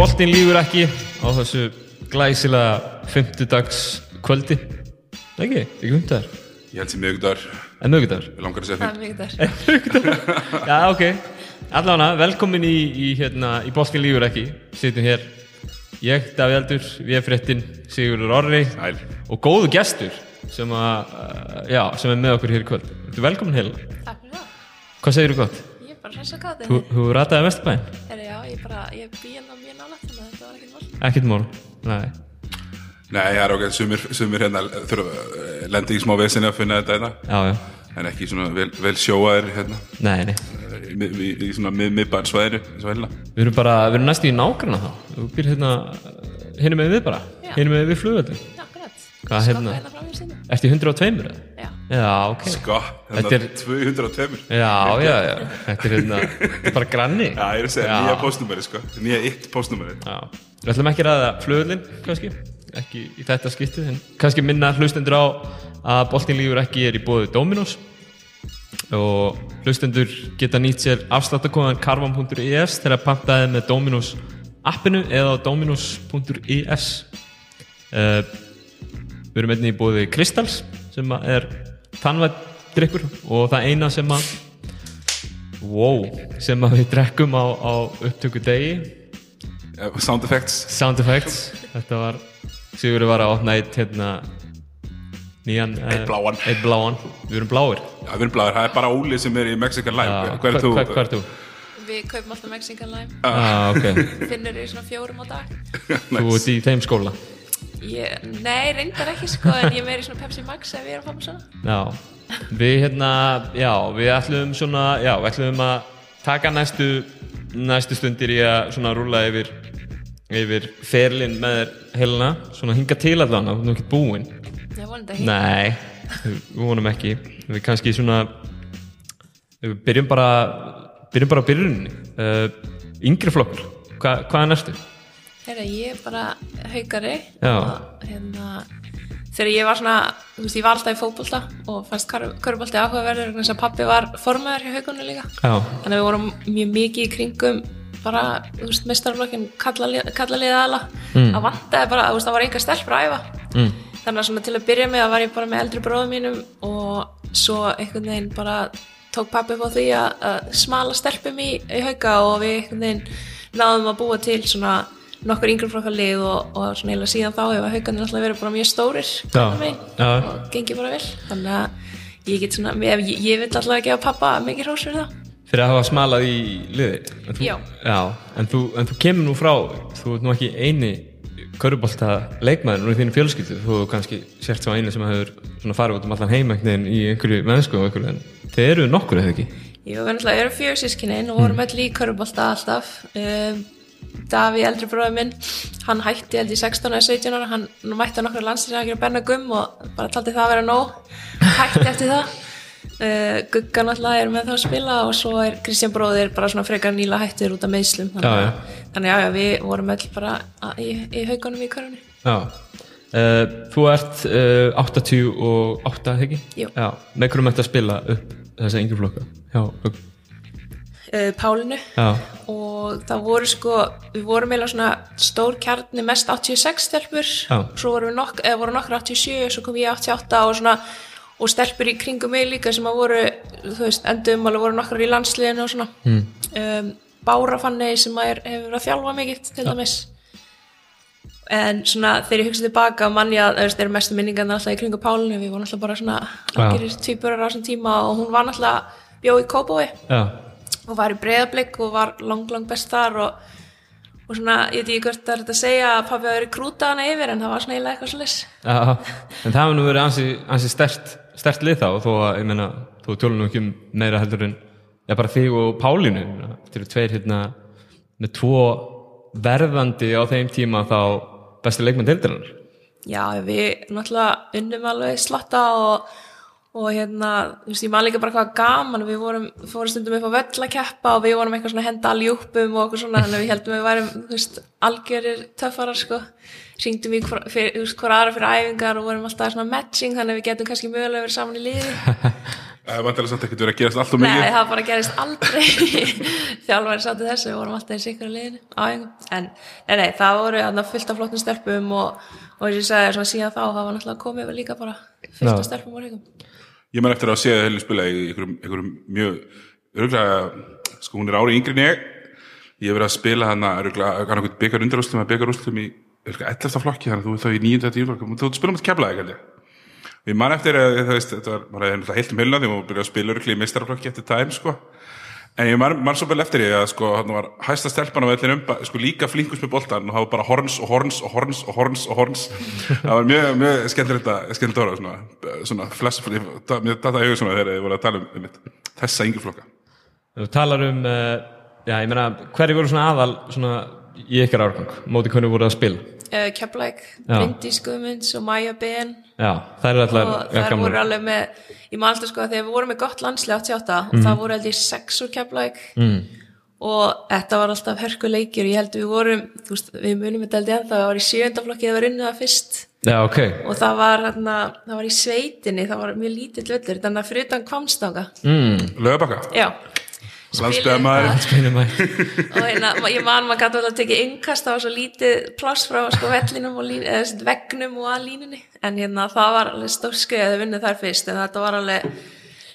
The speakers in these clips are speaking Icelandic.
boltin lífur ekki á þessu glæsilega fymtudags kvöldi. Ekki, ekki fymtudagar Ég held sem miðugdagur, en mögudagar við langar að segja Það fimm. er mikið þar. já ok, allavega velkomin í, í, hérna, í boltin lífur ekki. Sittum hér. Ég, Davíð Eldur, við erum fréttin Sigurður Orri. Sæl. og góðu gestur sem, að, uh, já, sem er með okkur hér í kvöld. Þú velkomin heila, Takk fyrir það. hvað segir þú gott? Ég er bara hress að gáta Þú, rataði Vesturbæn? Herri, já, ég bara, ég bý hérna mjög þannig að þetta var ekkert mál. Ekkert mál, nei Nei, það er okkar, sumir, sumir hérna þurfa lendi í smá vesinni að finna þetta hérna, Já, já, en ekki svona vel, vel sjóaðir hérna, nei, nei í, í, í svona mið, miðbæðarsvæðinu, eins og hérna. Við erum bara, við erum næstu í nágrana þá Þú býr hérna, hérna með við bara. Hérna með við grænt. Hvað, hérna? hérna frá mér sinni. Ertu í 102 eða? Já. Já, ok Sko, Þetta hérna er- 202. Já, já, já, þetta er hérna Þetta er bara granni Já, ég er að segja, Já. nýja postnúmeri, sko, nýja eitt postnúmeri. Já, við ætlum ekki að ræða flugvöldin kannski, ekki í þetta skiptið en kannski minna hlustendur á að boltin lífur ekki er í bóðu Dominos og hlustendur geta nýtt sér afsláttakóðan karvam.is þegar pantaði með Dominos appinu eða dominos.is uh, við erum einnig í bóði Kristals sem er tannvætt drikkur og það eina sem að wow, sem að við drekkum á, á upptöku degi Uh, sound effects. Sound effects Þetta var Sigurður var að opna eitt hérna nýjan eh, Einn bláan. Eitt bláan Við erum bláir Já, við erum bláður, það er bara Óli sem er í Mexican Live. Já, Hver er þú? Hver, hver er þú? Við kaupum alltaf Mexican Lime. Ah, ok Finnur í svona fjórum á dag. Þú ert í þeim skóla Ég, nei, reyndar ekki sko, en ég er meira í svona Pepsi Max ef ég er að fá mig svona. Já Við hérna Já, við ætlum svona Já, við ætlum að taka næstu næstu stundir í að svona rúla yfir yfir ferlinn með þér helena svona hinga til allan þú erum ekki búinn Ég vonandi ekki. Nei, við vonum ekki Við kannski svona Við byrjum bara Byrjum bara á byrjunni uh, Yngri flokkur, Hva, hvað er næstu? Herra, ég er bara haugari og hérna þegar ég var svona, þú veist, ég var alltaf í fótbolta og fannst körubolti áhugaverður vegna þess að pappi var formaður hjá haugunni líka. Já, þannig að við vorum mjög mikið í kringum bara, þú veist, mestarflokkin kalla liða aðla Mm. að vantaði bara, þú veist, það var enga stelpur að æfa. Mm. þannig að svona til að byrja með var ég bara með eldri bróðum mínum og svo einhvern veginn bara tók pappi á því að, að smala stelpum í, í hauga og við einhvern veginn náðum að búa til svona nokkur yngri flokkar lið og, og svona eiginlega síðan þá hefur haugarnir alltaf verið bara mjög stórir Já, megin já. og gengið bara vel. Þannig að ég get svona, ég, ég vil alltaf gefa pappa mikið hrós fyrir það. Fyrir að hafa smalað í liði en þú, Já. en, þú, en þú kemur nú frá Þú ert nú ekki eini Körubólta leikmaður nú í þínu fjölskyldu. Þú kannski sért svo eini sem hefur svona farið út um allan heimæknin í einhverju mennsku og einhverju en þeir eru nokkur eða ekki? Jú, við erum fjögur sískinin og vorum öll í körfubolta alltaf. Um, Daví, eldri bróður minn hann hætti held í 16 eða 17 ára. Hann mætti á nokkru landslýsakir að benna gum og bara taldi það að vera nóg. Hætti eftir það. Uh, Gugga náttúrulega er með það að spila og svo er Kristján bróðir bara svona frekar nýla hættur út af meðslum þannig, að- við vorum öll bara í, í haugunum í körfunni. Já. Uh, Þú ert uh, 88, ekki? Jú. Já, með hverjum ætti að spila upp þessa yngri flokka? Já, upp- uh, Pálinu. Já, og það voru sko við vorum eiginlega svona stór kjarni mest 86 stelpur. Já. svo voru, nokk, eða voru nokkur 87 svo kom ég 88 og svona og stelpur í kringum mig líka sem að voru þú veist, endum alveg voru nokkur í landsliðinu og svona. Mm. um, Bára Fanney sem er, hefur verið að þjálfa mikið til dæmis. En svona þegar ég hugsa tilbaka að þú veist, eru mestu minningarna alltaf í kringum Pálinu. Við vorum alltaf bara svona algjörir tvíburar á þessum tíma og hún var alltaf bjóð í Kópói já, og var í breyðablik og var lang, lang best þar og, og svona, ég veit ekki hvort það er þetta að segja að pabbi hafi verið krútað hana yfir en það var svona eiginlega eitthvað slis En það hefur nú verið ansi, ansi stert, stert lið þá þó að, ég meina, þú tölum nú ekki um meira heldur en Já, bara þig og meina, Þetta eru tveir hérna með tvo verðandi á þeim tíma þá besti leikmann deildarinnar. Já, við náttúrulega unnum alveg slatta og, og hérna, þú veist, ég man líka bara hvað gaman við vorum, fórum stundum upp á völl að keppa og við vorum eitthvað svona að henda aljúpum og okkur svona, þannig að við heldum við værum, þú veist, algjörir töffarar, sko. Ringdum í hver, fyrir, þú veist, hver aðra fyrir æfingar og vorum alltaf svona matching, þannig að við getum kannski mögulega verið saman í liði. Það er vantilega samt ekkert verið að gerast allt og Nei, mikið það bara gerist aldrei. Þjálfari sátti þessu, við vorum alltaf í sikra liðinu einhverjum, en nei, nei, það voru þarna fullt af flottum stelpum og, og eins og ég sagði, svona síðan þá hafa náttúrulega komið við líka bara fullt af stelpum og leikum Ég man eftir að sé Helin spila í einhverjum, mjög örgulega, sko hún er ári yngri en ég ég hef verið að spila hann okkur byggar undirústum að byggar úrstum í örgulega 11. flokki þannig að þú er þá í 9. tíu flokki þú spila um að kepla ekki og ég man eftir að það var, heilt um hilna því maður byrjaði að spila örgulega í mistaraflokki eftir tæm sko En ég man, man svo vel eftir því að sko, hann var hæsta stelpan á vellinum, sko líka flinkus með boltan og það var bara horns og horns og horns og horns og horns. það var mjög, mjög skemmtilegt að, skemmtilegt að horfa, svona, svona mér datta í hug svona þegar ég voru að tala um, um þessa yngi flokka. Þú talar um, uh, já, ég meina, hverju voru svona aðal svona í ykkar árgang, móti hvernig voru að spila? uh, Keflæk, Já. Bryndís Guðmunds og Maja Ben. Já, þær eru allar og þær voru alveg með ég maður alltaf sko að þegar við vorum með gott landslega 88 og það voru heldur sex úr Keflæk mm. og þetta var alltaf hörkuleikir og ég held við vorum, þú veist, við munum þetta ég ennþá, það var í sjöndaflokki það var unnið það fyrst. Já, ok. og það var, hérna, það var í sveitinni. Það var mjög lítill völlur, þannig að Mm. Að, og hérna, ma- ég man maður gæti að tekið innkast það var svo lítið pláss frá sko vellinum og lín, eða, veggnum og að línunni. En hérna það var alveg stórskrið að þau vunnið þar fyrst en þetta var alveg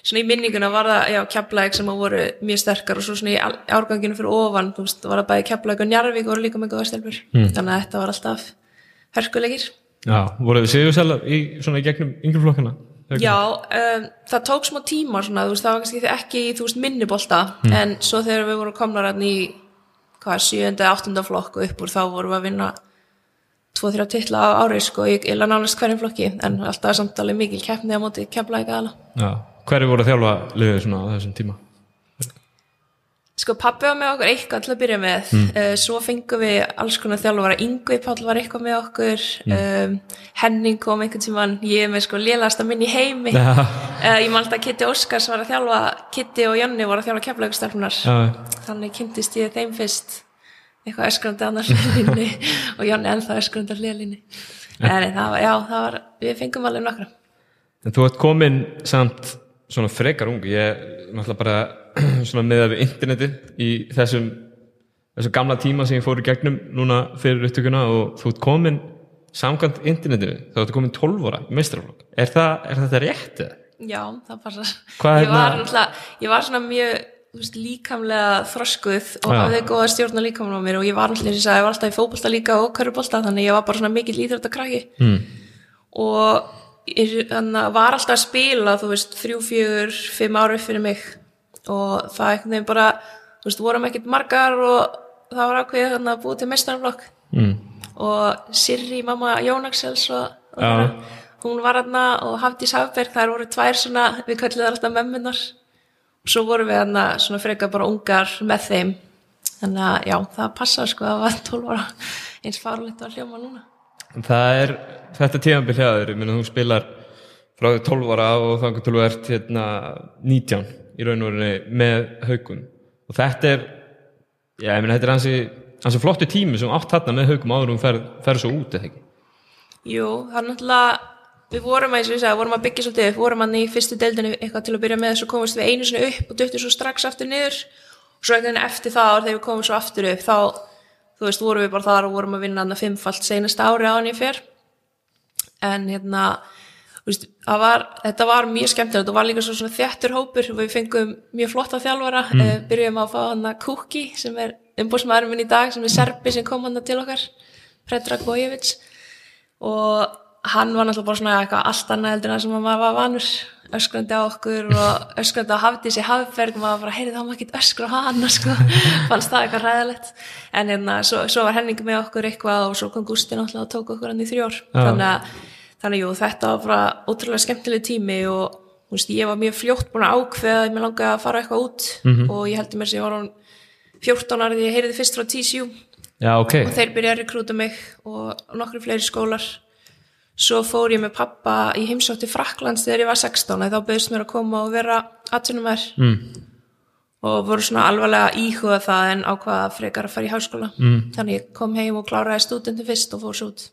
svona í minninguna var það, já, keflæk sem að voru mjög sterkar og svo svona í árganginu fyrir ofan, þú veist, var það bæði keflæk og njarvík voru líka með góða stelpur þannig að þetta var alltaf hörkuleikir. Já, voru við sigursælar í svona í gegnum yngri flokkana? Já, um, það tók smá tíma svona, veist, það var kannski ekki í, veist, minnibolta, en svo þegar við vorum komnar hann í, hvað, sjöunda, áttunda flokk og upp úr þá vorum við að vinna tvo, þrjá titla á ári, sko, í illa nánast hverjum flokki, en alltaf samtalið mikil keppni á móti aðla. Já, hverju voru þjálfa liðið svona á þessum tíma? Sko, pappi var með okkur eitthvað til að byrja með, uh, svo fengum við alls konar þjálfara, Yngvi Páll var eitthvað með okkur, um, Henning kom einhvern tímann, ég er með sko lélasta minn í heimi, Uh, ég man alltaf að Kitty Óskars var að þjálfa. Kitty og Jonni voru að þjálfa keflaugustelpunar já, þannig kynntist ég þeim fyrst. Eitthvað öskrandi annars hliðlinni og Jonni ennþá öskrandi hliðlinni en það var, já, það var við fengum alveg nokkra. En þú ert komin samt svona frekar ung, ég náttúrulega bara svona með við interneti í þessum, þessum gamla tíma sem ég fór í gegnum núna fyrir upptökuna og þú ert komin samkvæmt internetinu, þá ertu komin 12 ára í meistraflokk. Er, er þetta rétt eða? já, það passar ég hérna- var, náttúrulega, ég var svona mjög veist, líkamlega þroskuð og Já. hafði góða stjórn á líkamlega á mér og ég var alltaf, ég, var alltaf í fótbolta líka og körfubolta þannig ég var bara svona mikill íþróttakrakki Mm. og ég var alltaf að spila þú veist, þrjú, fjögur, fimm ári fyrir mig og það einhvern veginn bara þú veist, vorum ekkert margar og það var ákveðið þannig að búið til mestarflokk Mm. og Sirri, mamma Jónaksels og, og Já. þeirra, hún var þarna og Hafdís Hafberg, þær voru tvær svona við kallið alltaf mömmunar og svo vorum við þarna svona frekar bara ungar með þeim. Þannig að já, það passa sko að var 12 ára. Eins farlegt að hljóma núna. Það er þetta þér, ég meina þú spilar frá því 12 ára og þannig til þú ert hérna 19 í raun og verið með haugum og þetta er, já ég meina þetta er hansi, hansi flottu tími sem átt þarna með haugum áður og þú ferð fer svo út eða ekki. Jú, það er náttúrulega við vorum að, sagði, vorum að byggja svolítið upp vorum hann í fyrstu deildinu eitthvað til að byrja með svo komumst við einu sinni upp og duttum svo strax aftur niður. Og svo einhvern veginn eftir það þegar við komum svo aftur upp þá, þú veist, vorum við bara þar og vorum að vinna hann að fimmfalt seinasta ári á hann ég fer. En hérna veist, var, þetta var mjög skemmtilegt. Og var líka svo svona þjættur hópur. Og við fengum mjög flotta þjálfara. Mm. uh, byrjum að fá hann að Kuki sem er umbúrsmaðurinn minn í dag sem er serbi sem kom hann til okkar Predrag Bojevic. Og hann var náttúrulega bara svona eitthvað allt annað heldur en það sem maður var vanur. Öskrandi á okkur og öskrandi á Hafdísi Hafberg. Maður bara, heyrði það má ekki öskra á hana sko, fannst það eitthvað ræðilegt en hérna, svo, svo var Henning með okkur eitthvað og svo kom Gústi náttúrulega og tók okkur hann í þrjór þannig að, þannig jú, þetta var bara ótrúlega skemmtileg tími og veist, ég var mjög fljótt búin að ákveða að mér langaði að fara eitthvað út og ég heldur mér sem ég var hún 14 ára því ég heyrði fyrst frá TCU Já, ok. og þeir byrjaði að rekrúta mig og nokkru fleiri skólar svo fór ég með pappa í heimsótti Fraklands þegar ég var 16 þá bauðst mér að koma og vera atvinnumær Mm. og voru svona alvarlega íhuga það en ákvaða frekar að fara í háskóla mm. þannig ég kom heim og kláraði stúdendu fyrst og fór svo út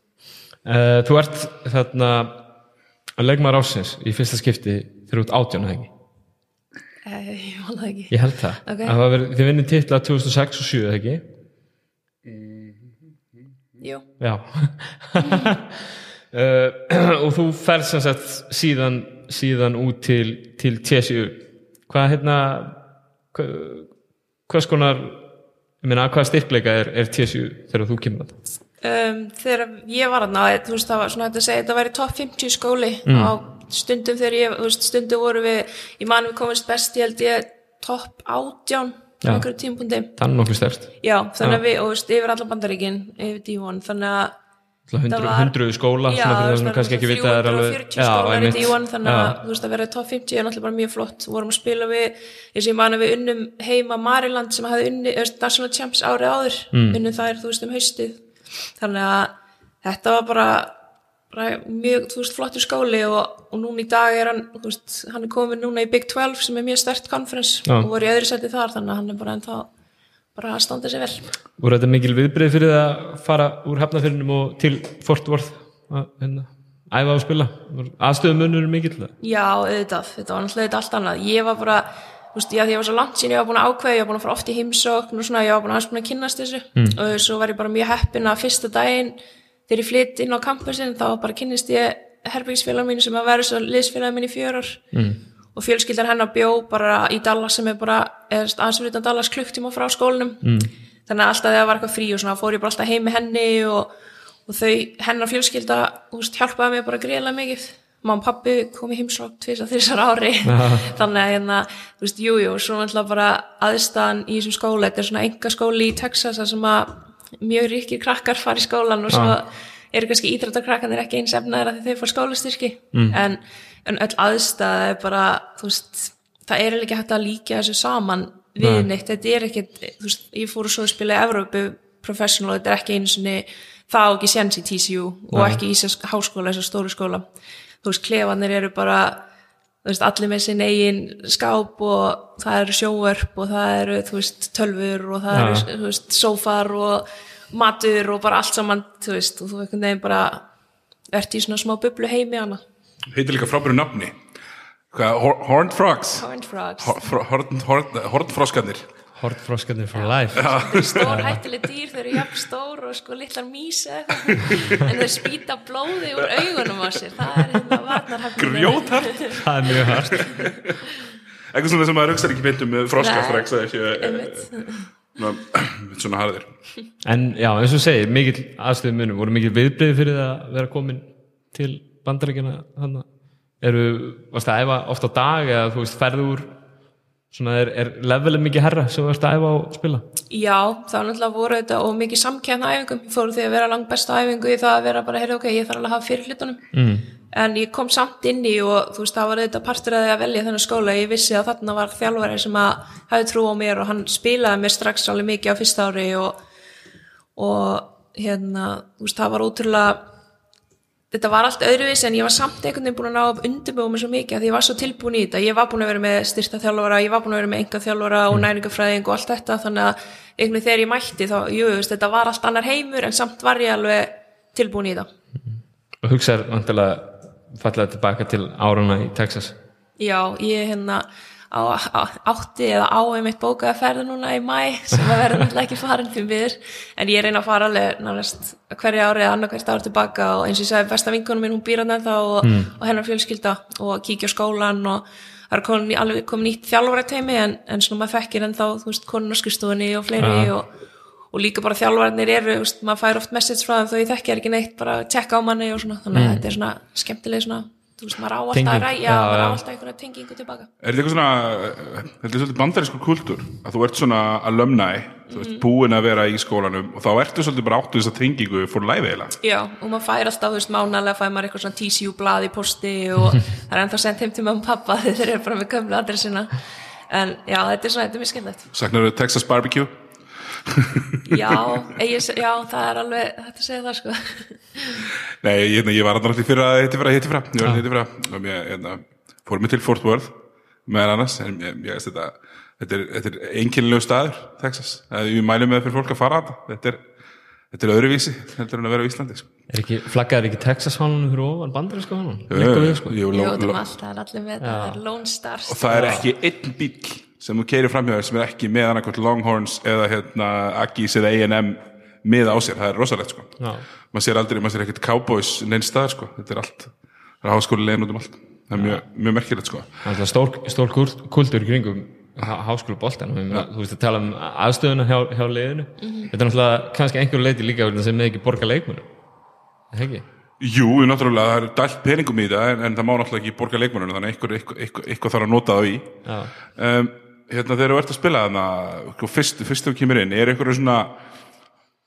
Uh, þú ert þarna að leikmaður ásins í fyrsta skipti þegar þú ert átján, eða ekki? Eh, ég það ekki Ég held það. Ok. Það var verið, þið vinnir titla 2006 og 7, eða ekki? Jú, Já. uh, og þú ferð sem sagt síðan, síðan út til, til TSU. Hvað hérna, hvað, hvers konar, ég meina, hvað styrkleika er, er TSU þegar þú kemur þetta? Um, þegar ég var aðna þú veist það var svona að segja þetta væri top 50 skóli Mm. á stundum þegar ég veist, stundum voru við, ég man við komist best ég held ég top 18 á einhverju tímpundi já, þannig að við, og veist, yfir alla bandaríkin yfir D1, þannig að Hundru, skóla, Já, svona kannski ekki vita að er alveg 340 skólar í einmitt. D1 þannig að þú veist að vera top 50 er náttúrulega bara mjög flott. Vorum að spila við, ég man að við unnum heima Mariland sem hafði unni National Champs árið áður, mm. unnum þær þú veist um haustið þannig að þetta var bara, bara mjög þú veist flottur skóli og, og núna í dag er hann, þú veist, hann er komin núna í Big 12 sem er mjög stert conference Já. og voru í öðru seti þar þannig að hann er bara ennþá bara að standa sér vel. Voru þetta mikil viðbrið fyrir að fara úr hafnafyrinum og til Fort Worth að hérna, æfa og spila? Aðstöðum munur mikil það Já, auðvitað, þetta var náttúrulega allt annað. Ég var bara, þú veist, já, því ég var svo langt sín ég var búin að ákveða, ég var búin að fara oft í heimsókn og svona, ég var búin að að kynnast þessu. Og svo var ég bara mjög heppin að fyrsta daginn þegar ég flytt inn á campusin þá bara kynnist ég herbyggisfélag mín sem að vera svo liðsfélag mín í fjörar mm. og fjölskyldan hennar bjó bara í Dallas sem er bara, utan Dallas klukktíma frá skólanum. Mm. þannig að alltaf þegar það var eitthvað frí og svona fór ég bara alltaf heim með henni og, og þau, hennar fjölskylda þú veist, hjálpaði mér bara greiðlega mikið mamma og pappi kom í heimsókn tvisa þessar ári. Þannig að hérna, þú veist, jújú jú, svo náttúrulega bara aðstæðan í þessum skóla þetta er svona enga skóli í Texas sem að mjög ríkir krakkar fara í skólan og svo eru kannski íþróttakrakkanir ekki eins efnaðir að þau fór skólastyrki. En, en öll aðstæða er bara, þú veist það er ekki hægt að líka þessu saman við neitt, þetta er ekki þú veist, ég fór svo að spila í Evrópu professional, þetta er ekki einu sinni það og ekki séns í TCU og ekki í háskóla, þessar stóru skóla þú veist, klefanir eru bara veist, allir með sinn eigin skáp og það eru sjóvörp og það eru, þú veist, tölfur og það eru, þú veist, sófar og matur og bara allt saman, þú veist, og þú einhvern veginn bara ert í svona smá bublu heimi hana. Heitir líka frábæru nafni. Horned Frogs Horned frogs, Hor- fro- Horned horned- horned froskarnir Hortfroskarnir for life. Þau eru stór hættileg dýr þau eru jafn stór og sko litlar mís eða eitthvað, en þau spýta blóði úr augunum á sér, það er hérna varnarhafnir grjótart það er mjög hart. Eitthvað svona sem maður aukstar ekki beint um með froskar að þessu Einmitt. svona, harðir. En já, eins og segir, mikil aðstöðum munur voru mikil viðbrið fyrir það að vera komin til bandarækjana eru, varst að æfa oft á dag eða þú veist, ferðu úr svona er, er levelið mikið herra sem þú varst að æfa og spila? Já, það var náttúrulega voru þetta og mikið samkjæðna æfingum, ég fór því að vera langt besta æfingu í það að vera bara, heyrðu ok, ég þarf alveg að hafa fyrir hlutunum. Mm. en ég kom samt inn í og þú veist, það var þetta partur að því að velja þennan skóla, ég vissi að þarna var þjálfari sem að hafi trú á mér og hann spilaði mér strax alveg mikið á fyrsta ári og, og hérna, þú veist, það var ótrúlega þetta var allt öðruvísi en ég var samt einhvern veginn búin að ná mig svo mikið að ég var svo tilbúin í þetta, ég var búin að vera með styrta þjálfara, ég var búin að vera með enga þjálfara og næringafræðing og allt þetta þannig að einhvern veginn þegar ég mætti þá, jú, veist, þetta var allt annar heimur en samt var ég alveg tilbúin í þetta og hugsaður vantilega fallega tilbaka til árana í Texas? Já, ég hérna á, á, átti eða á einmitt bókaða ferði núna í mæ sem að verða náttúrulega ekki farin fyrir miður. En ég reyna að fara alveg nánast hverja ári eða annað hvert ár tilbaka og eins og ég sagði besta vinkunum minn hún býr hann ennþá og, og hennar fjölskylda og kíkja á skólan og það er komin, alveg komið nýtt þjálfara teimi en, en svona maður fekkir ennþá þú veist konun á skrifstofunni og fleiri og, og líka bara þjálfararnir eru veist, maður fær oft message frá þeim þó ég þekki er ekki neitt bara tjekka á manni og svona. Þannig að þetta er svona skemmtileg svona þú veist maður á alltaf að ræja maður á alltaf einhverja tengingu tilbaka. Er þetta eitthvað svona, þetta er svolítið bandarískur kultúr að þú ert svona alumni þú veist, búin að vera í skólanum og þá ertu svolítið bara áttu þess að tengingu fór læfi eiginlega. Já, og maður fær alltaf, þú veist, mánalega fær maður eitthvað svona TCU blað í posti og það er ennþá sendt heim til mamma og pappa þegar þeir eru bara með gömlu adressina. En já, þetta er svona, þetta er mjög skemmtilegt Saknar þú Texas barbecue? Já, ég, já, það er alveg þetta að segja það, sko. Nei, ég, hérna, ég var alltaf í fyrra hitti fyrra, hitti fyrra, ég var hitti mér, hérna, fór mig til Fort Worth meðan annars, en ég, ég veist þetta þetta er, þetta er einkennilegu staður Texas, Það- ég mælu með fyrir fólk að fara að þetta er, þetta er öðruvísi heldur en að vera á Íslandi sko. Er ekki, flaggaður ekki Texas hánunum fyrir ofan bandaríska hánunum? Jú, Liggur við, jú, sko. jú, Jú, það er allir með það er Lone Stars og það er ekki einn bíl sem þú keirir framhjóðar sem er ekki með annarkvæmt Longhorns eða hérna Aggies eða A&M með á sér, það er rosalegt sko. Já. maður sér aldrei, maður sér ekkert Cowboys neins staðar sko, þetta er allt það er háskóli legin út um allt. Það er mjög, mjög merkilegt sko. Það er stór, stór kult- kultúr í kringum háskóla boltan þú veist að tala um aðstöðuna hjá, hjá liðinu. Þetta er náttúrulega kannski einhverju leiti líka vegna sem með ekki borga er ekki? Jú, náttúrulega, það er dælt peningum í það en, en það má náttúrulega ekki borga leikmennunum þannig að eitthvað, eitthvað, eitthvað, eitthvað að hérna þegar þú ert að spila þarna sko, fyrst, fyrst þú kemur inn, er einhverju svona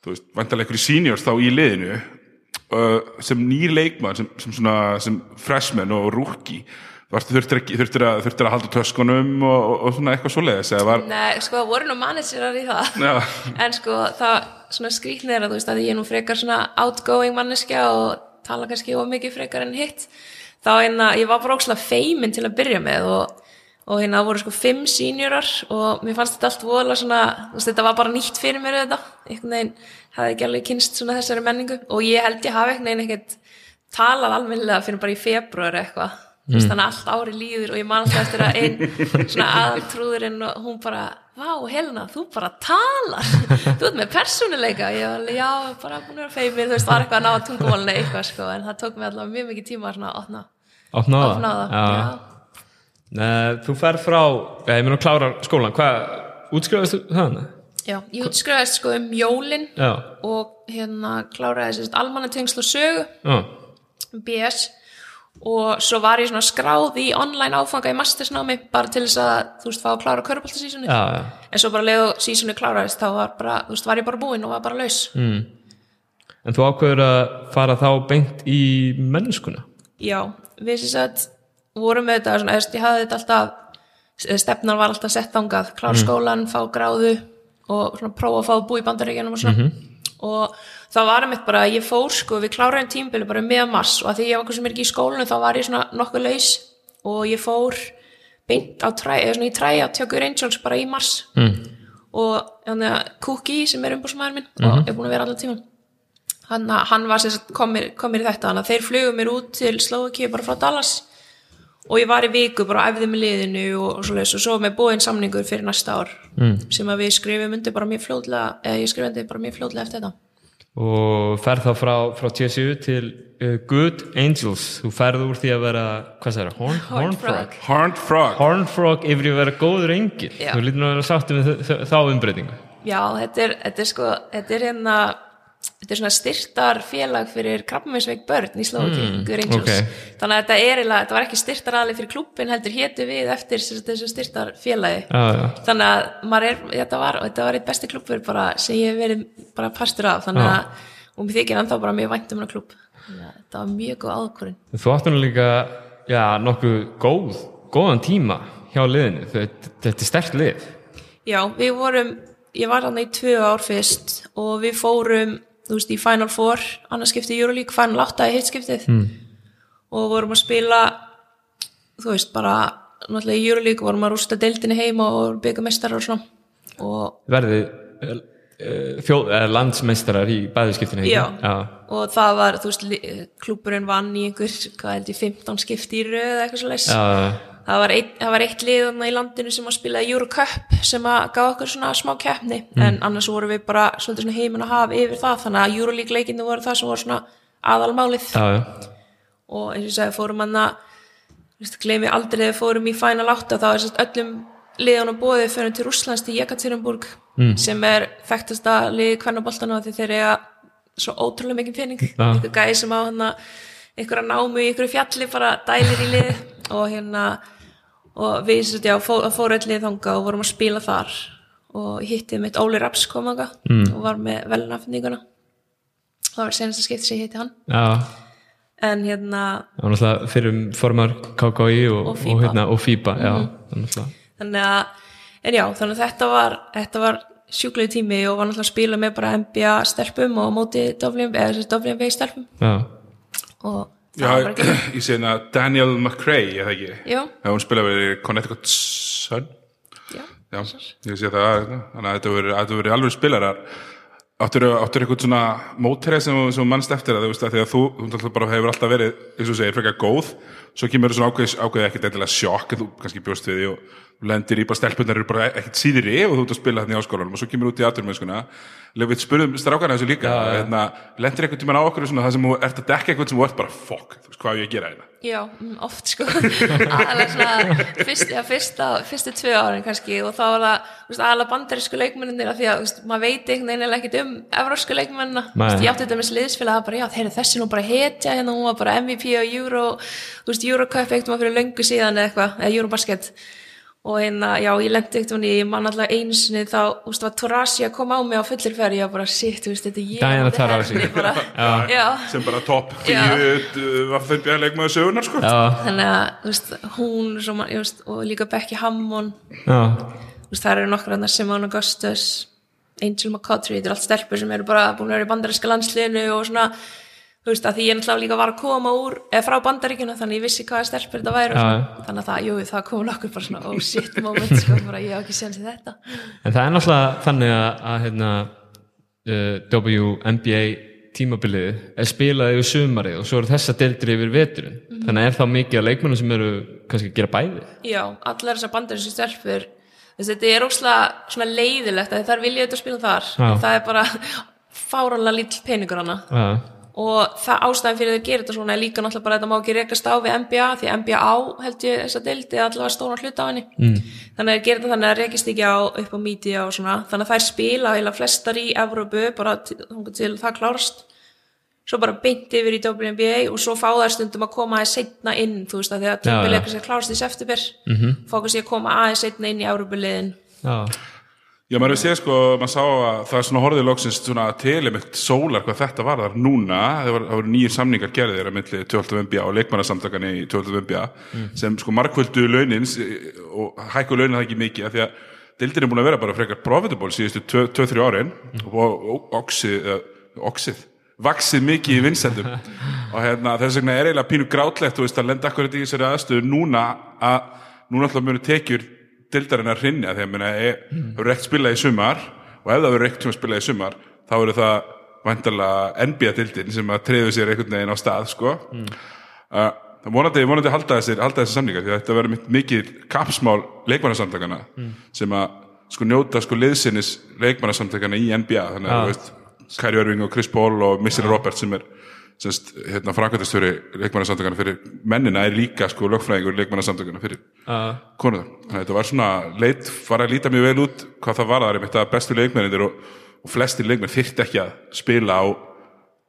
þú veist, vantarlega einhverju seniors þá í liðinu uh, sem nýr leikmann sem, sem, svona, sem freshman og varstu þurftir, að, að halda töskunum og, og, og svona eitthvað svoleiðis var, Nei, sko, það voru nú managerar í það. Já, en sko, það svona skrýtnir að þú veist að ég er nú frekar svona outgoing manneskja og tala kannski of mikið frekar en hitt þá hérna, ég var bara ókslega feimin til að byrja með og, og hérna voru sko fimm sínjurar og mér fannst þetta allt voðalega svona, þetta var bara nýtt fyrir mér þetta, einhvern veginn hafði ekki alveg kynst svona þessari menningu. Og ég held ég hafi einhvern veginn ekkert talað almennilega fyrir bara í februar eitthvað. Veist, þannig að allt ári líður og ég man alltaf eftir að einn svona aðaltrúðurinn og hún bara, vá Helena, þú bara talar. Þú ert með persónuleika. Ég var alveg, já, bara búin að vera feimir þú veist, var eitthvað að ná tungumálinu eitthvað sko, en það tók mig allavega mjög mikið tíma að opna, Opna opna já. Nei, þú fer frá, ég meina að klára skólan hvað, útskrifaðist þú það? já, ég útskrifaðist sko um jólin Já, og hérna kláraði sérst almannatengsl og sögu já, BS og svo var ég svona skráð í online áfanga í mastersnámi bara til þess að þú veist fá að klára já. en svo bara leðu sísunni kláraðist þá var bara, veist, var ég bara búinn og var bara laus Mm. En þú ákveður að fara þá beint í mennskuna? já, við sem sagt vorum með þetta, svona, ég hafði þetta alltaf stefnan var alltaf sett þangað klára skólan, fá gráðu og svona prófa að fá að búa í bandaríkjanum og svona. Og það var einmitt bara, ég fór sko, við kláraðum tímbili bara með mars og að því ég var hversu mér ekki í skólinu þá var ég svona nokkuð laus og ég fór beint á træ, eða svona í træ að tjökur Angels bara í mars. Mm. og þannig að Cookie sem er umbúrsmæður minn og er búin að vera allan tíma hann, hann var sem kom mér, kom mér í þetta. Þannig að þeir flugum mér út til Slovakíu bara frá Dallas og ég var í viku bara að æfði með liðinu og, og svoleiðis og svo með búinn samningur fyrir næsta ár mm. sem að við skrifum undir bara mjög fljóðlega eða ég skrifum undir bara mjög fljóðlega eftir þetta og ferð þá frá, frá TSU til uh, Good Angels þú ferð úr því að vera, hvað segir það? Horn, Horned Frog. Horned Frog Horned Frog yfir að vera góður engil Já. þú lítur nú að vera sáttu með þá umbreytingu Já, þetta er, þetta er sko, þetta er hérna þetta er svona styrtar félag fyrir krabbaminsveik börn í Slovaki mm, Angels. ok. þannig að þetta er eiginlega, þetta var ekki styrtar aðli fyrir klubbin heldur hétu við eftir þessu styrtar félagi já, já. þannig að maður er, þetta var, þetta var eitt besti klubbur bara sem ég hef verið bara pastur af. Þannig að, og mér þykir ennþá bara mjög vænt um hana klubb þetta var mjög góð ákvörðin þú áttu nú líka já, nokkuð góð, góðan tíma hjá liðinu, þetta, er sterkt lið. Já, við vorum, ég var þarna í tvö ár fyrst og við fórum, þú veist, í Final Four, annars skiptið Euroleague, Final 8 í hitskiptið mm. og vorum að spila, þú veist, bara, náttúrulega í Euroleague vorum að rústa deildinni heima og byggja mestarar og svona og, verði uh, þjóð, uh, landsmeistarar í bæðiskiptinu? Já. já. og það var, þú veist, klúbburinn vann í einhver, hvað held ég, 15 skipti í röð eða eitthvað svo leys. Já, Það var, eitt, það var eitt lið í landinu sem að spila Eurocup sem að gaf okkur svona smá keppni. En annars vorum við bara svolítið svona heimin að hafa yfir það. Þannig að Euroleague leikinu voru það sem voru svona aðalmálið. Já, já. og eins og ég segi fórum hann að gleymi aldrei þegar fórum í Final 8 þá er öllum liðan og bóðið fyrir til Rússlands til Jekaterinburg mm. sem er þekktasta lið kvennaboltana því þeir eiga svo ótrúlega mikið pening. Einhver gæði sem á hann einhverja námu í einhverju fjalli bara dælir í lið og hérna og við sérst já fó, fórum öll lið þanga og vorum að spila þar og hittið mitt Óli Raps kom þanga mm. og var með velunafninguna það var senast að skipta sig hitti hann já. en hérna var náttúrulega fyrir formar KKI og, Og og, FIBA. hérna, og FIBA já, náttúrulega. þannig að, en já, þannig að þetta var var sjúklegu tími og var náttúrulega að spila með bara NBA stelpum og móti WNBA stelpum já, og Já, ég sé hérna Daniel McCrae, eða ekki? Já, Já, hún spilaði við Connecticut Sun. Já, Já, ég sé það hérna. Þannig að þetta verið, verið alveg spilarar. Áttur eitthvað svona mótrið sem, þú- sem þú mannst eftir að þú veist að því að þú, þú náttúrulega bara hefur alltaf verið eins og þú segir, frekar góð svo kemur svona ákveð, ákveð ekkert endilega sjokk en þú kannski bjóst við því og lendir í bara stelpunar eru bara ekkert síðri og þú ert að spila þarna í áskólanum og svo kemur út í aturmennskuna við spurðum strákana þessu líka hérna, lendir einhvern tímann á okkur svona það sem þú ert að dekka eitthvað sem þú ert bara fuck, þú veist hvað á ég að gera hérna? Já, mm, oft sko. Aðalega svona fyrst, já, fyrsta, fyrstu tvö árin kannski og þá var það aðalega bandarísku leikmennir af því að þú veist, maður veit einhvern veginn um evrósku veist, ég átti þetta með sliðsfélag að bara, já, þeir eru þessi nú bara hetja hérna, hún var bara MVP og Euro þú veist, Eurocup eitthvað maður fyrir löngu síðan eða eitthvað, eða Eurobasket. Og hérna, já, ég lendi eitthvað ég man alltaf einu sinni þá, þú veist, var Torasi að koma á mig á fullir ferð, ég var bara, shit, þú veist, þetta ég Diana já. sem bara topp. 10 var þeim björn leikmaður sögunar sko. Já, þannig að, þú veist, hún svo, man, veist, og líka Becky Hammond. Þú veist, það eru nokkur annar Simone Augustus Angel McCautry, þetta er allt stelpur sem eru bara búin að vera í bandaríska landsliðinu og svona, þú veist, að því ég náttúrulega líka var að koma úr, eða frá bandaríkjuna þannig ég vissi hvaða stelpur þetta væri svona, þannig að það, jú, það kom nokkur bara svona oh shit moment, sko, bara ég á ekki séns í þetta. En það er náttúrulega þannig að, að hérna, uh, WNBA tímabilið er spilað yfir sumarið og svo eru þessa deildir yfir veturinn. Mhm. þannig að er þá mikið af leikmennum sem eru kannski að gera bæði? Já, allar þessar bandarísku stelpur veist, þetta er óslega svona leiðilegt að þær vilja þetta spila þar. Já. það er bara fáranlega lítill peningur hana Já, og það ástæðan fyrir að þau gerir þetta svona er líka náttúrulega bara að þetta má ekki rekast á við NBA því NBA á held ég þess að deildi allavega stóna hluta á henni. Mm. þannig að þeir gerir þetta þannig að rekist ekki á upp á media og svona. Þannig að þær spila heila flestar í Evrópu bara til, til það klárast. Svo bara beint yfir í WNBA og svo fá þær stundum að koma aðeins setna inn þú veist að því að tímbilegur sér klárast í september. Mm -hmm. fá kannski að koma aðeins setna inn í Evrópuliðin. Já, Já, maður hefur séð sko, maður sá að það er svona horfið loksins svona til einmitt sólar hvað þetta var þar núna, það það voru nýjir samningar gerðir að milli 12 MBA og leikmannasamtakani í 12 MBA sem sko markvöldu launin s- og hækku launin það ekki mikið af því að deildin er búin að vera bara frekar profitable síðustu 2-3 árin og, og oxið, eða, oxið vaksið mikið í vinsendum og hérna, þess vegna er eiginlega pínu grátlegt þú veist að lenda akkurat í þessari aðstöðu núna að núna alltaf munu tekjur dildarinn að hrinja þegar e, það verður ekkert spilað í sumar og ef það verður ekkert spilað í sumar þá verður það vantarlega NBA-dildin sem að treðu sér einhvern veginn á stað sko. mm. uh, vonandi, vonandi halda þessir, halda þessir samningar því að þetta verður mikið kapsmál leikmannasamtakana sem að sko njóta sko liðsinnis leikmannasamtakana í NBA þannig að veist Kyrie Irving og Chris Paul og Missy Roberts sem er semst, hérna, framkvæmtastjóri leikmannasamtakana fyrir mennina er líka sko lögfræðingur leikmannasamtakana fyrir já, konur þannig að þetta var svona leit, var að líta mjög vel út hvað það var það er einmitt að bestu leikmennir og, og flestir leikmenn þyrfti ekki að spila á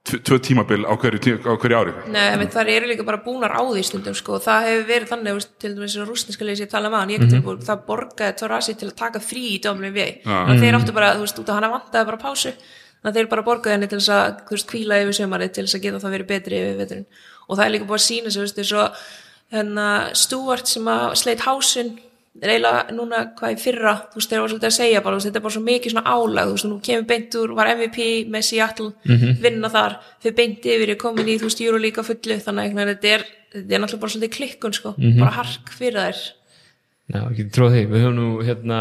tv- tvö tímabil á hverju, tí- á hverju ári. Nei, menn þar eru líka bara búnar á því stundum sko, það hefur verið þannig, til dæmis að rúsneska leysi ég tala um hann, ég mm -hmm. það borgaði Torasi til að taka frí í WNBA þannig að þeir áttu bara, þú veist, út af hana vantaði bara pásu þannig að þeir bara borgaði henni til þess að veist, kvíla yfir sömarið til þess að geta það verið betri yfir veturinn. Og það er líka búið að sína sig, þess að hérna, Stuart sem að sleit hásun eiginlega núna hvað í fyrra þú veist, þeir var svolítið að segja bara, veist, þetta er bara svo mikið svona álag, þú veist, og nú kemur beint úr var MVP með Seattle, vinna þar fyrir beint yfir, er komin í, þú veist, Eurolíka fullu, þannig að veginn, þetta er þetta er náttúrulega bara svolítið klikkun, sko bara hark fyrir þær. Já, ekki tróð því. Við höfum nú hérna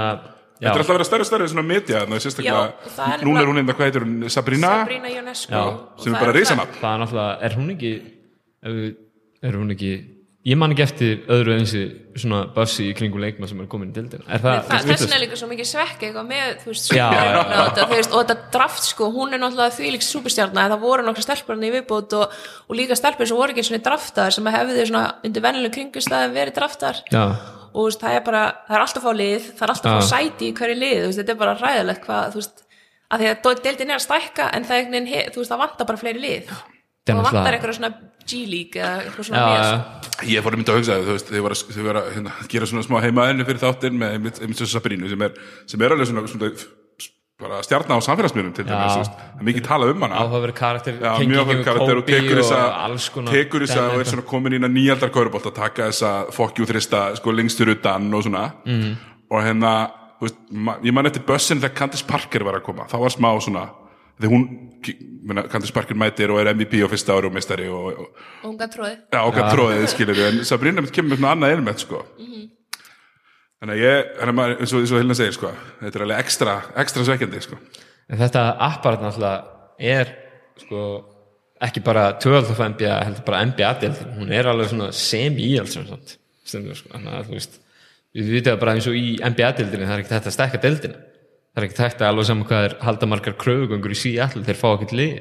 Þetta er alltaf að vera stærri og stærri svona media þannig að sérstaklega, og er núna er hún einnig hvað heitir hún, Sabrina, Sabrina Ionescu. Já, og sem er bara risanafn það er náttúrulega, er hún ekki er hún ekki ég man ekki eftir öðru einsi svona bassi í kringu leikma sem er komin í dildina er það, Það, er líka svo mikið svekk eitthvað með, þú veist, Já, já, já. og, þetta, þú veist, og þetta draft sko, hún er náttúrulega þvílík superstjarnar, en það voru nokkra stelpur hann í viðbót og, og líka stelpur sem voru ekki svona draftar sem hefðu svona undir vennilegum kringustæðum verið draftar já, og þú veist, það er bara, það er alltaf að fá lið það er alltaf að fá sæti í hverju lið veist, þetta er bara ræðilegt hvað, þú veist að því að deildin er að stækka en það er einhvern veginn, he- þú veist, það vantar bara fleiri lið. Það vantar eitthvað svona G-League eða eitthvað svona já, mér. já, Ég fór að mynda að hugsa það, þú veist, þau var að, þau var að hérna, gera svona smá heimaðinu fyrir þáttinn með einmitt, einmitt svo Sabrínu sem er, sem er alveg svona, svona bara stjarnar á samfélagsmiðlum til dæmis, er mikið talað um hana. Áhugaverð karakter karakter og tekur alls konar tekur þessa dæmi og er svona komin inn að nýjaldar kaurubolt að taka þessa fokkjú þrista sko lengstur utan og svona. Mhm. og hérna, þú veist, ég man eftir bussin þegar Candice Parker var að koma. Þá var smá svona, þegar hún Candice Parker mætir og er MVP á fyrsta ári og mestari og, og og unga tróði Já, okkar tróðið, skilur við, en Sabrina kemur með svona annað element, sko. Þannig að ég, þannig að eins og, og Hilna segir, sko, þetta er alveg ekstra, ekstra svekkjandi, sko. en þetta apparat náttúrulega er sko ekki bara 12 of NBA heldur bara NBA-dildin, hún er alveg svona samt stundur, sko. þannig að þú veist við vitum bara eins og í NBA-dildinni það er ekkert hægt að stekka dildina það er ekkert hægt að alveg saman hvað er halda margar kröfugöngur í síall þeir fá ekkert lið.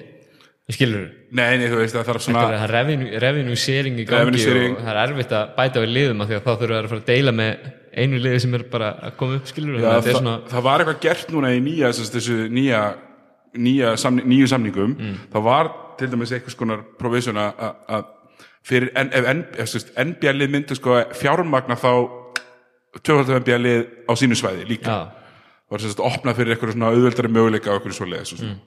Skilur Nei, nei, þú veist, það þarf svona það er revenue, sharing í gangi og það er erfitt að bæta við liðum af því að þá þurfa að fara að deila með einu liði sem er bara að koma upp skilur Já, það svona það var eitthvað gert núna í nýja þessu, nýja, nýja samning, nýju samningum. Mm. það var til dæmis einhvers konar provision að- að að fyrir en, ef N- ef, sérst, NBA-lið myndi sko fjármagna þá tvöfaldum NBA-lið á sínu svæði líka. Já, var sérst opnað fyrir eitthvað svona auðveldari möguleika á eitthvað svo leiðis mm.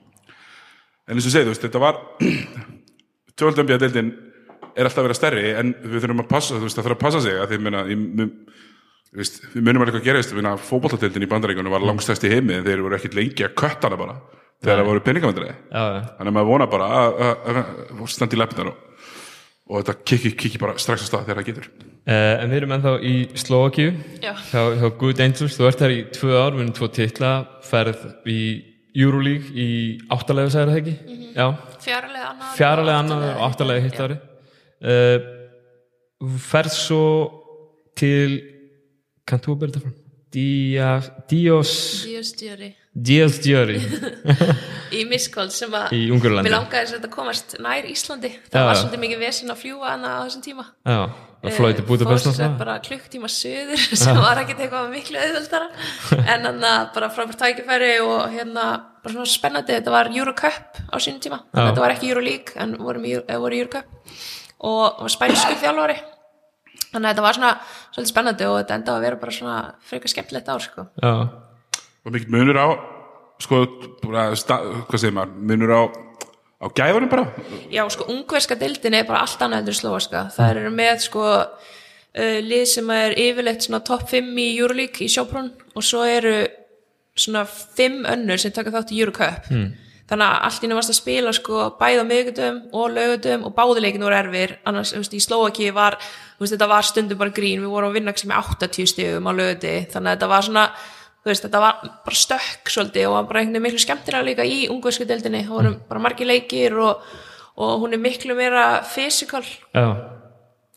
en eins og veist, þetta var tvöfaldum NBA-deildin er alltaf að vera stærri en við þurfum að passa, þú veist, það þarf að passa sig að því, meina, veist, við munum alveg hvað gerist, við fótballtadeildin í bandaríkunum var langstæst í heimi en þeir voru ekkit lengi að kötta hana bara þegar það voru já. þannig að maður vona bara að- að að standa í lefnar og, og þetta kikki, kikki bara strax að stað þegar það getur. Uh, en við erum ennþá í Slovakíu Já. hjá, hjá Good Angels, þú ert þar í tvö ár við erum tvo titla, ferð í Euroleague í áttalega sagði það ekki? Fjaralega annar fjaralega annar og áttalega hitt ári uh, ferð svo til kanntu að byrja þetta fram? Dia, Dios. Díustjóri Dios Diori. Í Miskóld sem að í Ungurlandi Mér langaði að þetta komast nær Íslandi. Það Já, var svolítið mikið vesinn að fljúa hana á þessum tíma. Já, það flóði til Budapest fórst bara klukktíma söður sem var ekkert eitthvað miklu auðvöldara en hann bara frábært tækifæri og hérna bara svona spennandi. Þetta var Eurocup á sínum tíma. Já. þetta var ekki Euroleague en eh, voru í Eurocup og var spænsku þjálfari þannig að þetta var svona svolítið spennandi og þetta enda að vera bara svona frekar skemmtilegt ár sko. Já, og mikill munur á sko, bara, sta, hvað segir maður munur á, á gæðunum bara Já, sko, ungverska deildin er bara allt annað endur slóaska. Það eru með, sko, uh, lið sem er yfirleitt svona topp 5 í Euroleague í sjóprún og svo eru svona 5 önnur sem taka þátt í Eurocup. Mm. Þannig að allt inni varst að spila, sko, bæð á miðgutum og lögutum og báðuleikin voru erfir. Annars, þú veist, í Slóaki var, þú veist, þetta var stundum bara grín. Við vorum að vinna sem með 80 stigum á löguti. Þannig að þetta var svona, þú veist, þetta var bara stökk svolítið og var bara einhvern veginn miklu skemmtilega líka í ungversku deildinni. Það voru bara margir leikir og og hún er miklu meira physical já,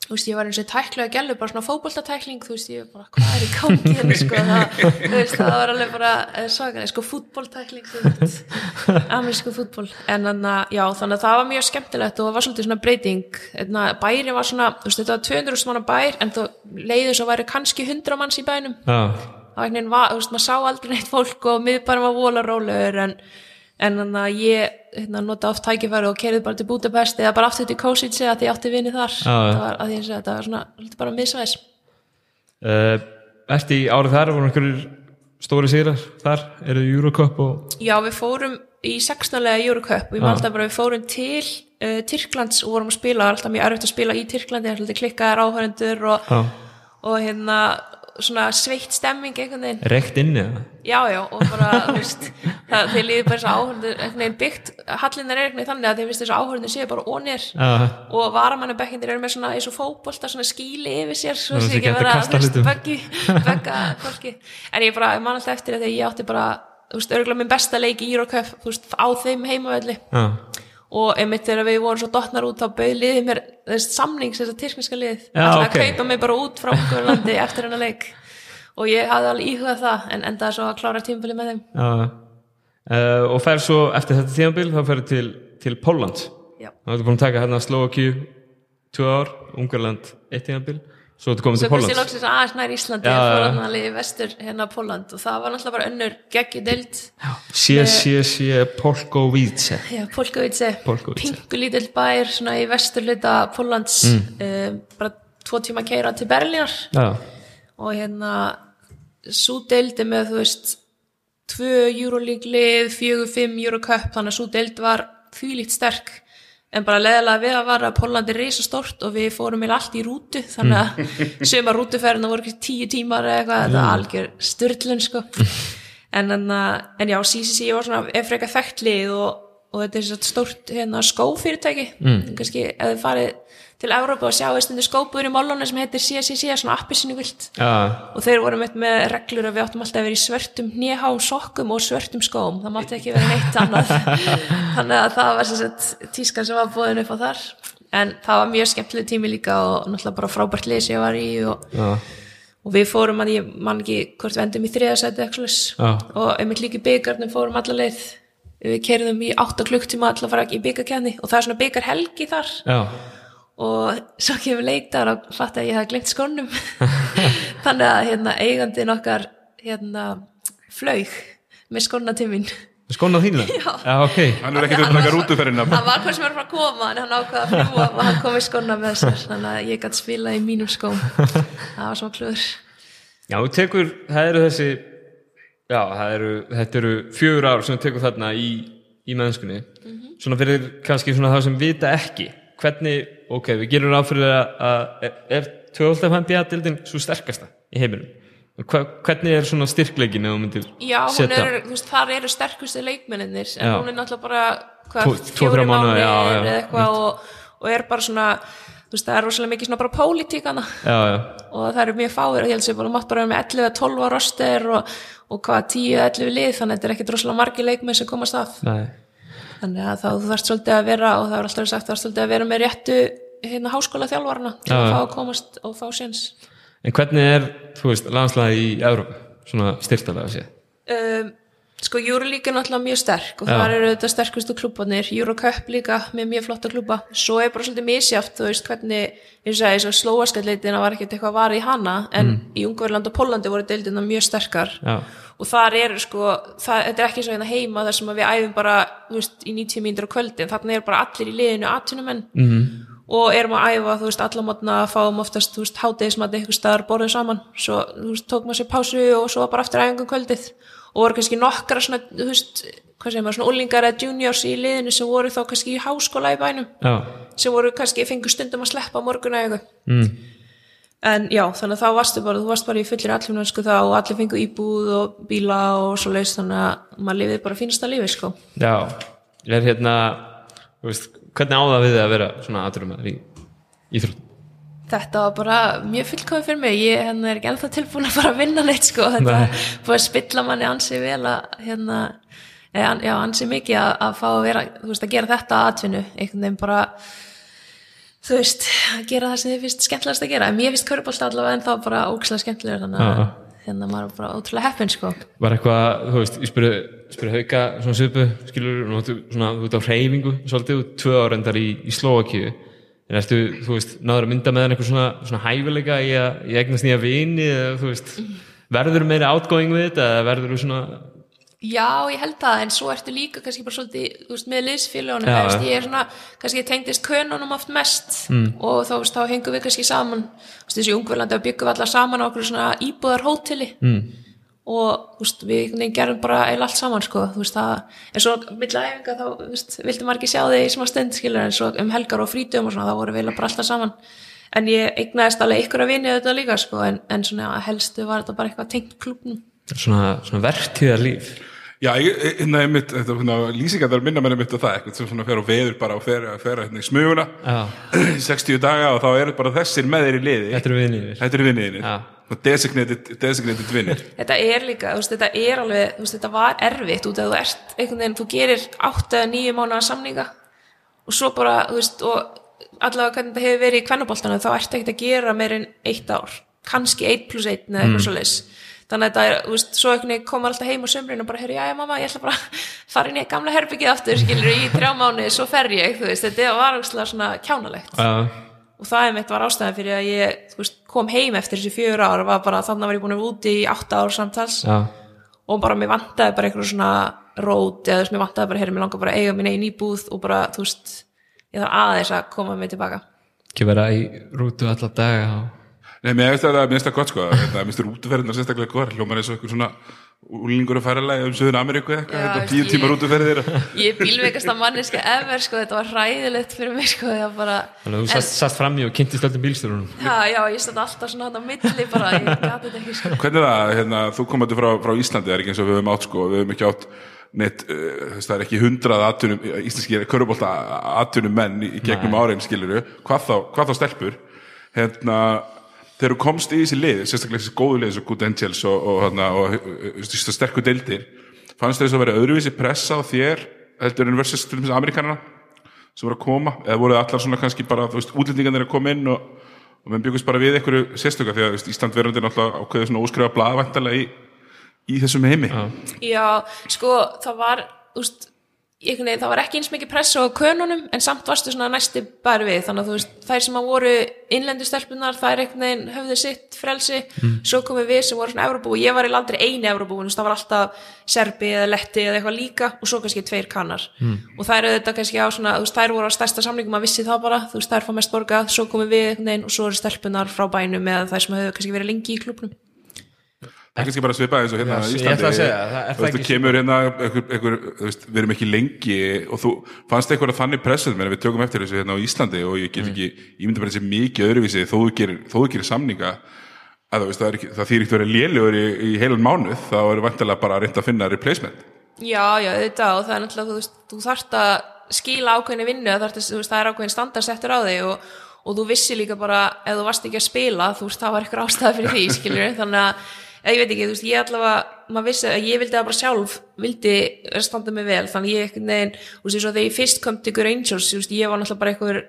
þú veist, ég var eins og tæklega gælu bara svona fótboltatækling, þú veist, ég bara hvað er í gangi hérna, sko, það, þú veist, það var alveg bara svakalega, sko, fútboltækling þú veist, amerísku fútbol en þannig að, já, þannig að það var mjög skemmtilegt og það var svolítið svona breyting. Bæri var svona, þú veist, þetta var 200 manna bær en þú leiði svo væri kannski 100 manns í bænum. Það var einhvern veginn, var- þú veist, maður sá aldrei neitt fólk og miðbærum var vola rólegur en, en þannig að ég hérna, nota oft tækifæri og kerði bara til Budapest eða bara aftur til Kosice að ég átti vinni þar. Já. það var að því að þetta var svona bara miðsvæðis uh, Ertu í árið þar, voru einhverjir stóri sigrar þar, eru Eurocup og Já, við fórum í 16. Eurocup. Og ég alltaf bara við fórum til uh, Tyrklands og vorum að spila, alltaf mjög erfitt að spila í Tyrklandi, alltaf klikkaðar áhörendur og, og hérna svona sveitt stemming einhvern veginn. Reykt inni eða? Já, já, og bara, þú veist, það, líður bara að áhörnir, einhvern veginn byggt, hallin er einhvern veginn þannig að þeir finnst þess að áhörnir séu bara ónir Já, og varamannabekkindir eru með svona eins og fótbolta, svona skíli yfir sér, svo sé ekki vera, þú veist, beggi, begga, fólki. En ég bara, man alltaf eftir að ég átti bara, þú veist, örgulega minn besta leik í Eurocup, þú veist, á þeim heimavelli. Já, og einmitt þegar við vorum svo dottnar út þá bauð liðið mér þess samning þess að tyrkneska lið Já, Ætlaði ok. að kaupa mig bara út frá Ungverjalandi eftir hennar leik. Og ég hafði alveg íhugað það en endaði svo að klára tímabili með þeim. Já. Uh, og fer svo eftir þetta tímabil þá fer til, til Póland þá ertu búin að taka hérna Slovakíu tvö ár, Ungarland eitt tímabil, svo ertu komið svo til kannski Póland loksins aðeins nær Íslandi Já, og fór hann alveg í vestur hérna Póland og það var náttúrulega bara önnur geggi deild. Sé, sé, sé, Polkovice Já, Polkovice, Polkovice. pingulítill bær svona í vesturluta Pólands mm. bara tvo tíma keira til Berlínar. Já, og hérna svo deildi með þú veist tvö Euroleague lið, fjögur, fimm Eurocup, þannig að svo deild var þvílíkt sterk en bara leðilega við að vara að Póland er reysa stort og við fórum með allt í rútu þannig að söma rútuferðina voru ekki tíu tímar eða eitthvað, þetta er algjör styrlun sko. En, en, en já, CCC var svona ef frekar þekkt lið og, og þetta er svo stórt hérna, skófyrirtæki. Mm. kannski ef þið farið til Európa og sjáu stundu skópur í málunni sem heitir CCC, svona appisinu vilt Já, og þeir voru með, með reglur að við áttum alltaf að vera í svörtum hnéhám sokkum og svörtum skóm. Það mátti ekki vera neitt annað. Þannig að það var sagt tískan sem var búin upp á þar. En það var mjög skemmtileg tími líka og náttúrulega bara frábært lið sem ég var í og, já, og við fórum að ég man ekki hvort við endum í þriðasæti Já. og einmitt líka í byggarnum fórum alla leið. Við kerðum í 8 klukktíma alltaf í og svo kemur leiktar og fatt að ég hafði glemt skónum. Þannig að hérna, eigandinn okkar hérna, flaug með skóna til mín. Skóna þínu Já. já, ok. Hann er ekkert um að taka rútuferðina hann var hvað sem var frá að koma en hann ákvaða að fljúa og hann kom með skóna með sér þannig að ég gæti spila í mínum skóm. Það var svona klúður. Já, þú tekur, það eru þessi já, það eru, þetta eru fjögur ár sem þú tekur þarna í, í mennskunni. Svona fyrir kannski svona það sem vita ekki hvernig, ok, við gerum ráð fyrir að, er- er 12. NBA-dildin svo sterkasta í heiminum? Hvernig er svona styrkleikin ef þú myndir já, setja er, þú veist, þar eru sterkustu leikmenninir en Já. hún er náttúrulega bara hvað, fjóri já, já, eða eitthvað og, og er bara svona þú veist, það er rosalega mikið svona bara pólitíkana já, já, og það eru mjög fáir og ég held sér bara mátt bara með 11-12 roster og, og hvað 10-11 lið þannig að þetta er ekki droslega margi leikmenn sem komast að. Nei þannig að þá þú þarfst svolítið að vera og það er alltaf sagt, þarfst svolítið að vera með réttu hérna háskóla þjálfarna til að fá að komast og fá séns. En hvernig er, þú veist, landslagi í Európa, svona styrtalega séð? um, sko Euroleague er náttúrulega mjög sterk og Já. þar eru þetta sterkustu klubbarnir Eurocup líka með mjög flotta klubba svo er bara svolítið misjáft, þú veist hvernig eins og að slóaskallleitina var ekkert eitthvað var í hana en í Ungverland og Pólandi voru deildina mjög sterkar. Já, og þar eru sko, það, þetta er ekki svo hérna heima þar sem við æfum bara þú veist, í 90 mínútur á kvöldin, þarna er bara allir í liðinu atvinnumenn. -hmm. og erum að æfa þú veist, alla mótna, fáum oftast þú veist, hátegismat eitthvað staðar, borðum saman. Svo, þú veist, og voru kannski nokkra svona, þú veist, hvað segir maður svona úlingar eða juniors í liðinu sem voru þá kannski í háskóla í bænum já, sem voru kannski, fengu stundum að sleppa morgun eða eitthvað mm. En já, þannig að þá varstu bara, þú varst bara í fullir allumnarsku þá og allir fengu íbúð og bíla og svo leist þannig að maður lifið bara fínasta lífi, sko. já, er hérna, þú veist, hvernig á það við að vera svona aðrumæður í íþrótt? Þetta var bara mjög fullkomið fyrir mig, ég hérna, er ekki ennþá tilbúin að fara að vinna neitt, sko. Þetta Nei. búið að spilla manni ansi vel að, hérna, eða, já, ansi mikið að, að fá að vera, veist, að gera þetta að atvinnu, einhvern veginn bara, þú veist, að gera það sem þið finnst skemmtilegast að gera. En mér finnst körbólta allavega en þá bara ókslega skemmtilegur, þannig að hérna maður bara ótrúlega heppin, sko. Var eitthvað, þú veist, ég spurði, hauka svona svipu, skilur, þú ert á hreyfingu, svolítið, tvö árendar í, í Slovakíu, en ertu, þú veist, náður að mynda með hann eitthvað svona, svona hæfileika í að, eignast nýja vini, eða, þú veist, verður meira outgoing við þetta, eða verður þú svona, Já, ég held það, en svo ertu líka kannski bara svolítið, þú veist, með liðsfélagunum veist, já. ég er svona, kannski tengdist könunum oft mest mm. og þá, þá hengum við kannski saman, þessi ungverlandi og byggum við allar saman á okkur svona íbúðar hóteli mm. Og, þú veist, við gerum bara eil allt saman, sko, þú veist, það en svo milla æfinga þá, þú veist, vildi maður ekki sjá þig í smá stund, skilur, en svo um helgar og frítum og svona, þá voru við eiginlega bara alltaf saman. En ég eignaðist alveg ykkur að vinni þetta líka, sko, en, en svona helstu var þetta bara eitthvað tengt klubnum svona, svona vertíðar líf? Já, ég, hérna, einmitt, þetta, hérna, lýsingar þar minna mér einmitt á það, eitthvað sem svona fer á veður bara og fer, fer hérna í smuguna. Já, í 60 daga og þá eru bara þessir með þeir í liði. Þetta eru vinir. Designated, designated vinnir þetta er líka, veist, þetta er alveg veist, þetta var erfitt út að þú ert einhvern veginn, þú gerir 8 eða 9 mánuða samninga og svo bara, veist, og allavega hvernig þetta hefur verið í kvennaboltanu þá ertu ekkert að gera meir en eitt ár kannski 1 plus 1 eða eitthvað mm. þannig að þetta er, þú veist, svo einhvern veginn koma alltaf heim á sömrinu og bara, herri, já, já, mamma, ég ætla bara að fara inn í gamla herbyggið aftur, skilur, í þrjá mánu, svo fer ég, þú veist, þetta var svona kjánalegt. Já, og það er mitt var ástæðan fyrir að ég veist, kom heim eftir þessi fjögur ár var bara, þannig var ég búin að vera úti í átta ár samtals. Já, og bara mér vantaði bara einhverju svona rót eða þú veist, mér vantaði bara, heyri, mér langar bara að eiga mín eigin íbúð og bara, þú veist ég þarf aðeins að koma mig tilbaka. Ekki vera í rútu alla daga og... Nei, mér finnst það, mér finnst það gott sko. Þetta, mér finnst það rútuferðina sérstaklega góðar hljómar eins og eitthvað svona úlingur að fara um Söður Ameríku eða eitthvað, þetta veist, tíu tíma ég- rútuferðir ég er bílveikasta manneska ever, sko, þetta var hræðilegt fyrir mig, sko, bara Þannig að þú sast, sast fram í og kynntist öllum bílstjórunum. já, já, ég stætti alltaf svona hann á milli bara, ég gati þetta ekki, sko. Hvernig er það, hérna, þú komandi frá, frá Íslandi, það er ekki eins og við höfum átt sko, við höfum ekki átt neitt, uh, það er ekki hundrað atvinnum, íslenski körubólta atvinnum menn í gegnum árein skiluru hvað þá, hvað þá stelpur? Hérna, þegar þú komst í þessi lið sérstaklega þessi góðu lið, þessu Good Angels og, og, og, og, og, og sterku deildir fannst þess að vera öðruvísi pressa á þér heldur en versus til dæmis Amerikanana sem voru að koma, eða voru allar svona kannski bara, þú veist, útlendingarnir að koma inn og, menn byggust bara við einhverju sérstöka því að þú veist, Ísland verður náttúrulega ákveðið svona óskrifa blaðvæntalega í, í þessum heimi. Já, sko, það var úst, einhvern veginn, það var ekki eins mikið pressa á könunum, en samt varstu svona næsti bara við, þannig að þú veist, þær sem að voru innlendu stelpunar, þær einhvern veginn höfðu sitt frelsi, svo komum við sem voru svona Evropú, og ég var í aldrei eini Evropú, en það var alltaf Serbi eða Letti eða eitthvað líka, og svo kannski tveir kannar, og þær þetta kannski á svona, þú veist, þær voru á stærsta samlingum að vissi það bara, þú veist, þær fá mest borgað, svo komum við einhvern veginn, og svo eru stelpunar frá bænum eða þær sem höfðu kannski verið lengi í klubnum Það er kannski bara svipað eins og hérna í að Íslandi. segja, það þú það veist, þú kemur hérna einhver, einhver, þú veist, við erum ekki lengi og þú fannst eitthvað þannig pressuð mér við tökum eftir þessu hérna á Íslandi og ég Mm. get ekki, ég myndi bara þessi mikið öðruvísi þó þú gerir, þó þú gerir samninga. Að þú veist, það, er ekki, það þýr ekki verið lélegur í, í heilan mánuð, þá er vantilega bara að reynda að finna replacement. Já, já, þetta og það er náttúrulega, þú veist, þú þarft að skila ákveðinni vinnu, það, þarft, það er ákveðin standardsettur á þig og, og þú vissi líka bara, ef þú varst ekki að spila, þú veist, það var eitthvað ástæða fyrir því, skiljur, þannig að, ég veit ekki, þú veist, ég allavega, maður vissi að ég vildi það bara sjálf, vildi standa mig vel, þannig ég einhvern veginn, þú veist, þegar ég fyrst kom til Rangers, þú veist, ég var náttúrulega bara einhver,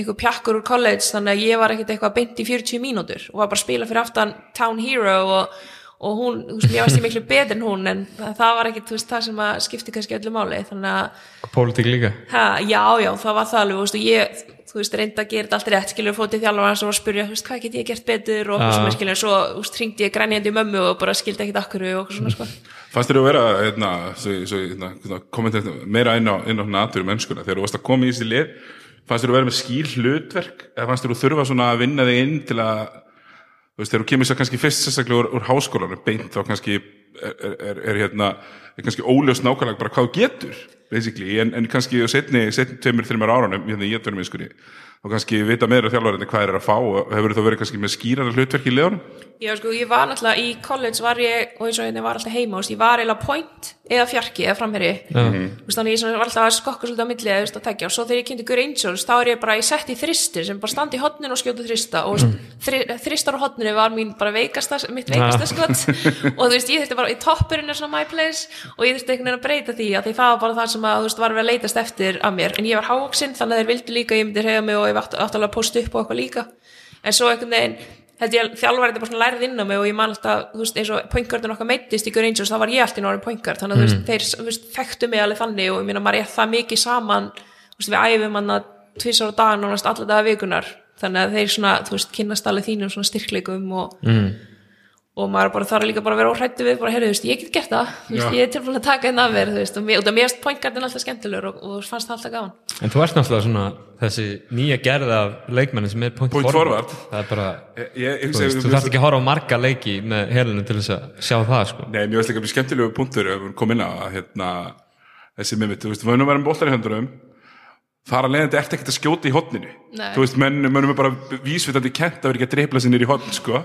einhver pjakkur úr college, þannig að ég var ekkert eitthvað beint í 40 mínútur og var bara að spila fyrir aftan Town Hero og og hún, þú veist, mér varst ég miklu betur en hún en það var ekki, þú veist, það sem að skipti kannski öllu máli, þannig að Pólitík líka. Ha, já, já, það var það alveg, þú veist, og ég þú veist, reynda að gera þetta allt rétt, skilur fótið þjálfur og spyrja, þú veist, hvað get ég gert betur? Og svona, skilur, svo, þú veist, hringdi ég grænjandi í mömmu og bara skildi ekkit akkur og svona, sko. Fannst þér að vera hérna, svo, svo, hérna, hérna, kommentar meira inn á, inn á natur mennskuna þegar þú varst að koma í þessi lið fannst þér að vera með skýr hlutverk? Eða fannst þér að þurfa svona að vinna þig inn til að þú veist, þegar þú kemur sér kannski fyrst sérstaklega úr, úr háskólanum beint þá kannski er, er, er, er hérna er kannski óljós nákvæmlega bara hvað þú getur en, en kannski setni, setni tveimur, þreimur árunum, hérna í ettunum einskunni þá kannski vita meira þjálfarinn hvað er að fá og hefur þú verið kannski með skýrara hlutverk í liðunum? Já, sko, ég var náttúrulega í college var ég, og eins og hérna var alltaf heima, ég var eiginlega point eða fjarki eða framherri þú veist, þannig ég var alltaf að skokka svolítið á milli eða, að tekja, og svo þegar ég kynnti Gur Angels þá er ég bara, ég sett í þristir sem bara standi í hotninu og skjóta þrista. Og mm. þri, þristar á hotninu var mín bara veikasta mitt veikasta skot. Og þú veist, ég þurfti bara, í toppurinn er svona my place. Og ég þurfti einhvern veginn að breyta því að því það var bara það sem að, þú veist, var verið að leitast eftir af mér, en ég var hávoksin, þannig að þeir vildu líka ég myndi reyða mig og ég átti alveg að posta upp og eitthvað líka. En svo einhvern veginn held ég að þjálfari þetta bara svona lærið inn á mig og ég man alltaf, þú veist, eins og pointgardin okkar meittist í Gur Angels, þá var ég alltaf náttúrulega pointgard þannig að þú veist, þeir þú veist, þekktu mig alveg þannig og ég meina, maður er það mikið saman. Þú veist, við æfum hann að tvisar á dag nánast alla daga vikunar þannig að þeir svona, þú veist, kynnast alveg þínum svona styrkleikum og, mm. Og maður bara þarf líka bara að vera óhrættu við bara, heyrðu, þú veist, ég get gert það, þú veist, ég er tilfæðan að taka einn af mér, þú veist, og og það mér erst pointgardin alltaf skemmtilegur og, og fannst það alltaf gaman. En þú ert náttúrulega svona þessi nýja gerð af leikmennin sem er point, Point forward. Það er bara, Ég, ég, þú veist, þú þarft ekki að horfa á marga leiki með helinu til þess að sjá það sko. Nei, mér veist líka mjög skemmtilegu punktur ef við komum inn á að hérna, þessi með mitt, þú veist, við erum að vera með boltar í höndunum þar að leiðandi ert ekkert að skjóta í hotninu Nei. þú veist, menn, mönnum er bara vísvitandi kent að vera ekki að dreipla sér nýr í hotn sko.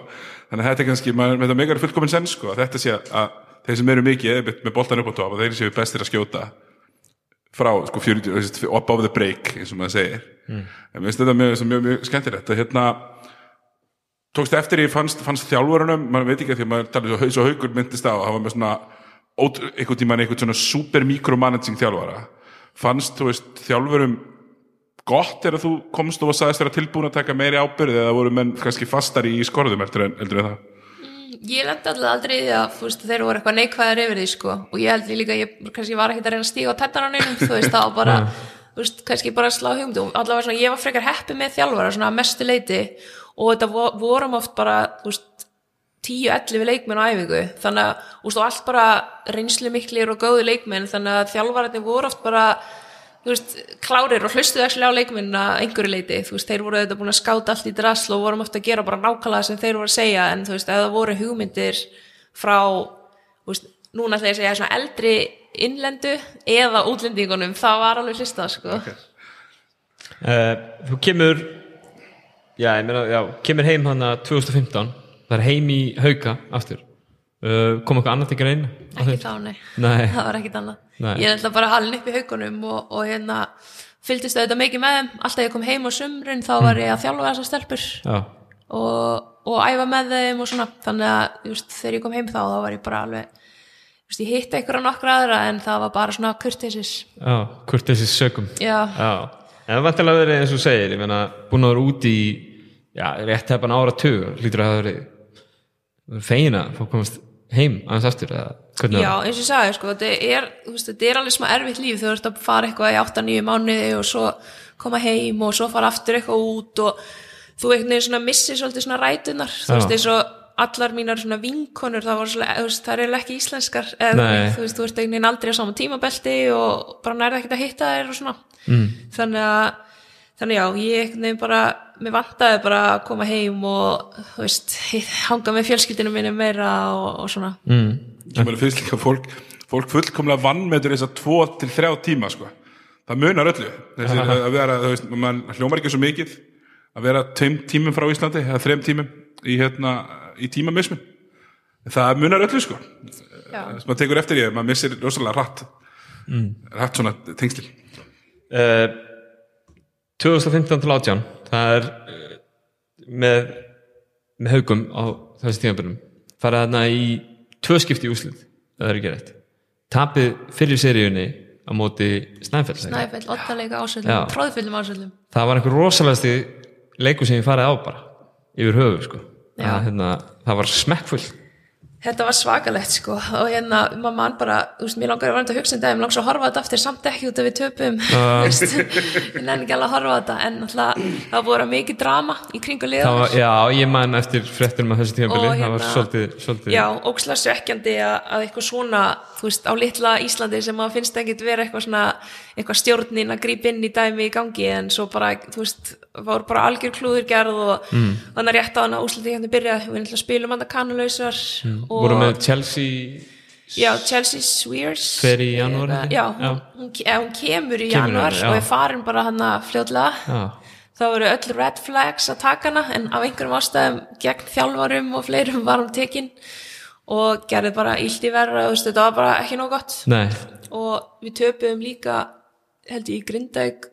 þannig að þetta er kannski, maður, þetta megar fullkomin senn sko, að þetta sé að þeir sem eru mikið með, með boltan upp á top og þeir séu bestir að skjóta frá sko 40, þú veist, up of the break eins og maður segir en mér finnst þetta mjög, mjög, mjög skemmtilegt að hérna tókst eftir í fannst, fannst þjálfurunum maður veit ekki að því að maður talið svo, svo haugur myndist á að hafa með svona einhvern tímann einhvern svona super micromanaging þjálfara fannst þú veist þjálfurum gott er að þú komst og sagðist þér að tilbúin að taka meiri ábyrð eða voru menn kannski fastar í skorðum heldur en, heldur en það? Ég lendi alltaf aldrei því að þú veist, þeir voru eitthvað neikvæðar yfir því sko. og ég held líka, ég kannski var ekkert að reyna að stíga á tettananum, þú veist, var bara veist, kannski bara að slá hugmynd. Og allavega svona, ég var frekar heppi með þjálfara svona að mestu leiti og þetta vo- vorum oft bara, veist 10-11 leikmenn á æfingu. Þannig að, allt bara reynslu miklir og góði leikmenn, þannig að þjálfararnir voru oft bara þú veist, klárir og hlustuðu ekki á leikmennina einhverju leiti, þú veist, þeir voru þetta búin að skáta allt í drasl og vorum ofta að gera bara nákvæmlega sem þeir voru að segja, en þú veist, ef það voru hugmyndir frá, þú veist, núna ætla ég segja svona eldri innlendu eða útlendingunum, það var alveg hlustað, sko. uh, Þú kemur já, ég meina, já, kemur heim hann 2015 það er heim í Hauka aftur uh, kom eitthvað annað til grein ekki þá, nei, Nei. það var ekkit annað. Nei. ég er alltaf bara halin upp í haugunum og, og hérna fylgdist auðvitað mikið með þeim. Alltaf ég kom heim á sumrin þá var ég að þjálfa þessar stelpur já, og, og æfa með þeim og svona. Þannig að just, þegar ég kom heim þá þá var ég bara alveg just, ég hitti einhverja nokkra aðra en það var bara svona hvort þessi sökum. Já, já, en það vantilega verið eins og segir ég meina, búin að vera úti í rétt hefðan ára tug lítur að það verið fegina fór komast heim aðeins aftur eða hvernig já eins og ég sagði sko, þetta, er, veist, þetta er alveg smá erfitt líf. Þú ert að fara eitthvað í 8-9 mánuði og svo koma heim og svo fara aftur eitthvað út og þú veginn svona missir svolítið svona rætunar þú veist eins og allar mínar svona vinkonur það var veist, það er eiginlega ekki íslenskar eða þú veist, þú ert veginn aldrei á sama tímabelti og bara nærði ekkert að hitta þér og svona. Mm. þannig að þannig já, ég veginn bara mér vantaði bara að koma heim og veist, hanga með fjölskyldinu minni meira og, og svona. Mm. sem er fyrst líka fólk fólk fullkomlega vannmetur þess að tvo til þrjá tíma sko. það munar öllu. Þessi, að vera, þú veist, mann hljómar ekki svo mikið. Að vera tveim tímum frá Íslandi eða þreim tímum í, hérna, í tímamismun. Það munar öllu sko. Þess maður tekur eftir ég, maður missir rosalega rætt mm. rætt svona tengslil uh, 2015 til 18 það er uh, með, með haugum á þessi tímabörnum farið þarna í tvö skipti í úslit það er ekki rétt. Tapið fyrir seríunni á móti Snæfell Snæ. Snæfell, ottalega ásöldum, tróðfullum ásöldum það var einhver rosalegasti leikur sem ég farið á bara yfir höfu sko. Það, hérna, það var smekkfull Þetta var svakalegt sko. Og hérna, maður mann bara, þú veist, mér langar að vera að hugsa um mér langar svo að horfa þetta aftur samt ekki út af við töpum, ég nenni ekki alveg að horfa þetta, en alltaf það að vera mikið drama í kringu liðan já, ég man eftir fréttum af þessu tímabili, Og það var hérna- svolítið, svolítið Já, ókslega svekkjandi að, að eitthvað svona, þú veist, á litla Íslandi sem að finnst ekkit vera eitthvað svona eitthvað stjórnin að grípa inn í dæmi í gangi en svo bara, þú veist var bara algjör klúður gerð og mm. þannig að rétt á hana úsliti hérna byrja við að og voru með Chelsea já, Chelsea Swears. Fer í janúar, ég. já, hún, hún, ke- hún kemur í janúar og er farin bara hana fljótlega. Já, þá voru öll red flags að taka hana en af einhverjum ástæðum gegn þjálfarum og fleirum var hún tekin og gerði bara illt í verra veist, þetta var bara ekki nóg gott. Nei, og við töpuðum líka held ég í Grindavík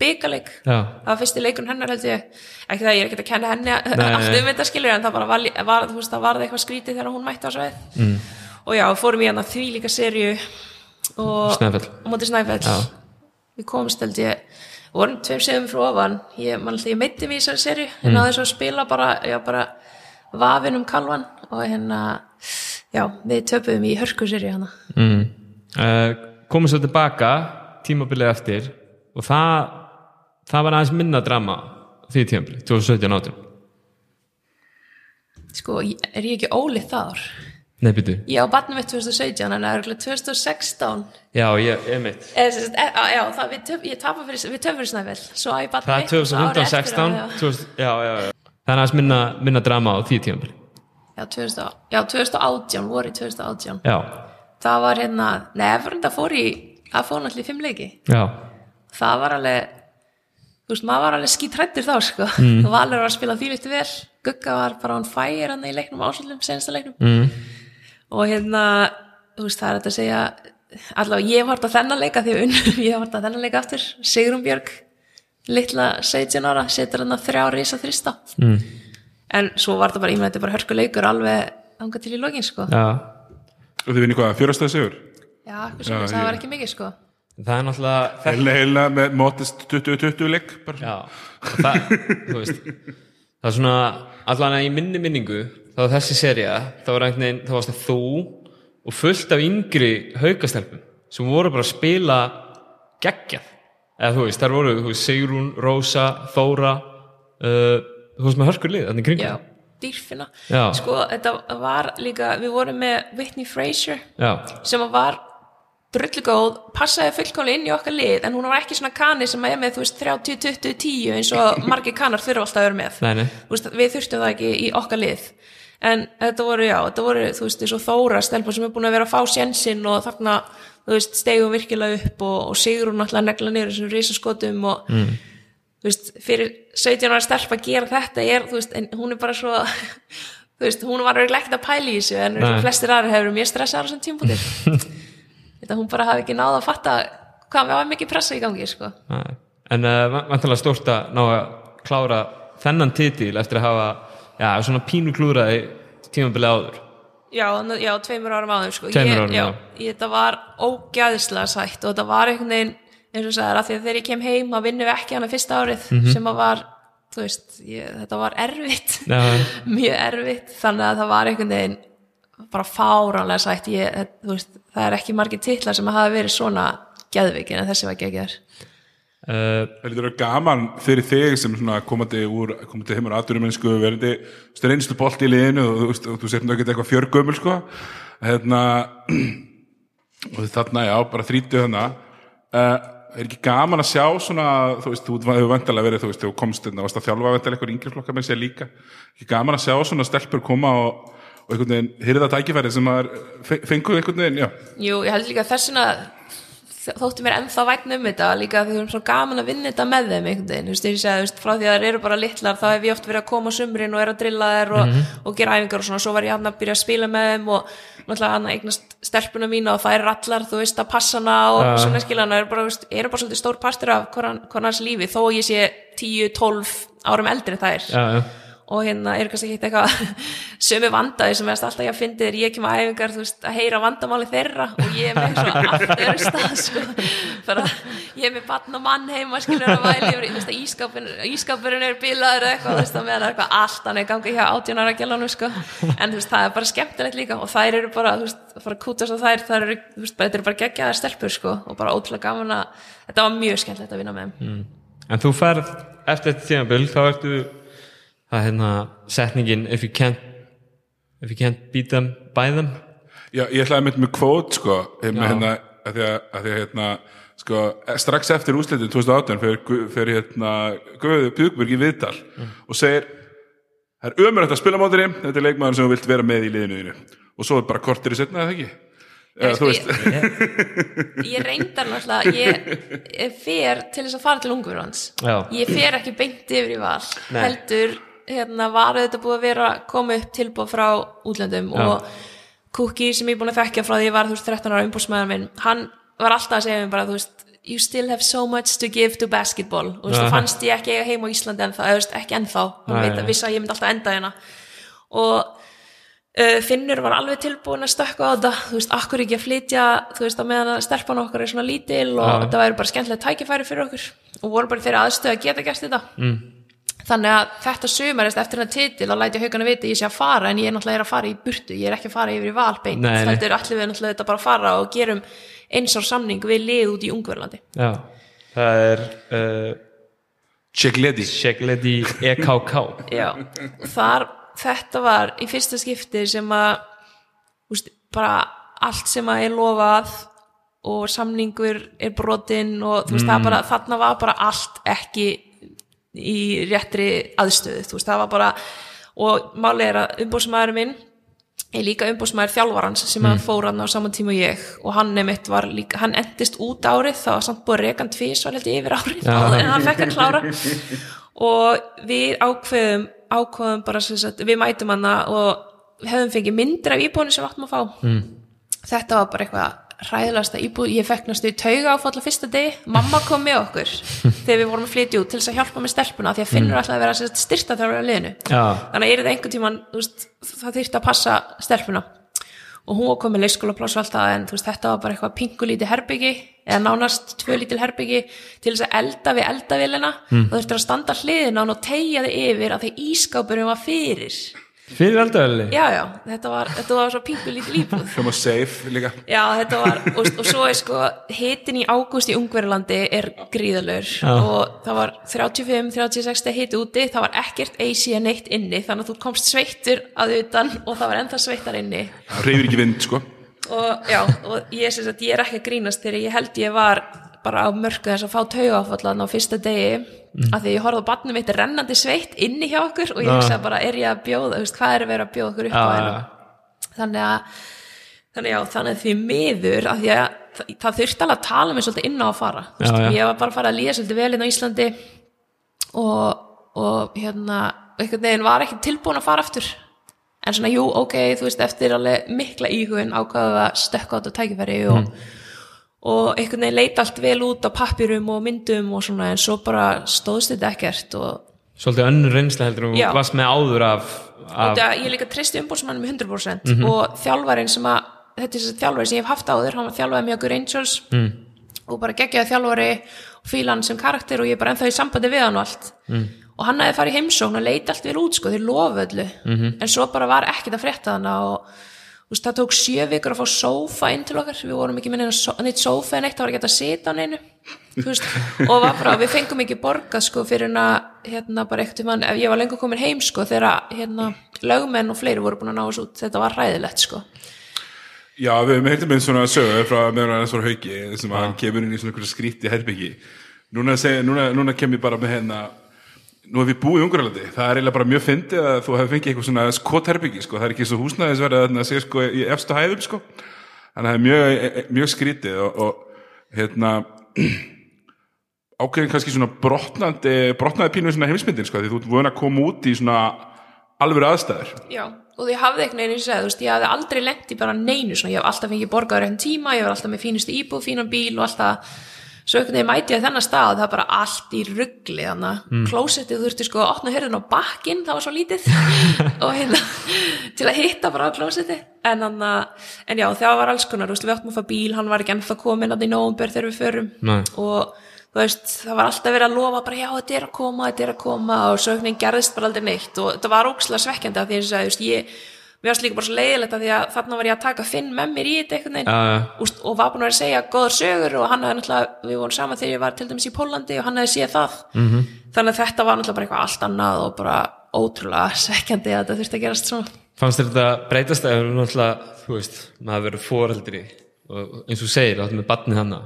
byggaleg, já. Það var fyrsti leikun hennar held ég, ekki það ég er ekki að kenna henni allt um þetta skilur en það bara var, var, veist, það var eitthvað skrítið þegar hún mætti á sveið mm. og já, fórum í hana því líka serju og Snæfell. á móti Snæfell. Við komumst held ég vorum tveim segum frá ofan. Ég, ég meitti mig í þessari serju en á þess að spila bara, já, bara vafin um kalvan og hérna já, við töpuðum í hörku serju hana. Mm. uh, komum svo tilbaka tímabilið eftir og það það var aðeins minna drama því tímabilið, 2017-18 sko, er ég ekki ólið þar? nei, byrju, Ég á barnum mitt 2017 en það er örugglega 2016 já, ég, ég mitt. Eða, sem sagt, e, á, já, það, við, tapa fyrir, við töfum snæfell. Svo á ég barnum það er 2015-16 já, 2000 já, já, já. Það er aðeins minna, minna drama á því tímabilið já, 2000, já, 2018 voru í 2018 já, það var hérna, nefnir þetta fór í það fór náttúrulega í fimm leiki. Já, það var alveg þú veist, maður var alveg skítrættur þá sko. Mm. Valur var að spila því litur vel. Gugga var bara on fire hann í leiknum ásöldum, senasta leiknum. Mm. og hérna, þú veist, það er þetta að segja allavega ég var þetta þennan leika því unnum, ég var þetta þennan leika aftur. Sigrun Björg, litla 17 ára, setur hann að þrjá risa þrista Mm. en svo var þetta bara, ég með þetta bara hörku leikur alveg anga til í lokin sko. Já. Og þið vinni hvað, fjórastæði sigur? Já, Já, það ég- var ekki mikið sko það er náttúrulega heila, heila með mótist 20-20 leik bara. Já, það, þú veist, það er svona, allan að í minni minningu, þá var þessi seria, þá var einhvern veginn, þá varst það þú og fullt af yngri haukastelpum sem voru bara að spila geggjað, eða þú veist, þar voru þú veist, Sigrún, Rósa, Þóra, uh, þú veist með hörkur lið, þannig kringum. já, dýrfina Já. sko, þetta var líka, við vorum með Whitney Fraser Já, sem að var drullugóð, passaði fullkomlega inn í okkar lið en hún var ekki svona kani sem er með þú veist 30, 20, 10 eins og margir kanar þurfa alltaf að vera með. Nei, nei, veist, við þurftum það ekki í okkar lið. En þetta voru, já, þetta voru þú veist, eins og Þóra stelpa sem er búin að vera að fá sjensin og þarna, þú veist, stegum virkilega upp og, og Sigrún alltaf negla niður þessum risaskotum og mm. þú veist, fyrir 17 ára stelpa að gera þetta er, þú veist, en hún er bara svo þú veist, hún var örugglega ekkert að pæla í þessu en flestir aðra hefur mjög stressað á þessum þetta hún bara hafi ekki náð að fatta hvað var mikið pressa í gangi sko. En uh, vantilega stórt að ná að klára þennan titil eftir að hafa já, svona pínu klúraði tímabilið áður. Já, já, tveimur árum áður sko. Tveimur árum, ég, þetta var ógæðislega sætt og þetta var einhvern veginn eins og sagðir að því að þegar ég kem heim að vinnum ekki hana fyrsta árið Mhm. sem að var, veist, ég, þetta var erfitt. Mjög erfitt. Þannig að það var einhvern veginn bara fáránlega sætt. Ég, þú veist, það er ekki margir titlar sem hafa verið svona geðvikin en þessi var geggjar uh, Það lítur að gaman fyrir þig sem svona komandi úr, komandi heimur aðdurumennsku verandi reynstu bolt í liðinu og þú, og setjum ekki eitthvað fjörgömmul sko. Hérna og þarna já, bara þrítu þarna. Uh, er ekki gaman að sjá svona, þú veist, þú hefur vantilega verið þú veist, þú komst hérna, varst að þjálfa vantilega eitthvað yngri flokka með sér líka, ekki gaman að sjá svona stelpur koma og, og einhvern veginn hyrða tækifæri sem maður fe- fengu einhvern veginn, já, Jú, ég held líka þessuna þótti mér ennþá vægn um þetta líka því við erum svo gaman að vinna þetta með þeim einhvern veginn, þú veist, ég veist, frá því að það eru bara litlar, þá hef ég oft verið að koma á sumrin og er að drilla þær og, og gera æfingar og svona, svo var ég hann að byrja að spila með þeim og náttúrulega hann að eignast stelpuna mína og það er allar, þú veist, að passa hana og Ja. svona skilja hana, eru bara, veist, eru bara svolítið stór partur af hvornars lífi, þó ég sé 10-12 árum eldri þær. Já, já. Og hérna er kannski ekki eitthvað sömu vandaði sem veist alltaf ég að fyndi þegar ég kem að æfingar veist að heyra vandamáli þeirra og ég er með svona öðru stað sko. Ég er með batn og mann heima skilur að væli ískápurinn er bilaður eitthvað veist að meðan er eitthvað allt annað í gangi hjá átjónara gælanum sko. En veist það er bara skemmtilegt líka og þær eru bara þú fara að kútast á þær þær eru, bara bara geggjaðar stelpur sko og bara ótrúlega gaman að þetta var mjög skemmtilegt að vinna með þeim. En þú ferð eftir þetta ertu það er hérna setningin if you can't if you can't beat them, buy them. Já, ég ætlaði að mynda með kvót sko, með hérna, að því að, að því að hérna, sko, strax eftir úslitin 2018 fyrir, fyrir hérna, Guði Pjúkberg í Viðdal og segir það er ömurlegt að spila mótið þetta er leikmaður sem þú vilt vera með í liðinu þínu. Og svo er bara kortir í setna eða ekki? Eða, sko, veist, ég reyndar náttúrulega ég, ég fer til þess að fara til ungverðans Já. ég fer ekki beint yfir í val Nei. heldur hérna var þetta búið að vera koma upp tilbúð frá útlöndum Já. og Cookie sem ég er búin að þekkja frá því ég var þú veist 13 ára umbúrsmæður minn hann var alltaf að segja mér bara þú veist you still have so much to give to basketball. Og þú veist, þú fannst ég ekki eiga heima á Íslandi ennþá, eða þú veist, ekki ennþá. Hann veit að vissi að ég myndi alltaf enda hérna. Og Uh, Finnur var alveg tilbúin að stökka á þetta þú veist, akkur ekki að flytja þú veist, á meðan að stelpan okkar er svona lítil og Já. þetta væri bara skemmtilega tækifæri fyrir okkur. Og voru bara þeirra aðstöð að geta gert þetta. Mm. Þannig að þetta sumarist eftir hennar titil að læti haugana vita ég sé að fara en ég er náttúrulega er að fara í burtu ég er ekki að fara yfir í valbeint Nei, nei. heldur allir við náttúrulega þetta bara að fara og gerum eins ár samning við lið út í Ungverlandi Já, það er uh, check lady. Shegledi EKK Já, þar þetta var í fyrsta skipti sem að úst, bara allt sem að er lofað og samningur er brotinn og þú veist það bara, þarna var bara allt ekki í réttri aðstöðu, þú veist það var bara og málið er að umbóðsmaður minn er líka umbóðsmaður þjálfarans sem hann fór hann á saman tíma og ég og hann nemitt var líka, hann endist út árið það var samt búið reka hann tvís var heldur yfir árið áður en hann fekk að klára. Og við ákveðum ákveðum bara sem sagt, við mætum hana og hefðum fengið myndir af íbúinu sem við áttum að fá. Mm. þetta var bara eitthvað hræðilegasta íbúð, ég fekk næstu tauga áfalla fyrsta degi, mamma kom með okkur þegar við vorum að flytja út til þess að hjálpa með stelpuna því að finnur alltaf að vera sem sagt, styrta þar að liðinu. Já, þannig að er þetta einhvern tímann þú veist, það þyrfti að passa stelpuna. Og hún var komið leikskólapláss og allt það en veist, þetta var bara eitthvað pingulítið herbyggi eða nánast tvö lítil herbyggi til þess að elda við eldavélina. Mm. og þurfti að standa hliðina á hann og tegja þig yfir að þegar ískápurinn var fyrir fyrir aldrei já, já, þetta var, þetta var svo pingulítið lífbúð. Hljóma safe líka. Já, þetta var, og, og svo er sko hitin í ágúst í Ungverjalandi er gríðalur Já. og það var 35-36 hiti úti, það var ekkert AC en neitt inni, þannig að þú komst sveittur að utan og það var ennþá sveittar inni. Það reyfir ekki vind sko. Og já, og ég, sem sagt, ég er ekki að grínast þegar ég held ég var bara á mörku þess að fá taugafallan á fyrsta degi mm. að því ég horfði á barnum mitt rennandi sveitt inni hjá okkur og ég Já. hugsaði bara, er ég að bjóða, veist, hvað er að vera að bjóða okkur upp á já, hérna þannig að þannig, já, þannig að því miður að því að það, það þurfti alveg að tala mig svolítið inn á að fara Já, já. ég var bara að fara að líða svolítið vel inn á Íslandi og, og hérna einhvern veginn var ekki tilbúin að fara aftur en svona jú, ok, þú veist, eftir alveg mikla íhugun ákvaða að stökka á þetta tækifæri og, og einhvern veginn leit allt vel út á pappirum og myndum og svona, en svo bara stóðst þetta ekkert og Svolítið önnur reynsla heldur og Já. varst með áður af, af Þetta, ég líka tristi umbúrsmannum með 100% og þjálfarinn sem að þetta er þessi þjálfari sem ég hef haft áður hann var þjálfaði mjög Rangers mm. og bara geggjaði þjálfari og fíla hann sem karakter og ég er bara ennþá í sambandi við hann og allt mm. og hann hefði farið heimsókn og leiti allt vel út sko, þeir lofu öllu -hmm. en svo bara var ekkert að frétta hana og veist, það tók sjö vikur að fá sófa inn til okkar, við vorum ekki með neina neitt sófa en eitt, það var ekki að sita á neinu veist, og var bara, við fengum ekki borgað sko fyrir hérna, hérna bara ekkert mann, ef ég var lengur komin heim sko þegar hérna lögmenn og fleiri voru búin að ná þessu út, þetta var ræðilegt sko. Já, við hefum heilt með svona sögu frá meðan hans frá hauki sem að hann kemur inn í svona skríti herbyggi núna, núna, núna kem ég bara með hérna nú hef ég búið í Ungarlandi, það er eiginlega bara mjög fyndið að þú hefur fengið eitthvað svona skotherbyggi sko. það er ekki svo húsnæðisverð að segja sko í efstu hæðum sko. Þannig að það er mjög, mjög skrítið og, og hérna ákveðin kannski svona brotnandi brotnaði pínu svona heimsmyndin sko því þú ert vöna að koma út í svona alvöru aðstæður. Já, og því hafði ekki neinu segið, þú veist, ég hafði aldrei lent í bara neinu svona, ég hef alltaf fengið borgaður svo einhvern veginn mæti ég þennan stað, það er bara allt í ruggli þannig að mm. klósettið þurfti sko að opna hörðin á bakkinn, það var svo lítið. Hérna, til að hitta bara á klósettið, en en já, það var alls konar, við áttum að fá bíl hann var ekki ennþá komin að í nóvumber þegar við förum. Nei. og veist, það var alltaf verið að lofa bara já, þetta er að koma, þetta er að koma. Og veginn gerðist bara aldrei neitt. Og þetta var ókslega svekkjandi af því að ég mér varst líka bara svo leiðilegt að því að þarna var ég að taka Finn með mér í þetta einhvern veginn já. Úst, og var búin að vera að segja góðar sögur og hann hefði náttúrulega, við vorum saman þegar ég var til dæmis í Pólandi og hann hefði séð það Mhm. -hmm. þannig að þetta var náttúrulega bara eitthvað allt annað og bara ótrúlega svekkjandi að þetta þurfti að gerast svona Fannst þér þetta breytast þú náttúrulega, þú veist, maður verið foreldri og eins og segir, áttu með barnið hana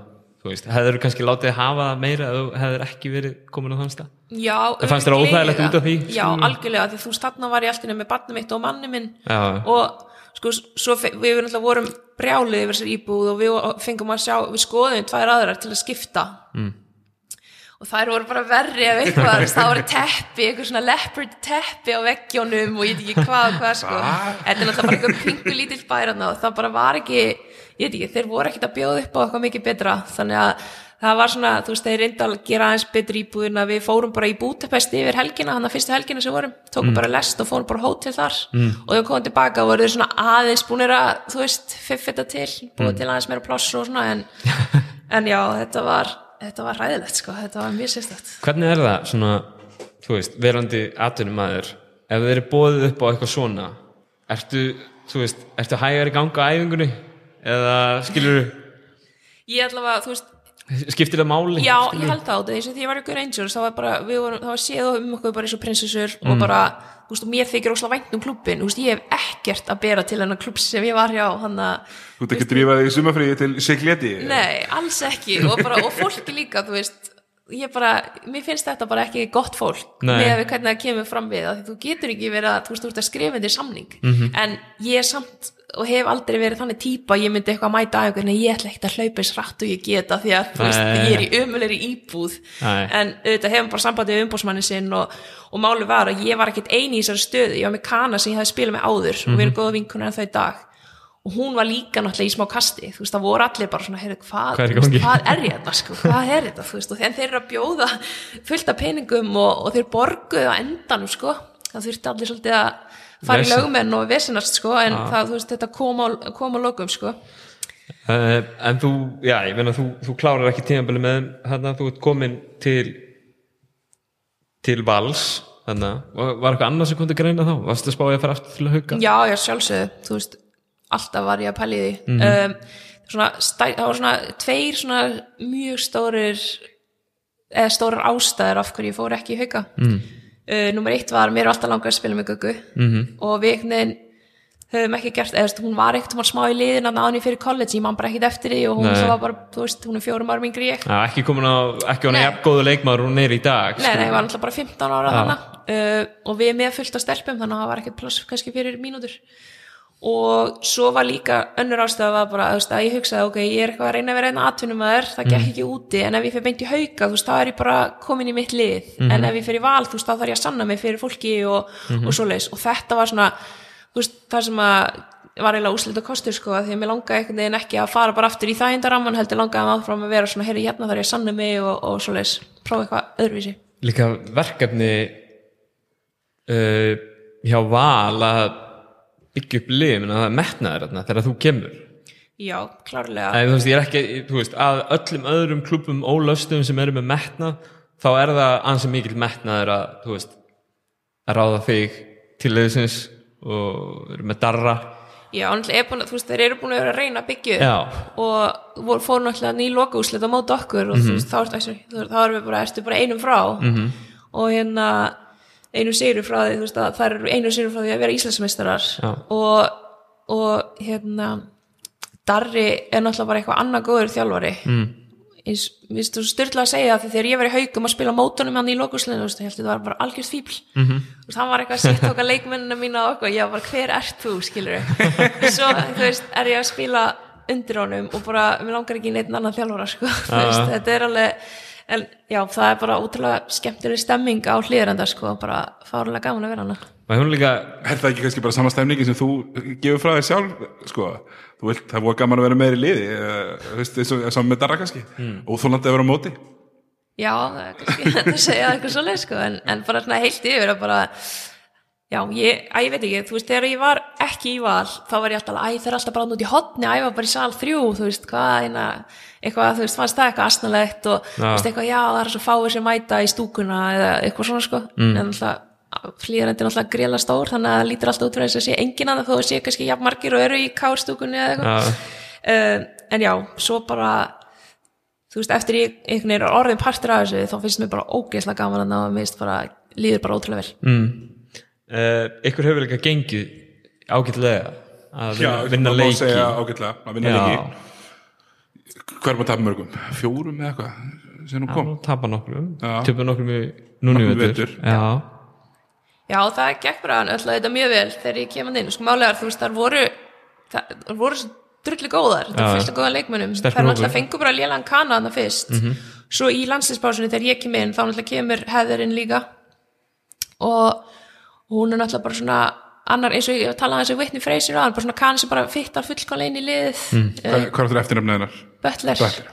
þú veist, hefur kannski látið hafa það meira þú hefur ekki verið komin á þann stað? Já, En fannst þér óþægilegt út af því? Já, algjörlega, því þú veist, þarna var ég alltaf með barnið mitt og manni minn. Já. og sko, svo við vorum brjálið yfir þessar íbúð og við fengum að sjá, við skoðum tvær aðrar til að skipta. Mm. og þær voru bara verri ef eitthvað, þú það voru teppi, eitthvað svona leopard teppi á veggjónum og ég veit ekki hvað og hvað sko, þetta er náttúrulega bara eitthvað ég veit ekki, þeir voru ekkert að bjóða upp á eitthvað mikið betra, þannig að það var svona, þú veist, þeir reynda að gera aðeins betri íbúðina, við fórum bara í Budapest yfir helgina, hann að fyrstu helgina sem vorum tókum bara lest og fórum bara hótel þar. Mm. og þegar komum tilbaka voru þeir svona aðeins búinir að, þú veist, fiff þetta til búið til aðeins meira pláss og svona en, en já, þetta var þetta var ræðilegt, sko, þetta var mjög sérstætt Hvernig er það svona, þú veist, verandi atvinnumæður, ef þið eru bóðið upp á eitthvað svona, ertu, þú veist, ertu eða skilur, ég allavega, þú veist, skiptir það máli? Já, skilurðu? ég held það á þetta, því ég var ykkur Rangers það var bara, við vorum, það var séð um okkur bara eins og prinsessur Mm. og bara, þú veist, og mér þykir óslega vænt um klubbin, þú veist, ég hef ekkert að bera til hennar klubb sem ég var hjá, hann að Þú ert ekki að drífa þig í sumafríði til Sigleti Nei, alls ekki og, bara, og fólki líka, þú veist ég bara, mér finnst þetta bara ekki gott fólk Nei. með við hvernig það kemur fram við að þú getur ekki verið að, þú veist, þú Mhm. en og hef aldrei verið þannig típa, ég myndi eitthvað að mæta að einhvern, ég ætla ekkert að hlaupa eins rætt og ég geta því að, veist, ég er í ömulegri íbúð. Nei. en auðvitað hefum bara sambandið við umbósmannin sinn og, og máli var að ég var ekkert eini í þessari stöðu, ég var með kana sem ég hefði spilað með áður og Mhm. við erum góða vinkunar en þau dag. Og hún var líka náttúrulega í smá kasti. Þú veist, það voru allir bara svona, heyrðu, hvað, Hvað er veist, hvað er ég þetta, sko, hvað er þetta, veist, og þeir eru að bjóða fullt af peningum og, og þeir borguðu á endanum, sko, það þurfti allir svolítið að fara í Vesen. lögmenn og vesinast, sko, en það, þú veist, þetta kom á, kom á lokum, sko. Uh, en þú, já, ég meina þú, þú klárar ekki tímabili með að þú ert komin til til vals að, var eitthvað annað sem kom til greina þá? Varstu að spáði að fara aftur til að hugga? Já, já, sjálfsögðu, þú veist, alltaf var ég að pæli því. Mhm. um, svona, stæ, það var svona tveir svona mjög stórir, eða stórar ástæður af hverju ég fór ekki í hauka. Mm. Uh, númer eitt var, mér er alltaf langar að spila með Guggu -hmm. og við einhvern höfum ekki gert, eða hún var ekkert hún var smá í liðin að náðan í fyrir college, ég man bara ekkert eftir því og hún var bara, þú veist, hún er fjórum árum yngri ég. Já, ekki komin á, ekki á nefn góðu leikmaður hún er í dag Nei, nei, ég var náttúrulega bara 15 ára Já. þannig uh, og við með fullt af stelpum þannig að það var ekkert pláss kannski fyrir mínútur og svo var líka önnur ástæða var bara þú veist, að ég hugsaði ok, ég er eitthvað að reyna að vera einn atvinnum að það gekk ekki úti en ef ég fyrir beint í hauka þú veist, þá er ég bara komin í mitt lið. En ef ég fyrir val, þú veist, þá þarf ég að sanna mig fyrir fólki og, og svoleiðis. Og þetta var svona þú veist, það sem að var eiginlega úslit og kostur sko því að mér langaði einhvern veginn ekki að fara bara aftur í þægindaramman heldur langaði að áfram að vera svona heyri hérna þar ég sannu mig og, og svoleiðis. Prófa eitthvað öðruvísi. Líka verkefni hjá val að byggja upp lið menn að það er metnaður þarna þegar þú kemur. Já, klárlega. Æ, þú veist, ég er ekki, þú veist, að öllum öðrum klubum ólöstum sem eru með metnað þá er það ansi mikil metnaður að, þú veist, að ráða þig til liðsins og eru með darra. Já, er búin þú veist, þeir eru búin að vera að reyna að byggja Já, og fóru náttúrulega ný lokaúslit á móti okkur og þú veist, þá, erum við bara, ertu bara einum frá. -hmm. og hérna einu sigur frá því, veist, að það eru einu sigur frá því að vera íslensmeistarar Já. og, og hérna Darri er náttúrulega bara eitthvað annað góður þjálfari mm. eins, þú styrla að segja því þegar ég var í haugum að spila mótunum hann í að það var bara algjörð fíbl mm -hmm. veist, hann var eitthvað að sitt okkar leikmennina mína og okkur, ég var bara, hver ert þú, skilur svo, þú veist, er ég að spila undir honum og bara, mér langar ekki neitt annan þjálfara, sko, þú veist, þetta er alveg en já, það er bara útrúlega skemmtileg stemming á hlýðranda, sko bara fárlega gaman að vera hana og hún líka Er það ekki kannski bara sama stemningi sem þú gefur frá þér sjálf, sko? Þú vilt, það voru gaman að vera meður í liði eh, þú veist, eins og saman með Darra kannski. Mm. óþólandi að vera á móti. Já, það er kannski hægt að segja eitthvað svoleið sko, en, en bara svona heilt yfir að bara, já, ég, að ég veit ekki, þú veist, þegar ég var ekki í val, þá var ég alltaf, æ, það er alltaf bara út í hotni, æ, ég var bara í sal þrjú, þú veist, hvað, eina, eitthvað, þú veist, fannst það eitthvað asnalegt og, Já. þú veist, eitthvað, já, það er svo fáið sem mæta í stúkuna eða eitthvað svona, sko, mm. en alltaf, flýðarendir alltaf gríla stór, þannig að það lítur alltaf út fyrir þess að sé enginn að það þó að sé kannski jafn margir og eru í kárstúkunni eða eitthvað Já. uh, en já, svo bara þú veist, eftir ég einhvern veginn er orðin partur af þessu, þá finnst mér bara ógeðslega gaman að ná að mist bara, líður bara ótrúlega vel mm. uh, ykkur hefur líka gengið ágætlega að vinna, vinna það má leiki segja ágætlega, að vinna Já. leiki hver er maður að tapa mörgum? fjórum eða eitthvað sem nú kom Já, tapa nokkrum, Já. töpa nokkrum í núni vetur. Já, já, það gekk bara öll að þetta mjög vel þegar ég kemur inn, sko málega þú veist, þar voru það voru svo drulli góðar þetta Já. er fyrst að góða leikmönnum Sterkur það er náttúrulega hópur. fengu bara lélan kana þarna fyrst svo í landslýspásunni þegar ég kem inn þá náttúrulega kemur heðurinn líka og hún er náttúrulega bara svona annar eins og ég talaði eins og Whitney Fraser á hann, bara svona kann sem bara fittar fullkonlega inn í liðið mm. hvað hvað er þetta eftirnefnið hennar? Butler Butler,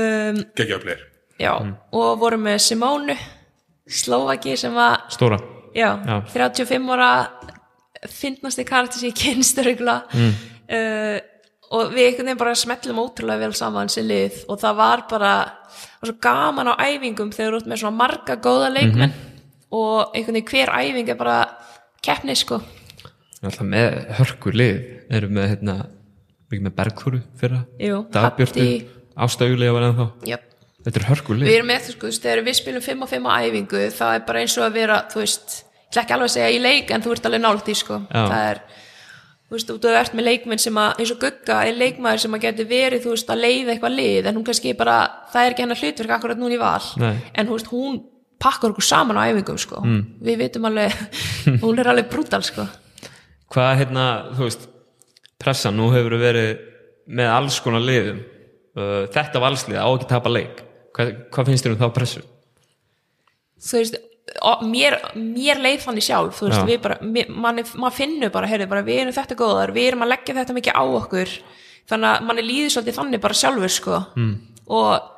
um, player já, og vorum með Simónu Slovaki sem var stóra já, Já. 35 ára finnasti karakter sem ég kynst regla mm. og við einhvern veginn bara smellum ótrúlega vel saman sem lið og það var bara var svo gaman á æfingum þegar þú ert með svona marga góða leikmenn og einhvern veginn hver æfing er bara keppni sko alltaf með hörkur lið erum með hérna ekki með Bergþóru fyrra Dagbjörtu, Haddi. Ástæjulega var ennþá Jöp. þetta er hörkur lið við erum með þú sko, þú þegar við spilum 5 og 5 á æfingu það er bara eins og að vera, þú veist ég ætla ekki alveg að segja í leik en þú ert alveg nált í sko Já. það er, þú veist, og ert með leikmenn sem að, eins og Gugga er leikmaður sem að geti verið, þú veist, að leiða eitthvað lið en hún kannski bara, það er ekki hennar hlutverk akkurat núna í val, Nei. en þú veist, hún pakkar okkur saman á æfingum sko. Mm. við vitum alveg, hún er alveg brútal sko. Hvað hérna, þú veist pressan, nú hefur verið með alls konar liðum. Uh, þetta valslið á ekki tapa leik. Hvað, hvað finnst þér um þá pressu? þú veist, mér, mér leið þannig sjálf, veist, við bara mér- manni, maður finnur bara, heyrðu, bara við erum þetta góðar við erum að leggja þetta mikið á okkur. Þannig að manni líður svolítið þannig bara sjálfur sko, mm. og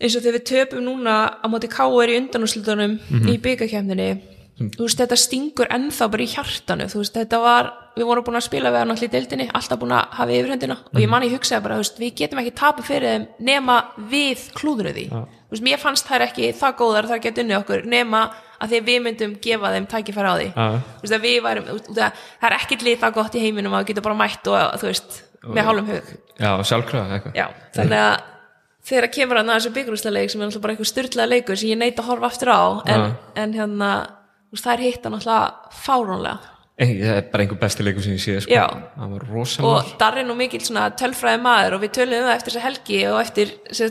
eins og þegar við töpum núna á móti káir í undanúslutunum í byggakefninni þú veist, þetta stingur ennþá bara í hjartanu þú veist, þetta var, við vorum búin að spila við hann allir í deildinni, alltaf búin að hafa yfirhundina og ég man ég hugsaði bara, þú veist, við getum ekki tapa fyrir þeim nema við klúðuru því. Þú veist, mér fannst þær ekki það góðar þar geta unni okkur, nema að því að við myndum gefa þeim tækifæra á því. Já. þú veist, að við værum, þú veist, að það er ekkit lið það gott í heiminum að getum bara mætt og, þú veist, með hálfum hug. Já, sjálfkrafa eitthvað. Já, þannig að þegar kemur hann að þessu byggrúsleik sem er náttúrulega bara eitthvað styrlaða leikur sem ég neit að horfa aftur á en, en hérna, það er hitt náttúrulega fáránlega það er bara einhver besti leikur sem ég sé sko. Já. það og Darri nú mikill svona tölfræði maður og við töluðum um það eftir þessa helgi og eftir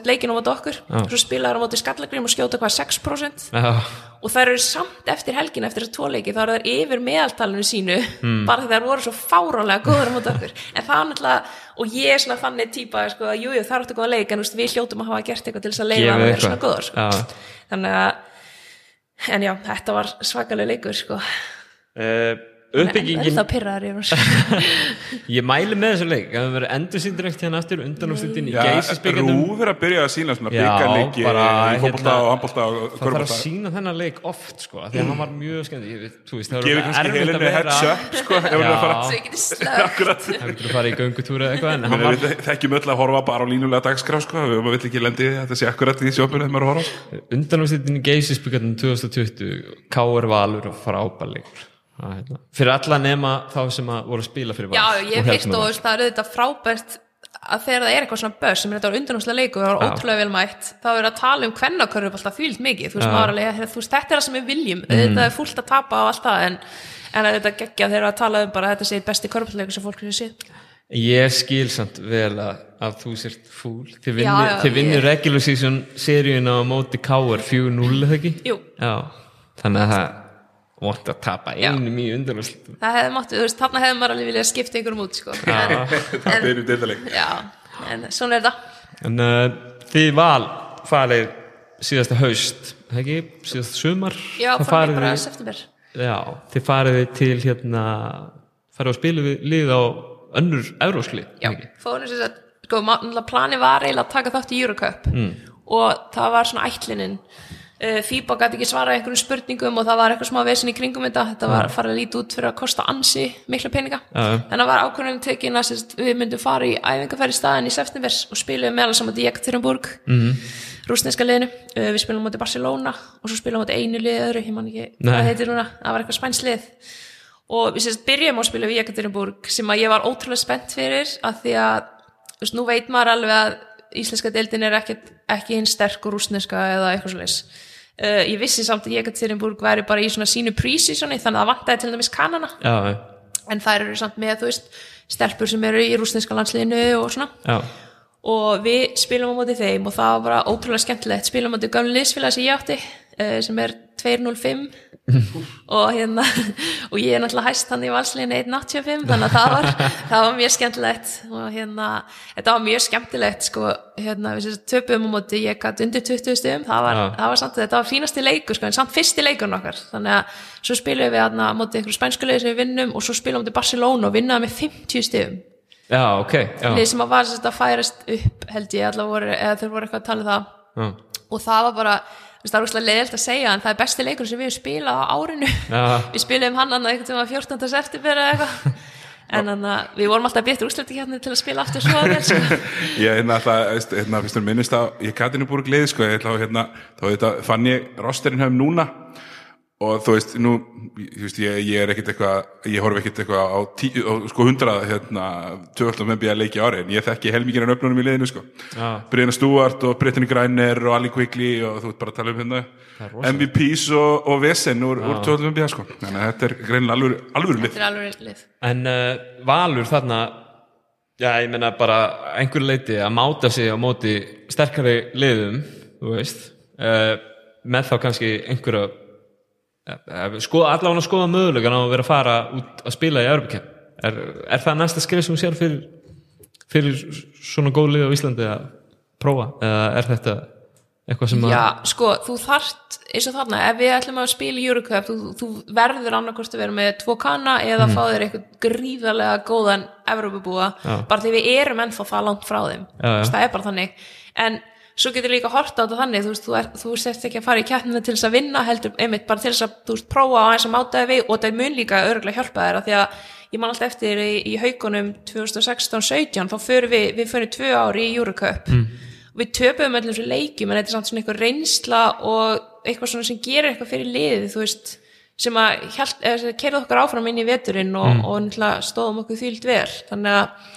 leikinu á móti okkur. Svo spilaður á móti skallagrím og skjóta hvað 6% Já, og það eru samt eftir helgin eftir þessa tvo leiki þá eru þær yfir meðaltalinu sínu Hmm. bara þegar þær voru svo fáránlega góður á móti okkur. En það er náttúrulega, og ég er svona þannig típa sko, að jú, jú, það er áttu góða leik en við hljótum að hafa gert eitthvað til þess að uppbyggingin ég mæli með þessu leik. Að það verður endur síndir eftir hérna aftur undanúrslitin í geysisbyggandum Rúf er að byrja að sína svona bara, í fótbolta hérna, og handbolta og það þarf að sína þennan leik oft sko, af því að hann var mjög skemmt ég veit, þú veist, það er kannski erfitt að vera sko, það getur að fara í göngutúri eða eitthvað en hann Men var við þekkjum öll að horfa bara á línulega dagskrá sko, við vill ekki lendi þetta sé akkurat í sjópunum er sko. undanúrslitin í geysisbyggandum 2020 K.R. Er hérna. fyrir alla nema þá sem að voru að spila fyrir Já, Val ég heilt og veist, það er auðvitað frábært að þegar það er eitthvað svona börs sem er þetta var undanúslega leiku og það Já. ótrúlega vel mætt þá er að tala um kvennakörfu alltaf fýlt mikið þú veist, Já. er alveg, þú veist, þetta er það sem við viljum þetta er fúlt að tapa á allt það en, en að þetta geggja þegar að tala um bara að þetta sé besti körfuleikur sem fólk hefur séð Ég skil samt vel að, að þú sért fúl þið Já, vinnir, já, ég- regular season seríun á móti K.R. 4-0 eða ekki? Jú. Já, þannig að það vant að tapa einum í undanúrslitum það hefði mátt, þú veist, þarna hefði maður alveg viljað skipta einhverjum út, sko. En, Það er í deildaleg já, en svona er þetta En uh, þið val farið síðasta haust, það ekki? Síðasta sumar? Já, farið bara september. Já, þið farið til hérna farið að spila við lið á önnur að sko, plani var eiginlega að taka þátt í Eurocup. Mm. og það var svona ætlinin uh, FIBA gæti ekki svara einhverjum spurningum og það var eitthvað smá vesin í kringum þetta. Þetta var farið að líti út fyrir að kosta ansi mikla peninga, en það var ákvörðin tekin að við myndum fara í æfingarferð í staðin í september og spilum meðal saman í Ekaterinburg mm. rúsneska liðinu, uh, við spilum móti Barcelona og svo spilum móti einu lið öðru, ég man ekki hvað heitir núna, það var eitthvað spænslið og við sérst byrjum að spila við Jekaterinburg sem að ég var ótrúlega spennt fyrir að því að, veist, íslenska deildin er ekki, ekki hinn sterk og rúsneska eða eitthvað leis uh, ég vissi samt að Jekaterinburg væri bara í svona sínu pre-seasoni þannig að það vantaði til dæmis kannana Já, en þær eru samt með, þú veist, stelpur sem eru í rúsneska landsliðinu og svona. Já, og við spilum á móti þeim og það var bara ótrúlega skemmtilegt. Spilum á móti gamlu liðsfélag sem ég átti uh, sem er 205 og hérna og ég er náttúrulega hæst hann í valsliðinu 185 þannig að það var, það var mjög skemmtilegt. Og hérna, þetta var mjög skemmtilegt sko, hérna, við töpum á móti ég gætt undir 20 stöðum það var, það var samt, þetta var fínasti leikur sko, en samt fyrsti leikurinn okkar, þannig að svo spilum við hérna móti einhverju spænskuleið sem við vinnum og svo spilum við móti Barcelona og vinnaði með 50 stöðum já, ok já, lið sem að var að færast upp held ég allavega voru, eða þeir voru eitthvað að tala um það. Já, og það var bara, það er úrslega leiðilt að segja en það er besti leikur sem við höfum spilað á árinu Já. við spilum hann hann eitthvað tíma 14. september eða eitthvað en hann að við vorum alltaf betur úrslætti hérna til að spila aftur svo vel sko. Ég hérna alltaf, hérna, fyrst mér minnist á ég Katinu búið gleði, sko, að hérna þá þetta, fann ég rosterinn hefum núna og þú veist, nú þú veist, ég, ég er ekkit eitthvað ég horf ekkit eitthvað á, tí, á sko hundrað hérna, tvöldum með býja leiki ári en ég þekki helmingina öfnunum í liðinu, sko. Já. Brianna Stewart og Brittany Griner og Ali Quigley og þú veist bara að tala um hérna MVPs og, og Vesen úr, úr tvöldum með býja, sko. Þannig að þetta er greinilega alvöru, alvöru lið. Þetta er alveg lið. En uh, Valur þarna já, ég meina bara einhver leiti að máta sig á móti sterkari liðum, þú veist uh, með þá kannski einhverja skoða, allavega að skoða mögulegan á að vera að fara út að spila í Európa er, er það næsta skrif sem þú sér fyrir, fyrir svona góð lið á Íslandi að prófa, eða er þetta eitthvað sem að Já, sko, þú þarft eins og þarna, ef við ætlum að spila í Eurocup þú, þú verður annarkost að vera með tvo kanna eða fá þér eitthvað gríðarlega góðan Evrópubúa, Já. bara því við erum ennþá það langt frá þeim, Já, já. Það er bara þannig. En svo getur líka horta á þetta þannig þú veist, þú, er, þú sért ekki að fara í keppnina til þess að vinna heldur, einmitt bara til þess að þú veist, prófa á eins að máta þig við og það mun líka örgulega hjálpa þér að því að ég man alltaf eftir í, í haugunum 2016-17 þá förum við, við förum tvö ári í Eurocup mm. við töpum öllum þessu leikjum en þetta er samt svona eitthvað reynsla og eitthvað svona sem gerir eitthvað fyrir liðið þú veist, sem að kerða okkar áfram inn í veturinn og, mm. og, og stóðum okkur þýlt vel þannig að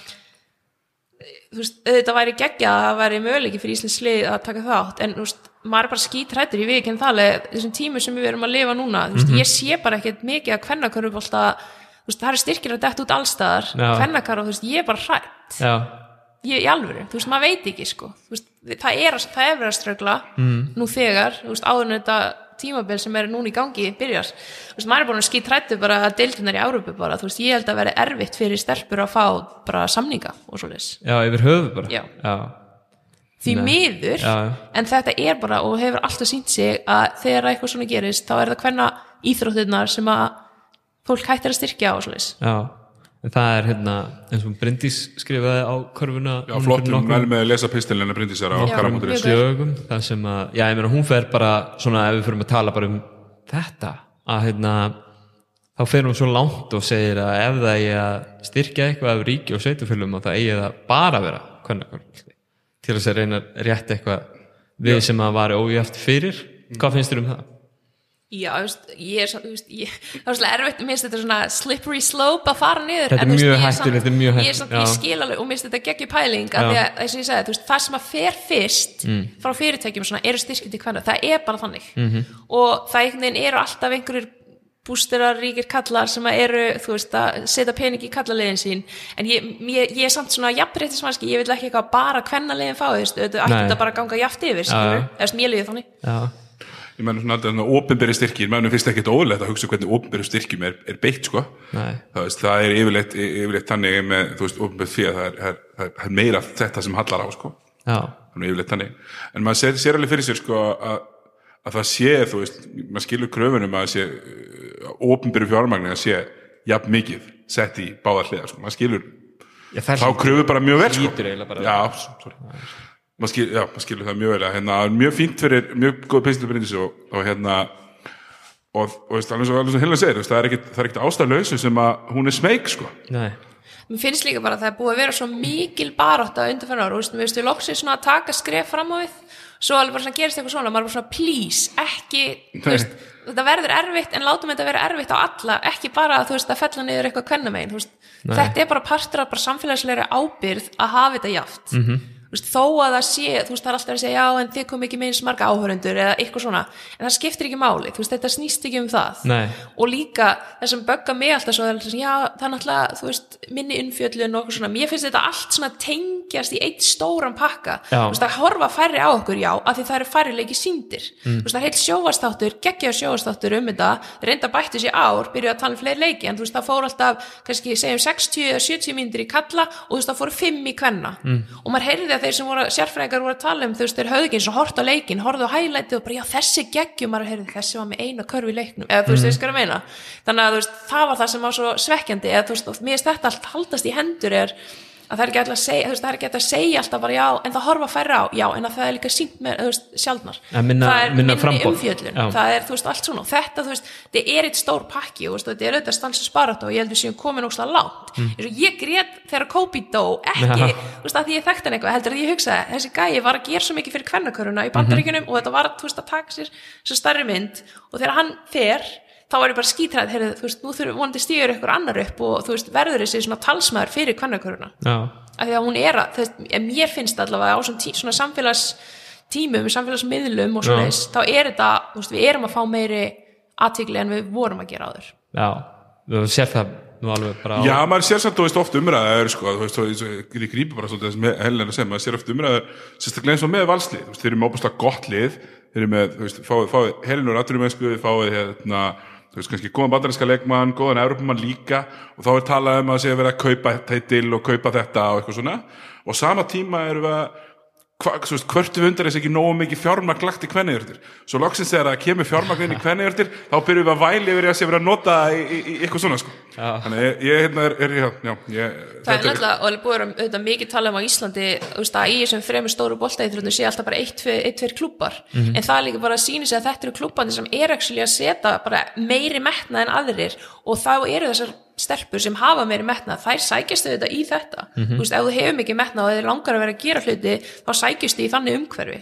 þú veist, þetta væri geggja að það væri möguleiki fyrir Íslands lið að taka þátt en þú veist, maður er bara skítrættur ég við ekki en þaðlega þessum tímu sem við erum að lifa núna þú veist, ég sé bara ekkert mikið að kvennakörfubólta þú veist, það er styrkir að detta út allstaðar kvennakar og þú veist, ég er bara hrætt já, ég í alvöru, þú veist, maður veit ekki sko. Þú veist, það er, það er verið að strögla mm. nú þegar, þú veist, áður en þetta tímabil sem er núna í gangi byrjar. Þú veist, maður er búin að skýt hrættu bara að deildinar í Árupu bara, þú veist, ég held að vera erfitt fyrir stelpur að fá bara samninga og svo leis já, yfir höfu bara. Já. já, því Nei. miður, Já. en þetta er bara og hefur alltaf sínt sig að þegar eitthvað svona gerist þá er það hvenna íþróttirnar sem að fólk hættir að styrkja og en það er hérna eins og Bryndís skrifaði á körfuna Já, núna flott, fyrir hún nokkrum vel með að lesa pistilina Bryndísar á Já, karamóturis mjög dögum það sem að, já ég meina hún fer bara svona ef við fyrir að tala bara um þetta að hérna þá fer hún svo langt og segir að ef það eigi að styrkja eitthvað af ríki og sveitufölum og það eigi það bara að vera kvennakvörn til þess að reyna að rétta eitthvað við sem að var ójöft fyrir. Hvað finnst þér um það? Já, veist, ég er svona, ég, er erfitt, mér finnst þetta svona slippery slope að fara niður. Þetta er mjög ég er mjög Ég svona, ég já. skil alveg og mér finnst þetta geggjur pæling að þess að ég segi, þú veist, það sem að fer fyrst Mm. frá fyrirtækjum svona eru styrkjum til hvernig, það er bara þannig. Mhm. -hmm. Og það einhvern veginn eru alltaf einhverjir bústerar ríkir kallar sem að eru, þú veist, að setja pening í kallaliðin sín, en ég, ég, ég er samt svona jafnréttismannski, ég vil ekki eitthvað bara kvennaliðin fá, þú veist, þetta bara ganga jaft yfir, ég liði þannig. Já, Ég menn svona að ofinberi styrkir, mennum finnst ekki ólega að hugsa hvernig ofinberi styrkjum er, er beitt sko. það, veist, það er yfirleitt, yfirleitt þannig með, þú veist, ofinberi fyrir það er, er, er- meira þetta sem hallar á sko. já, þannig yfirleitt þannig en maður sér, sér alveg fyrir sér sko að, að það sé, þú veist, maður skilur kröfunum að sé ofinberi fjármagni að sé jafn mikið sett í báðar hliðar sko. maður skilur já þá kröfu bara mjög vel sko. Maður skil, já, maður skilur það mjög vel að hérna, mjög fínt fyrir, mjög góð pinslu brindis og, og hérna og, og veist, alveg svo, svo Helena segir, það er er ekkit ástæðlausu sem að hún er smeyk sko. nei, Mér finnst líka bara að það er búið að vera svo mikil barátta undanfæra ára, þú veist, við veistu, loksins svona að taka skref fram á við, svo alveg bara svona gerist eitthvað svona, maður er bara svona, please, ekki, þú veist, þetta verður erfitt, en látum þetta vera erfitt á alla, ekki bara, þú veist, að fella niður eitthvað kvennamegin, þú veist, þetta er bara partur af bara samfélagslegri ábyrð að hafa þetta jaft. Mhm. Þú veist, þó að það sé, þú veist, það er alltaf að segja já, en þið kom ekki með eins marga áhörundur eða eitthvað svona, en það skiptir ekki máli veist, þetta snýst ekki um það. Nei. og líka það sem bögga mig alltaf svo já, það er náttúrulega, þú veist minni innfjöllun og eitthvað svona, mér finnst þetta allt svona tengjast í eitt stóran pakka. Veist, það horfa færri á okkur, já af því það eru færri leiki síndir Mm. það er heilt sjóvastáttur, geggja sjóvastáttur um þetta, reynda bættu sér ár byrjuðu að tala um fleiri leiki, en þú veist, það fór alltaf kannski, segjum 60 eða 70 mínútur í kalla og þú veist, það fóru 5 í kvenna. Mm. og maður heyrði að þeir sem voru sérfræðingar voru að tala um, þú veist, þeir höfðu ekki eins og hort á leikin, horfðu á hælæti og bara, já, þessi geggjum þessi var með eina körfi í leiknum, eða þú veist, mm. veist hvað ég meina þannig að veist, það var það sem var svo svekkjandi eða þú veist, mér finnst þetta allt haldast í hendur er að það er ekki alltaf að segja, þú veist, að segja alltaf bara já, en það horfa færra á, já, en að það er líka sínt með, veist, sjálfnar minna- það er minni Já. það er, veist, allt svona. Þetta, er eitt stór pakki og þetta er auðvitað stansi sparat og ég held við séum komin ógstlega langt. Mm. ég grét þegar Kobe dó ekki, að ég þekkti hann eitthvað heldur að ég hugsaði, þessi gæi var að gera svo mikið fyrir kvennaköruna í bandaríkjunum og þetta var, að taka sér starri mynd. Og þegar hann fer þá var ég bara skítræð, heyrðu, þú veist, nú þurfum vonandi stíður ykkur annar upp og þú veist, verður þessi svona talsmaður fyrir kvennaköruna. Já, af því að hún er að, þú veist, mér finnst allavega á svona, tí, svona samfélags tímum, samfélagsmiðlum og svona Já. þá er þetta, þú veist, við erum að fá meiri aðtíkli en við vorum að gera áður. Já. Þú sér það nú alveg bara á Já, maður sér samt, þú veist, oft umræðaður sko, þú veist, þú veist, ég grípi bara svolítið þess með Þú veist, eru eru kannski góðan bandarinska leikmann, góðan Európumann líka og þá er talað um að sé að vera að kaupa teitil og kaupa þetta og eitthvað svona. Og sama tíma erum við að hvörtu hundar þess ekki nógu mikið fjármagn lagt í kvenniðjörtir svo loksins þegar það kemur fjármagn inn í kvenniðjörtir þá byrjum við að væli yfir í að sé verið að nota í, í, í eitthvað svona sko. Ég, ég hérna er, er já, já, ég, það er náttúrulega, og alveg búið að vera auðvitað mikið tala um á Íslandi, þú veist, að í þessum fremur stóru boltaíþróttum sé alltaf bara eitt, tveir, eitt, tveir klubbar, en það er líka bara að sína sig að þetta eru klubbandi sem er actually að setja bara meiri metnað en aðrir og þá eru þessar stelpur sem hafa meiri metnað, þær sækjast auðvitað í þetta, þú veist, ef þú hefur mikið metnað og þið langar að vera að gera hluti, þá sækjast þið í þannig umhverfi,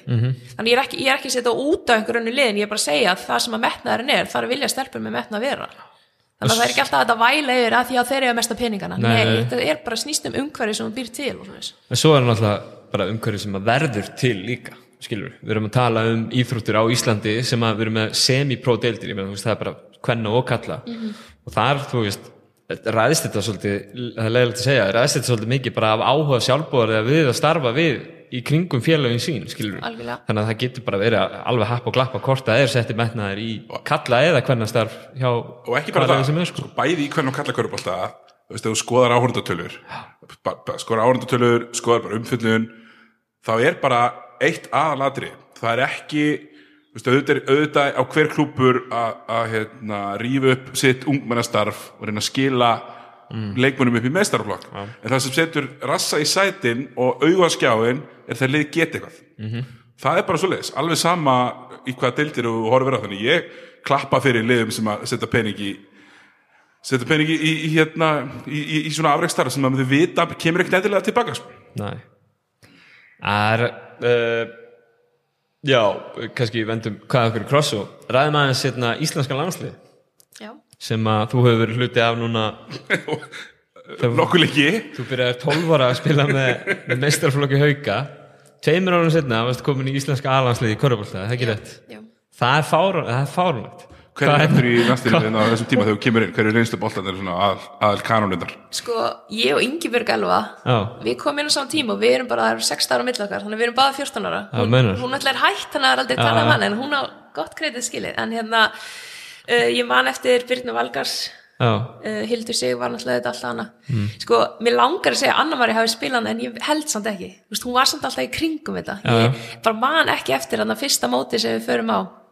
þannig ég er ekki, ég er ekki að setja út á einhverjum liðin, ég er bara að segja að það sem að metnaðurinn er, þar vilja stelpur með metnað vera. Þannig að það er ekki alltaf að þetta væla yfir að því að þeir eru mesta peningana. Nei, nei, þetta er bara snýst um umhverfi sem hún býr til en svo er náttúrulega bara umhverju sem að verður til líka skilur, við erum að tala um íþróttir á Íslandi sem að við erum með semi-pro deildir, ég þú veist, það er bara kvenna og kalla og þar, þú veist ræðist þetta svolítið, það er leiðilegt að segja ræðist þetta svolítið mikið bara af áhuga sjálfbúðar eða við að starfa við í kringum félagin sín, skilur Algjörlega. þannig að það getur bara verið alveg happ og glappa hvort það er setti metnaðir í kalla eða kvenna starf hjá og ekki bara það, er, sko. sko, bæði í hvernig og kalla körubólta þú veist, þú skoðar áhörndatölur skoðar áhörndatölur, skoðar bara umfyllun þá er bara eitt aðalatri það er ekki veist, auðvitað, er- auðvitað á hver klúpur að, að hérna, rífa upp sitt ungmennastarf og reyna að skila leikmönnum upp í mestarflokk en það sem setur rassa í sætin og augaskjáin er það lið geta eitthvað. Það er bara svo leiðis, alveg sama í hvaða deildir þú horfir á þannig ég klappa fyrir liðum sem að setja pening í setja pening í, í, hérna, í, í, í svona afreikstarf sem að þau vita kemur ekkert endilega tilbaka sko. Nei. Það er uh, Já, kannski vendum hvað okkur kross og ræðum aðeins hérna íslenska landslið. Já. sem að þú hefur verið hluti af núna. Nokkuð lengi. Þú byrjaði 12 ára að spila með, með meistarflokki hauka. Tveimur árum setna varst komin í íslenska aðlandslið í Körubólta, það er ekki rétt? Er það er fárunlegt hver er eftir í næstinni á þessum tíma þegar þú kemur inn? Hver er reynslu boltanir svona aðal, aðal kanonundar Sko, ég og Ingibjörg Elva við komum inn á saman tíma og við erum bara það eru 16 ára á milli okkar, þannig við erum bara 14 ára. Meinar. hún ætla er hætt, þannig að það er aldrei talað um hann en hún á gott kreitið skilið. En hérna, uh, ég man eftir Byrnu Valgars uh, Hildur Sig var náttúrulega þetta alltaf hana sko, mér langar að segja að Anna-Mari hafi spilað en ég held samt ekki. Þú veist, hún var samt alltaf í kringum þetta. Ég bara man ekki eftir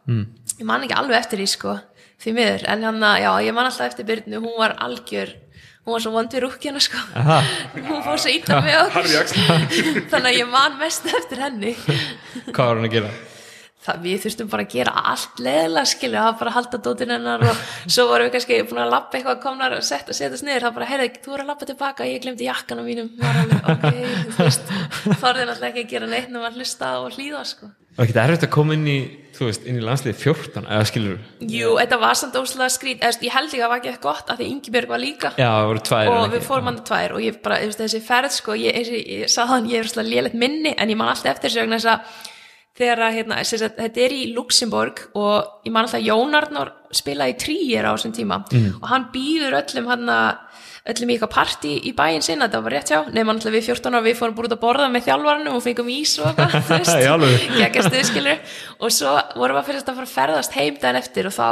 mm. ég man ekki alveg eftir því sko því miður, en hann já, ég man alltaf eftir Byrnu, hún var algjör hún var svo vond við rúkkjana sko. Aha. hún fór svo illa með okkur. Þannig að ég man mest eftir henni. Hvað var hann að gera? það við þurftum bara að gera allt leðilega skilja, það var bara að halda dótin hennar og svo vorum við kannski búin að lappa eitthvað komnar og setja, setjast niður, það bara, heyrðu, þú voru að lappa tilbaka ég glemdi jakkan á mínum. Var alveg, ok, þú veist. Þorðið náttúrulega ekki að gera neitt nema að hlusta og hlýða sko. Var ekki erfitt að koma inn í, þú veist, inn í landslið 14, eða skilur Jú, þetta var samt óslega skrít ég held ekki að það var ekki eitthvað gott að því Ingibjörg var líka. Já, það voru tvær og við fórum hann tvær og ég bara, þessi ferð sko, ég, og ég, ég sagði hann, ég er svona lélætt minni en ég man alltaf eftir þessu vegna þess að þegar að, hérna, þetta er í Luxemburg og ég man alltaf að Jón Arnór spilaði tríir á þessum tíma og hann býður öllum hann öllum í eitthvað partí í bæinn sinna þetta var rétt hjá, nefnum alltaf við 14 ára við fórum búin út að borða með þjálfarnum og fengum ís og eitthvað, og svo vorum við að fara að ferðast heim daginn eftir og þá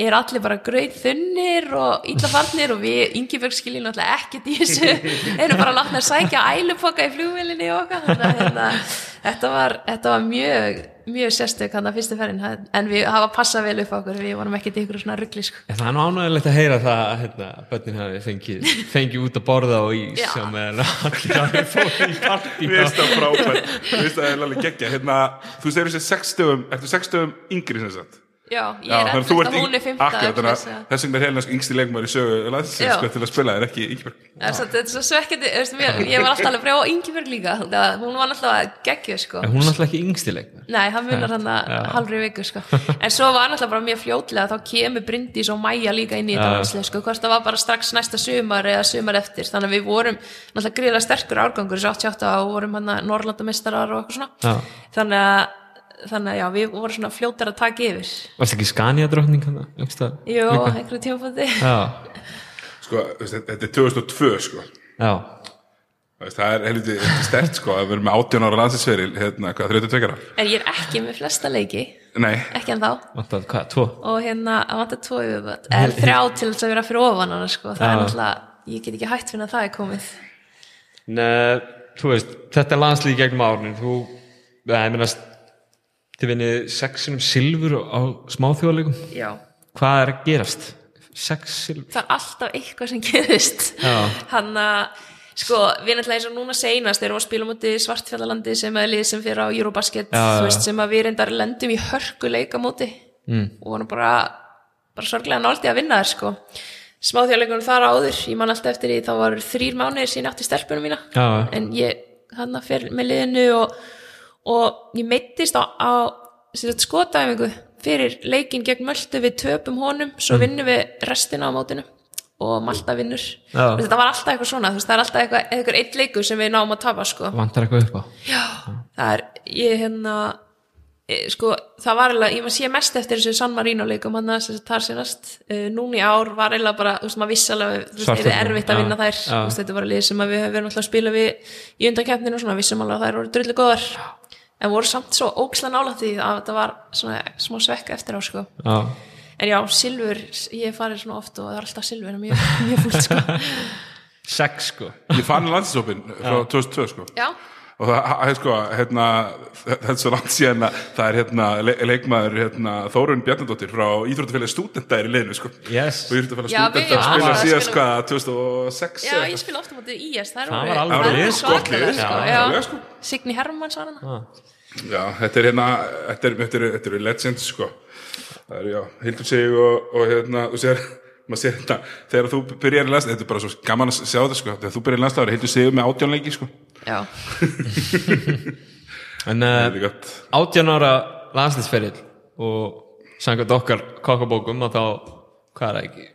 er allir bara gröð þunnir og illafarnir og við Ingibjörg skiljum náttúrulega ekkert í þessu. Erum bara látna að sækja ælupoka í flugvélinni og okkar hérna, þetta, var, þetta var mjög mjög sérstök hann að fyrstu ferðin en við hafa passað vel upp á okkur við vorum ekkert í ykkur svona ruggli sko. En það er nú ánægilegt að heyra það að hérna, börnin hafi fengið, fengið út að borða og ís Já. sem er allir hafi fóð í partí Mér finnst það frábært Mér finnst það alveg geggja hérna, Þú segir þessi sex stöðum Eftir sex stöðum yngri sem sagt já, ég er þannig að að hún er yng- fymta Akkurat, þannig að þess vegna er helnast yngsti leikmaður í sögu landsins sko, til að spila en ekki Ingibjörg Það er svo- þetta er svo svekkjandi, þú veist, mér- ég var alltaf alveg frá Ingibjörg líka, að hún var alltaf geggjöð sko. En hún er náttúrulega ekki yngstileg Nei, hann munar hann að halvri viku sko. En svo var náttúrulega bara mjög fljótlega þá kemur Bryndís og Maja líka inn í þetta sko. hvort það var bara strax næsta sumar eða sumar eftir þannig að við vorum náttúrulega gríðlega sterkur árgangur þessu 88 og vorum hann að Norrlandameistarar og eitthvað svona Já. þannig að, þannig að já, við vorum svona fljótar að taka yfir. Varst ekki Skania drottning hann Jó, einhverju tímafóti Já, sko, Þetta er 2002 sko. já. Það er helviti stert sko, að vera með 18 ára landsinsferil hérna, hvað, 32 ára? En ég er ekki með flesta leiki. Nei, ekki en þá Vantar, hvað, tvo? og hérna að vanta tvo yfirbætt eða þrjá til þess að vera fyrir ofan hana sko. það er Já. náttúrulega, ég get ekki hægt fyrir að það er komið. Nei, þú veist, þetta er landslið í gegnum árnin Þú, það er minnast Þið vinnið sexinum silfur á smáþjóðleikum já. Hvað er að gerast? Sex silfur? það er alltaf eitthvað sem gerist Já. hann að sko, við náttúrulega eins og núna seinast erum við að spila múti svartfjallalandi sem er lið sem fyrir á Eurobasket, Já, þú veist, sem að við reyndar lendum í hörku leika múti mm. og vorum bara, bara sorglega náldi að vinna þær sko smáþjóðleikunum þar áður, ég man alltaf eftir því þá var þrýr mánuðir sín átti stelpunum mína Já. en ég hann að fyrir með liðinu og, og ég meittist á, á skotæfingu fyrir leikin gegn Möltu. Við töpum honum svo Mm. vinnum við restina á mótinu. Og Malta vinnur. Þetta var alltaf eitthvað svona, veist, það er alltaf eitthvað, eitthvað eitt leikur sem við náum að tapa sko. Vantar eitthvað upp á? já, það er ég hérna e, sko, það var eiginlega, ég maður sé mest eftir þessu San Marino leikum hann að sínast uh, núna í ár var eiginlega bara, þú veist, maður viss alveg þú veist, það er erfitt að vinna þær. Já. þetta var lið sem að við höfum verið að spila við í undankefninu og svona, vissum alveg að þær voru drullu góðar en voru samt svo ókslega nála því að þetta var svona smá svekka eftir á sko. Já. en já, silfur, ég hef farið svona oft og það er alltaf silfur mjög, mjög fúlt sko. Sex, sko. ég fann landsinsópin frá 2002 sko. já, og það er sko hérna, þetta er svo langt síðan að það er hérna, le leikmaður hérna, Þórun Bjarnadóttir frá Íþróttafélagi stúdenta er í liðinu sko. Já, og Íþróttafélagi Já, stúdenta spila spilum- sko 2006 Já, ég spila ofta mútið í IS, það, Það eru var alveg það er lið, sko, sko, já, já. alveg, sko. Signi Hermanns var hana. Já, þetta er hérna þetta er, þetta er, þetta er legend sko. Það er já, Hildur sig og, og hérna, þú sér, maður sér þetta þegar þú byrjar í landslið, þetta er bara svo gaman að sjá þetta sko, þegar þú byrjar í er Hildur sig með átjánleiki sko, Já, En þetta uh, er gott. 18 ára landslisferill og samkvæmt okkar kokkabókum að þá, hvað er það ekki?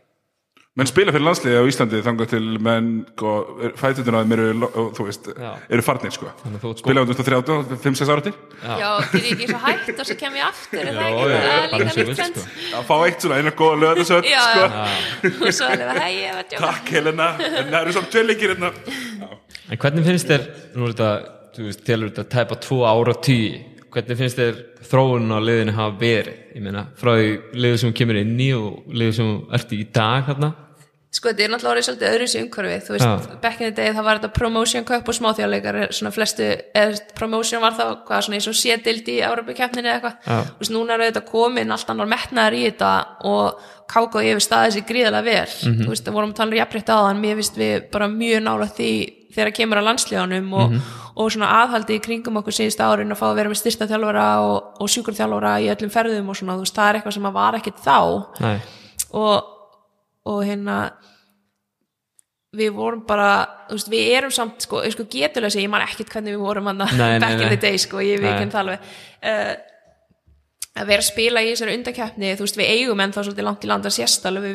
Menn spila fyrir landsliði á Íslandi þangað til menn, sko, fætutina þeim eru, þú veist, Já. eru farnir sko, ert spila á 2030 5-6 ára til, já, þið er ekki svo hægt og svo kem ég aftur, er það Já, ekki? já, Það er bara líka nýtt sko. að fá eitt svona eina góða löðasöld Já, sko, já, og svo hei, ég veit jóka takk Helena en það eru samt tveirleikir hérna Já. En hvernig finnst þér, nú er þetta, þú veist, telur þetta tæpa tvo ára tíu, hvernig finnst þér þróun á liðinu hafa verið? Ég meina, frá því liðu sem kemur inn í og liðu sem ert í dag hérna? Sko, þetta er náttúrulega orðið svolítið öðru sér umhverfið, þú veist, Já. back in the day það var þetta promotion cup og smáþjóðleikar svona flestu, eða promotion var þá hvað svona eins og sédild í Európa-keppninni eða eitthvað, þú veist, núna er þetta komin allt annar metnaðar í þetta og káka og ég við staðið sér gríðarlega vel Mhm. þú veist, það vorum að tala um áðan mér finnst við bara mjög nála því þegar kemur að landslíðanum og, Mhm. og svona aðhaldi í kringum okkur síðust árin að fá að vera með styrsta þjálfara og, og sjúkurþjálfara í öllum ferðum og svona, þú veist, það er eitthvað sem að var ekkit þá Nei, og, og hérna við vorum bara þú veist, við erum samt, sko, sko getulega segja, ég man ekkert hvernig við vorum hann nei, back in the day, sko, ég Nei. vikinn það alveg uh, að vera að spila í þessari undakeppni, þú veist, við eigum ennþá svolítið langt í landa sérstælu, við að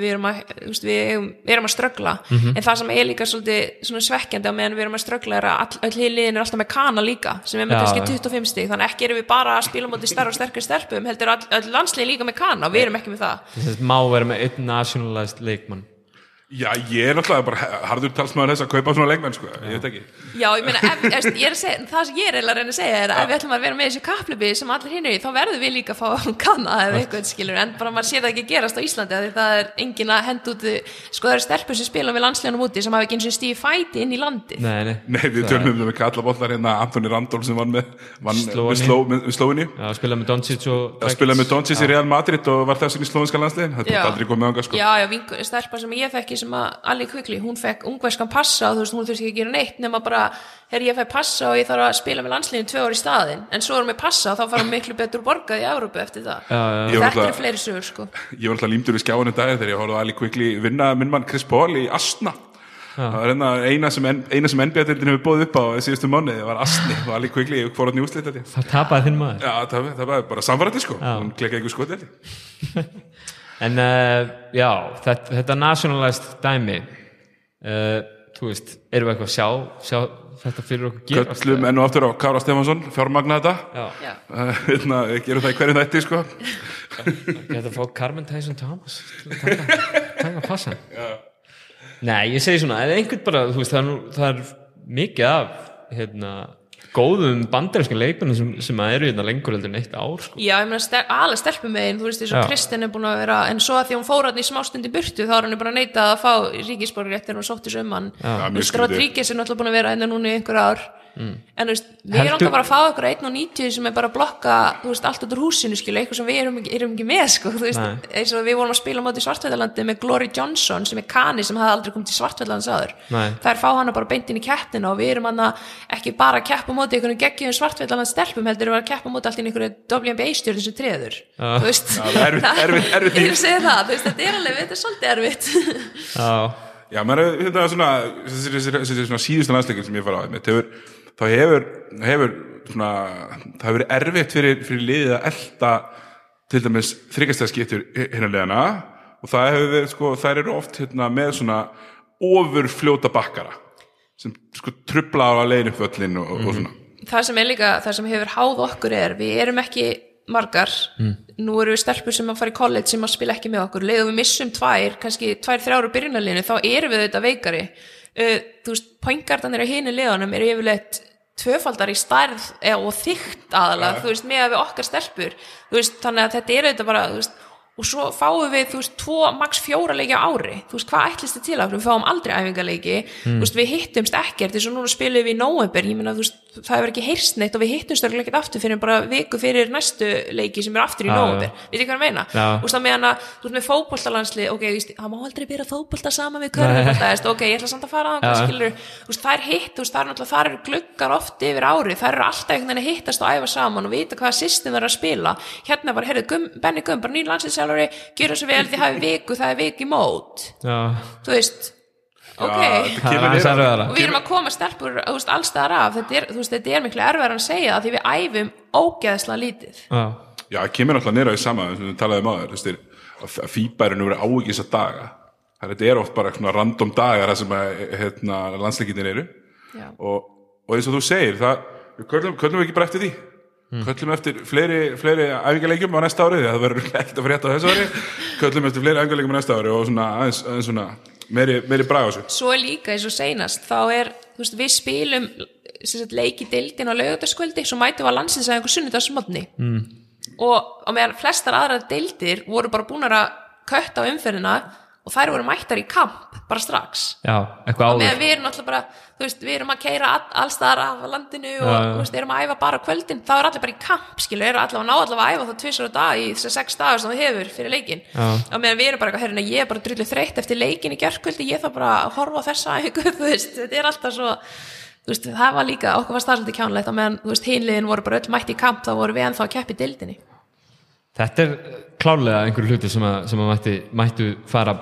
við, erum að ströggla Mhm. en það sem er líka svolítið svekkjandi á meðan við erum að ströggla er að all, öll liðin er alltaf með kana líka, sem er með Já, kannski já. 25 stig, þannig að ekki erum við bara að spila móti starra og sterkari stelpum, heldur öll, öll landsliðin líka með kana og við erum ekki með það að má vera með einn nationalized leikmann. Já, ég er náttúrulega bara harður talsmaður þess að kaupa svona leikmenn sko, ég veit ekki. Já, ég meina, ef, ef, ég er að segja, það sem ég er að reyna að segja er að ef við ætlum að vera með þessu kaplibi sem allir hinn er í, þá verðum við líka að fá kanna eða eitthvað skilur, en bara maður sé það ekki gerast á Íslandi, af því það er engin að henda út sko það eru stelpur sem spila við landsleganum úti sem hafa ekki eins og stíði fæti inn í landi Nei, nei. Nei, við tölum um það með kallabollar hérna sem að í í er Ali Kvikli, hún fekk ungverskan passa og þú veist, hún þurfti ekki að gera neitt nema bara, herri ég fekk passa og ég þarf að spila með landsliðin tvö ár í staðin en svo erum við passa og þá fara miklu betur borgað í Európu eftir það. Já, já, Ég var Þetta náttúrulega- fleiri sögur, sko. Ég var alltaf límdur við skjáinu dag þegar ég horfði Ali Quickly vinna minn mann Chris Paul í Asna. Það var hérna eina sem, eina sem NBA-dildin hefur bóðið upp á í síðustu mánuði, það var Asni og Ali Quickly fór hann í úslit þetta Það tapaði þinn maður. Já, það, það Já. þetta En uh, já, þetta, þetta nationalized dæmi, uh, þú veist, erum við eitthvað að sjá, sjá þetta fyrir okkur gerast? Köllum enn og aftur á Kára Stefansson fjármagna þetta Já, Já. Uh, hérna, gerum það í hverju þætti sko að fá Carmen Tyson Thomas taka passan. Nei, ég segi svona, eða einhvern bara, þú veist, það er, nú, það er mikið af, hérna, góðum bandarískum leikmennum sem, sem að eru hérna lengur heldur en eitt ár, sko. Já, ég meina, stel, alveg stelpum megin, þú veist, og Já. Kristinn er búin að vera, en svo að því hún fór hann í smástund í burtu, þá er hann bara neitað að fá ríkisborgrétt þegar hún sótti um hann. Rodríguez er náttúrulega búin að vera enn núna í einhver ár. En þú veist, við Heldur- erum alltaf bara að fá okkur 1.90 sem er bara að blokka, þú veist, allt út úr húsinu, skilu, eitthvað sem við erum, ekki- erum ekki með, sko, þú veist, Nei. eins og við vorum að spila á móti svartveldalandi með Glory Johnson sem er kani sem hafði aldrei komið til svartveldalans áður. Nei. Það er fá hana bara beint inn í keppnina og við erum hana ekki bara að keppa á móti einhvern geggjum svartveldalans stelpum heldur við að keppa á móti allt í einhverju WNBA stjórn sem treður. Já. Þú veist, Já, það er er er er er er svona, síðustu landsleikin sem ég fara á með, hefur, þá hefur, hefur svona, það hefur verið erfitt fyrir, fyrir liðið að elta til dæmis þryggjastæðskiptur hérna liðana og það hefur verið, sko, þær eru oft hérna með svona ofurfljóta bakkara sem sko trubla á að leiðin upp völlin og, og svona. það sem er líka, það sem hefur háð okkur er, við erum ekki margar, nú erum við stelpur sem að fara í college sem að spila ekki með okkur. Leiðum við missum tvær, kannski tvær þrjáru byrjunarlinu, þá erum við þetta veikari uh, þú veist, poingardanir á hinu liðanum eru yfirleitt tvöfaldar í stærð eða, og þygt aðalega, þú veist, með að við okkar stelpur. Þú veist, þannig að þetta er þetta bara veist, og svo fáum við, þú veist, tvo max fjóra leiki á ári, þú veist, hvað ætlist þið til af við fáum aldrei æfingaleiki, þú veist, við hittumst ekkert, þess að núna spilum við í nóvember, ég meina, þú veist, það hefur ekki heyrst neitt og við hittum störgulega ekkert aftur fyrir bara viku fyrir næstu leiki sem er aftur í já. við hvað ég meina? Og það meðan að þú veist með fótboltalandsli ok, þú veist, það má aldrei byrja fótbolta saman við veist, ok, ég ætla samt að fara að Já. skilur, þú veist, það er hitt, þú veist, það er það eru gluggar oft yfir ári, það eru alltaf einhvern veginn að hittast og æfa saman og vita hvaða system það er að spila, hérna bara, gum, Benny Gum, bara nýr landsinsjálfari, gjör þessu vel, þið hafi viku, það vik í mót, Já, þú veist, ok, þetta það kemur aðeins niður. á- erfiðara. Og við erum að koma stelpur allstaðar af, þetta er, veist, þetta er miklu erfæður að segja það því við æfum ógeðslega lítið. Já, það kemur alltaf nýra í sama sem við talaðum á þér, að að nú verið ávikið þessa daga. Er, þetta er oft bara svona random dagar sem að, hérna, landsleikinir eru. Og, og eins og þú segir það, við köllum, köllum ekki bara eftir því. Köllum eftir fleiri, fleiri æfingarleikjum á næsta ári, því að það verður ekkert að frétta á þessu ári, köllum eftir fleiri æfingarleikjum á næsta ári og svona aðeins, aðeins svona meiri, meiri braga þessu svo líka eins og seinast þá er, þú veist, við spilum leiki deildin á laugardagskvöldi svo mætum við að landsins að einhver sunnudagsmotni mm. og á meðan flestar aðrar deildir voru bara búnar að kötta á umferðina og þær voru mættar í kamp bara strax. Já, eitthvað áður meðan við erum alltaf bara, þú veist, við erum að keira all, allstaðar af landinu og þú veist, erum að æfa bara kvöldin, þá er allir bara í kamp skilu, eru allavega að ná allavega að æfa það tvisar á dag í þessar sex dagar sem þú hefur fyrir leikin Já. og meðan við erum bara eitthvað, herrina, ég er bara drullu þreytt eftir leikin í gerkvöldi, ég þarf bara að horfa þessa þetta er alltaf svo þú veist, það var líka, okkur var staðsandi kjánlegt og meðan, hinliðin voru bara öll mætt í kamp þá voru við ennþá að keppi dildinni Þetta er klálega einhverju hluti sem að, sem að mætti, mættu fara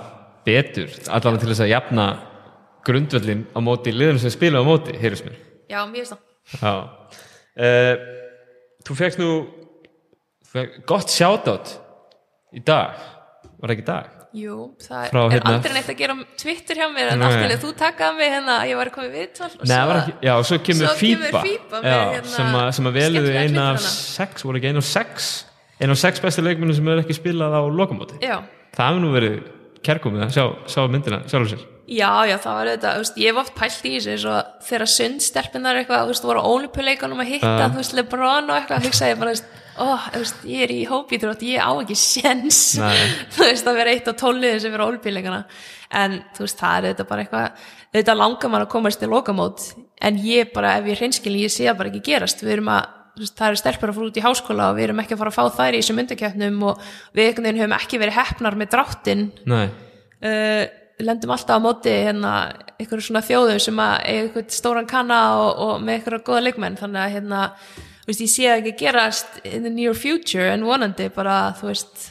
betur allavega til þess að jafna grundvöllin á móti, liðunum sem spila á móti, heyrðis mér? Já, mér finnst það. Uh, Þú fegst nú feg, gott shoutout í dag. Var það ekki í dag? Jú, það Frá, er hérna- aldrei neitt að gera Twitter hjá mér en einu þú takaði mig hérna að ég var að koma í viðtal og svo- ekki, já, og svo kemur já, hérna, sem, að, sem að skemmtilega eina af sex, voru ekki eina af sex eina af sex bestu leikmunum sem hefur ekki spilað á lokamóti. Já, það hefur nú verið kærkomið að sjá, sjá myndina sjálfur sér. Já, já, það var auðvitað, þú veist, ég hef oft pælt í þessu þegar sundstelpunar eitthvað, þú veist, voru á ólipuleikunum að hitta, Já. þú veist, Lebron og eitthvað, hugsaði ég bara, þú veist, ó, þú veist, ég er í þrótt, ég á ekki Nei. þú veist, að vera eitt á tóliðin sem vera á ólipuleikana, en þú veist, það er auðvitað bara eitthvað, auðvitað langar maður að komast til lokamót, en ég bara, ef ég hreinskilin, ég sé það bara ekki gerast, við erum að þú veist, það eru stelpur að fara út í háskóla og við erum ekki að fara að fá þær í þessum myndakjöfnum og við einhvern veginn höfum ekki verið heppnar með dráttin Nei, uh, lendum alltaf á móti hérna einhverjum svona þjóðum sem að eiga einhvern stóran kanna og, og með einhverja góða leikmenn. Þannig að hérna, þú veist, ég sé ekki gerast in the near future en vonandi bara, þú veist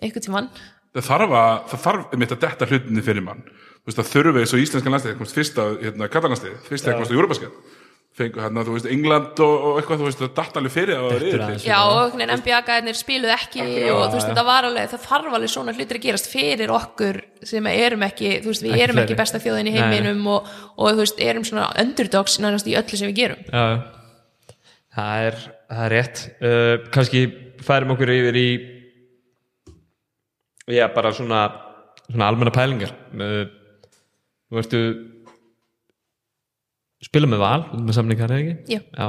einhvern tímann. Það þarf að, það þarf einmitt að detta hlutinni fyrir mann. Þú veist, það þurfi eins og íslenskan landslið komst fyrst á, hérna, katalanslið, fyrst þegar komst á Júrabasket fengu hérna, þú veist, England og, og eitthvað, þú veist, það datt alveg fyrir að það var aðeins. Já, og NBA-gæðinir spiluð ekki og þú veist, þetta var alveg, það þarf alveg svona hlutir að gerast fyrir okkur sem erum ekki, þú veist, við Ekki erum ekki fleiri. besta þjóðin í heiminum og, og þú veist, erum svona underdogs nánast í öllu sem við gerum. Já, já. það er, það er rétt. Uh, kannski færum okkur yfir í já, bara svona svona almenna pælingar. Uh, nú ertu spila með val, þú með samningar eða ekki? Já.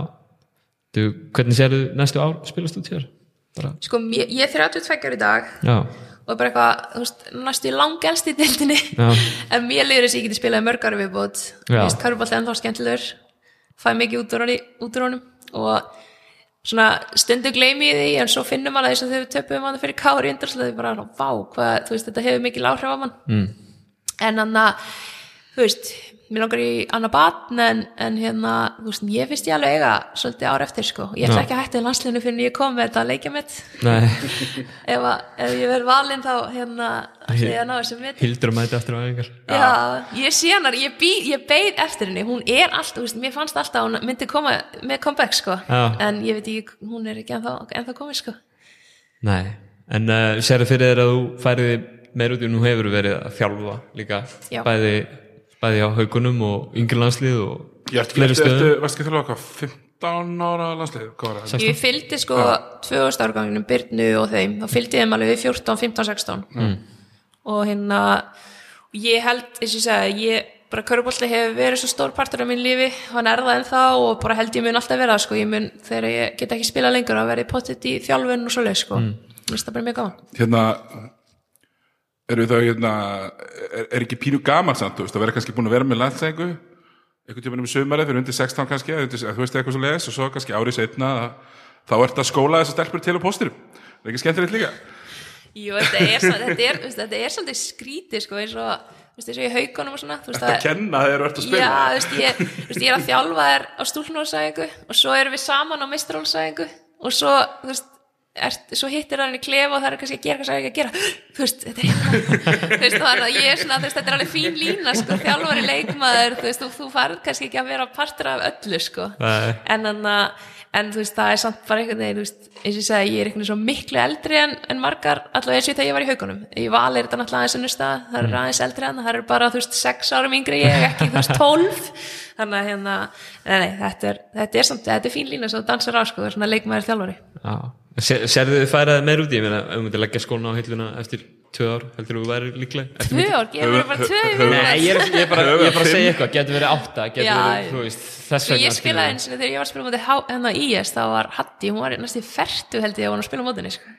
Þú, hvernig sérðu næstu ár spilast út hér? Bara, Sko, ég, ég er 32 ára í dag já, og bara eitthvað, þú veist, næstu langelst í deildinni Já. en mér liður þess að ég geti spilað í mörg ára viðbót ég veist, Körbólti ennþá skemmtilegur fæ mikið út úr, út úr honum og svona stundu gleymi ég því en svo finnum maður þess að við töpum hann fyrir kári í undarslega bara, vá, hvað, þú veist, þetta hefur mikil áhrif á mann mm. en hann að, þú veist mér langar í annað batn en, en hérna, þú veist, ég finnst ég alveg eiga svolítið ár eftir, sko, ég ætla ekki að hætta í landslinu fyrir en ég kom með þetta að leikja mitt. Ef, að, ef ég verð valinn þá hérna ætla ég að ná þessu með Hildur að mæta eftir á æfingar. Já, ég sé hennar, ég, ég beið eftir henni, hún er alltaf, þú veist, mér fannst alltaf að hún myndi koma með comeback, sko, Já. en ég veit ekki, hún er ekki ennþá, ennþá komið, sko. Nei, en uh, sérðu fyrir þér að þú færiði meir út í nú hefur verið að þjálfa líka Já. bæði, bæði á haugunum og yngri landslið og fleiri stöðum varstu ekki þjóðlega hvað, 15 ára landslið, hvað var það? 16. Ég fylgdi sko 2000 árganginum Byrnu og þeim, þá fylgdi ég þeim alveg við 14, 15, 16 mm. og hérna og ég held, eins og ég segi, ég bara körubolti hefur verið svo stór partur af minn lífi hann er það ennþá og bara held ég mun alltaf vera sko, ég mun, þegar ég get ekki spila lengur að verið pottet í þjálfun og svoleið sko, mm. það bara mjög gaman Hérna, eru það, hérna, er, er ekki pínu gaman samt, þú veist, að vera kannski búin að vera með landsæðingu einhvern tímann um sumarið fyrir undir 16 kannski, undir, þú veist eitthvað svo leiðis og svo kannski árið setna þá ert að skóla þessar stelpur til á pósturum það er ekki skemmtilegt líka? Jú, þetta er, er, er svolítið skrítið sko, eins og, þú veist, og í haugunum og svona, þú veist, Þetta að kenna þegar þú ert að spila? Já, þú veist, ég, þú veist, ég er að þjálfa þér á stúlnólsæðingu og svo erum við saman á mistrólsæðingu og svo, þú veist, er, svo hittir hann í klefa og það er kannski að gera er ekki að gera þú veist, þetta er þú veist, það er að ég er svona, veist, þetta er alveg fín lína sko, þjálfari leikmaður, þú veist, þú, þú farið kannski ekki að vera partur af öllu sko Nei. en þannig að en þú veist, það er samt bara einhvern veginn, eins og ég segi, ég er einhvern veginn svo miklu eldri en, en margar, allavega eins og þegar ég var í haugunum. Í val er þetta náttúrulega aðeins önnur stað, það Mm. er aðeins eldri en það er bara, þú veist, sex árum yngri ég, ekki, þú veist, tólf. Þannig að hérna, nei, nei, þetta er, þetta er samt, þetta er fín lína sem dansar á, sko, það er svona leikmaður þjálfari. Já. Ser, serðu þið færaði meir út í, ég meina, ef þú myndir leggja skóna á hilluna eftir tvö ár, heldur þú væri líklega? Ertu Tvö ár, gefur mér bara tvö ár. Nei, ég er, ég er bara, ég er bara að segja eitthvað, getur verið átta, getur Já, verið, þú veist, þess vegna. ég spilaði eins og þegar ég var að spila móti hennar IS þá var Hatti, hún var næstu fertu held ég að hún var að spila mótinni sko.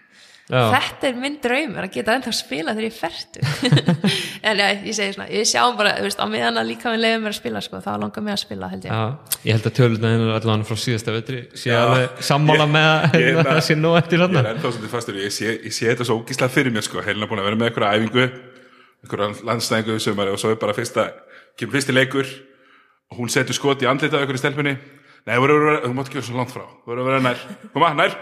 Já. þetta er minn draumur að geta ennþá spila þegar ég er fertu en já, ég segi svona, ég sjáum bara þú veist, á meðan að líka minn leiði mér að spila sko, þá langar mig að spila held ég. Já, ég held að töluna hennar allavega frá síðasta vetri sammála með að Ég er það sé nú eftir Ég hann er ennþá svolítið fastur, ég sé, ég sé þetta svo ógíslega fyrir mér sko, Helena búin að vera með einhverja æfingu einhverja landstæðingu sumari og svo er bara fyrsta, kemur fyrsti leikur og hún setur skot í andlitað Nei, þú mátt ekki vera svo langt frá. Þú verður að vera nær, koma, nær.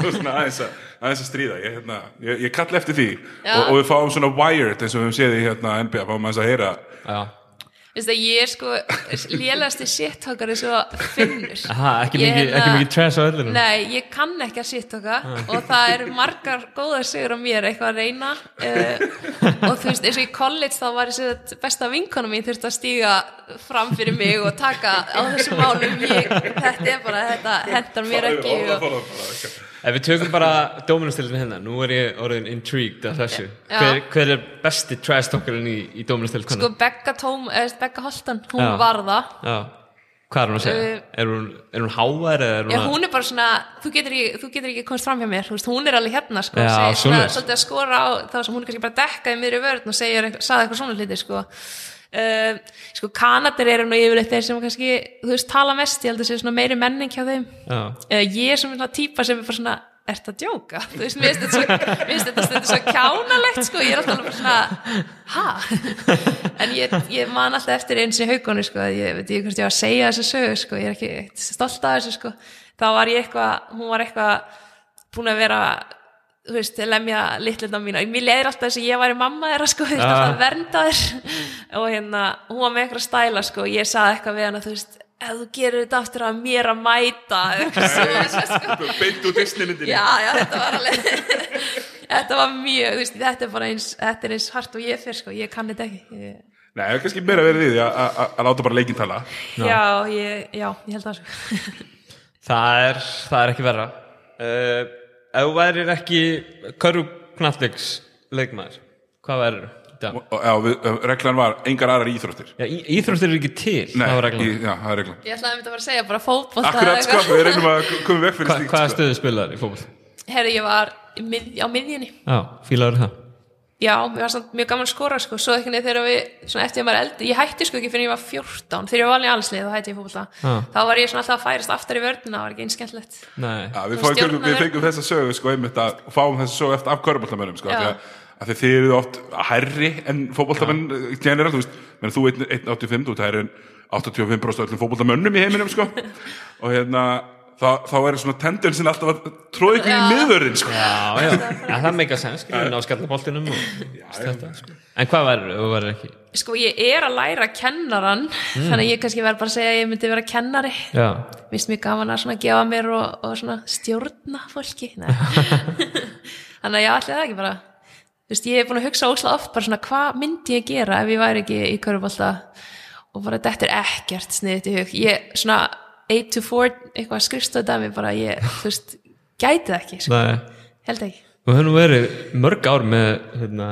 Og svona aðeins að, aðeins að stríða. Ég, hérna, ég, ég kalla eftir því. Og, og við fáum svona wired eins og við höfum séð í hérna, NBA, fáum aðeins að heyra Já, Vist að ég er sko lélasti shit-talkari svo finnur Aha, ekki Ég mikið, hérna- ekki mikið trash á öllunum Nei, ég kann ekki að shit-talka og það eru margar góðar sigur á mér eitthvað að reyna uh, og þú veist, eins og í college þá var þessi að besta vinkona mín þurfti að stíga fram fyrir mig og taka á þessum málum ég, þetta er bara, þetta hendar mér ekki og, Ef við tökum bara Dominus-tildin hérna, nú er ég orðin intrigued af þessu Já. hver, hver er besti trash talkerinn í, í Dominus-tild sko Becca Tóm, eða Becca Holtan hún Já. var það Já, hvað er hún að segja? Uh, er, hún, er hún hávar eða er hún, Já, að- hún er bara svona, þú getur ekki, þú getur ekki komst fram hjá mér, veist, hún er alveg hérna sko, Já, svona, svolítið að skora á þá sem hún er kannski bara dekkaði miðri vörn og segir, eitthvað- sagði eitthvað svona hluti sko. Uh, sko Kanadir eru nú yfirleitt þeir sem kannski, þú veist, tala mest ég held að sé svona meiri menning hjá þeim. Uh, ég er svona típa sem er bara svona ert að djóka, þú veist, mér finnst þetta þetta stundum svo kjánalegt sko, ég er alltaf alveg svona, ha? En ég, ég man alltaf eftir eins í haugonu sko, ég veit ekki hvort ég var að segja þessu sögu sko, ég er ekki stolt af þessu sko, þá var ég eitthvað hún var eitthvað búin að vera þú veist, lemja litluna mína. Og mér leiðir alltaf þess að ég væri mamma þeirra sko, þú veist, Ah. alltaf að vernda þér og hérna, hún var með eitthvað stæla sko, og ég saði eitthvað við hana, þú veist ef þú gerir þetta aftur að mér að mæta eitthvað sko. beint úr Disneymyndinni. Já, já, þetta var alveg þetta var mjög, þú veist, þetta er bara eins þetta er eins hart og ég fyrir sko, ég kann þetta ekki. Ég, Nei, það er kannski meira verið því að- að að láta bara leikinn tala. Já, ég, já, ég held það sko. Það er, það er ekki verra. Uh, Ef þú værir ekki Körru Knallviks leikmaður Hvað værir já, við, reglan var engar aðrar íþróttir. Já, í- íþróttir eru ekki til. Nei, það var reglan. í, já, það er reglan. Ég ætlaði að mynda bara að segja bara fótbolta Akkurat, sko, við reynum að koma vekk fyrir Hva, slíkt Hvaða sko. stöðu spilaðar í fótboll? herri, ég var í mið, á miðjunni. Já, fílaður það já, mér var samt mjög gaman að skora sko, svo ekki þegar við, svona eftir að maður er eldi ég hætti sko ekki fyrir ég var 14 þegar ég var alveg allslið þá hætti ég fótbolta. Já. þá var ég svona alltaf að færast aftar í vörðina það var ekki einskjæntlegt Nei, Já, við, við fengum þessa sögu sko, einmitt að fáum þessa sögu eftir af körbóltamönnum sko, af því að, að því þið eru oft hærri en fótboltamenn general, þú veist, menn þú 1.85 þú það er 85% öllum fótboltamönnum í heiminum sko. Og hérna þá, þá er svona tendensin alltaf að tróða ykkur í miðvörðin sko. Já, já, ja, það meika ná skallaboltinum og þetta, sko. En hvað þú værir ekki? sko ég er að læra kennaran þannig að ég kannski verð bara að segja að ég myndi vera kennari. Já, Mér finnst mjög gaman að gefa mér og, og stjórna fólki. Þannig að ég ætli það ekki bara. Þú veist, ég hef búin að hugsa óslega oft bara svona hvað myndi ég gera ef ég væri ekki í körfubólta og bara þetta er ekkert sniðið í hug. Ég svona 8 to 4 eitthvað skrifstöð dæmi bara ég, þú veist, gæti það ekki sko. held ekki, Við höfum verið mörg ár með hérna,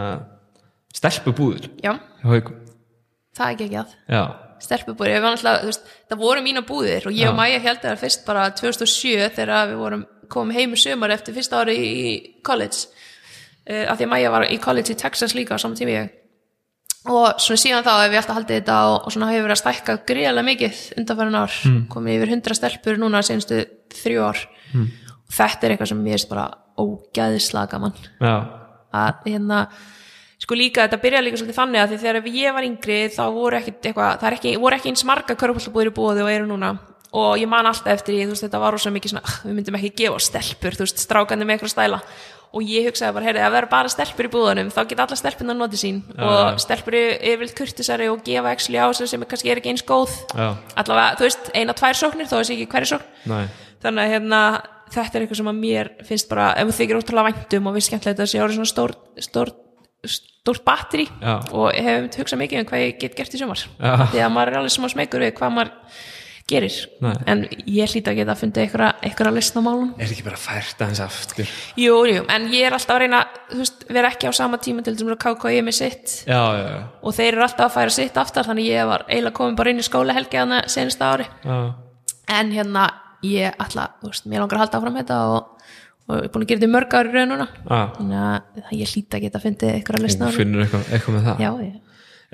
stelpubúður já, það ekki ekki að Já, við varum alltaf, þú veist, það voru mína búðir og ég og Maja held það fyrst bara 2007 þegar við vorum komum heim í sömur eftir fyrsta ári í college. Uh, af því að Maja var í college í Texas líka á saman tíma ég og svona síðan þá hef ég alltaf haldið þetta og, og svona hefur verið að stækka gríðarlega mikið undanfærin ár, komið yfir 100 stelpur núna senstu þrjú ár. Og þetta er eitthvað sem ég veist bara ógæðislega gaman. Já, að hérna sko líka þetta byrja líka svolítið þannig að því þegar ég var yngri þá voru ekki eitthvað það ekki, voru ekki eins marga körfbóltabúðir í búið og eru núna. Og ég man alltaf eftir því þú veist þetta var rosa mikið svona, "Ah, við myndum ekki gefa stelpur þú veist strákandi með eitthvað stæla og ég hugsaði bara, heyrði, að vera bara stelpur í búðunum þá geta alla stelpurna notið sín. Og stelpur eru yfirleitt kurtisari og gefa actually á sig sem er kannski er ekki eins góð. Já, allavega, þú veist, eina, tvær sóknir þó þessi ekki hverju sókn. Næ þannig að hérna, þetta er eitthvað sem að mér finnst bara, ef þú þykir ótrúlega væntum og við skemmtilegt að þessi árið svona stór, stór stórt batteri Já. og hef um hugsað mikið um hvað ég get gert í sumar. Því að maður er alveg smá smegur við hvað maður gerir. Nei. en ég hlýta að geta að funda einhverja, einhverja listna málum er ekki bara fært aðeins aftur? Jú, jú, en ég er alltaf að reyna veist, vera ekki á sama tíma til þessum að KKI með sitt. Já, já, já, og þeir eru alltaf að færa sitt aftar þannig ég var eiginlega komin bara inn í skóla helgi hana senasta ári. Já. en hérna ég ætla, þú veist, mér langar að halda áfram þetta og, og ég er búin að gera þetta mörg ári raun núna. Já. þannig að ég hlýta að geta að fyndi ykkur að lesna finnur eitthvað, eitthvað með það? Já, ég.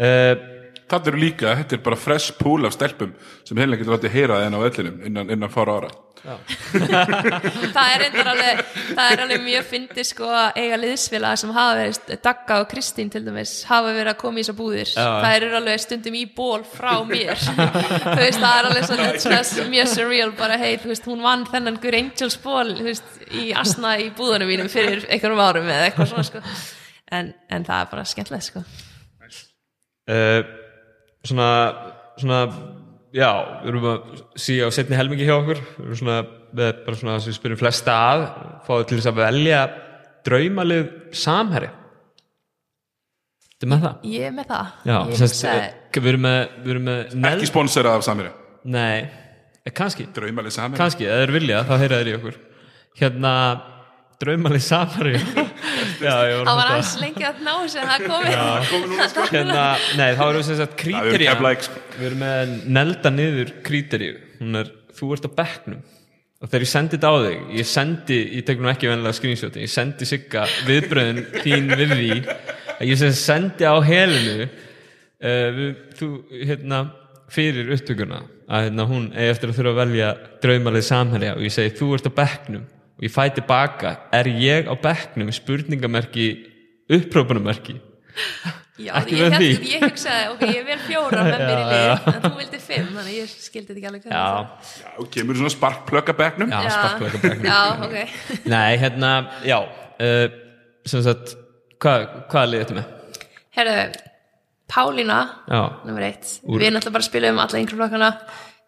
uh, Þetta eru líka, þetta er bara fresh pool af stelpum sem heilin getur látið heyra það enn á vellinum innan, innan fára ára. Það er reyndar alveg það er alveg mjög fyndi sko að eiga liðsfélaga sem hafa verið Dagga og Kristín til dæmis hafa verið að koma í þessar búðir. Já. það eru alveg stundum í ból frá mér. Þú veist það er alveg svona, svona mjög surreal bara hei þú veist hún vann þennan Gur Angels ból þú veist í asna í búðunum mínum fyrir einhverjum árum eða eitthvað svona sko. En, en það er bara skemmtilegt sko. Uh, svona svona já, við erum að síða á setni helmingi hjá okkur. Við erum svona, við bara svona sem við spyrum flesta að fáið til þess að velja draumalið samherri Þetta er með það? Ég er með það. Já, semst, eh, við erum með, við erum með nel- Ekki sponsorað af Samiri Nei, eh, kannski. Draumalið Samiri kannski, eða þeir vilja, þá heyra þeir í okkur. Hérna, draumalið ég það var aðeins lengi að ná þessu en það komið hérna, nei, þá erum við sem sagt er Keflavík, sko. við erum með nelda niður kríterju hún er, þú ert á bekknum. Og þegar ég sendi þetta á þig ég sendi, ég tek nú ekki venlega screenshot ég sendi sigga viðbröðin þín við því að ég sem sendi á helinu uh, við, þú, hérna fyrir upptökuna að hérna, hún eigi eftir að þurfa að velja draumalið samherja og ég segi þú ert á bekknum og ég fæ tilbaka, er ég á bekknum spurningamerki upprópunamerki Já, Ekki ég, með held, því. ég hugsaði, ok, ég vil fjóra með mér í lið, en þú vildi fimm, þannig ég skildi þetta ekki alveg hvernig já, Já, kemur svona sparkplögga bekknum já, sparkleika bekknum Já, ok. Nei, hérna, já uh, sem sagt, hvað hva liðið þetta með? Herðu, Pálína, Já, nummer eitt, Úr- við náttúrulega bara spilum alla yngri flokkana,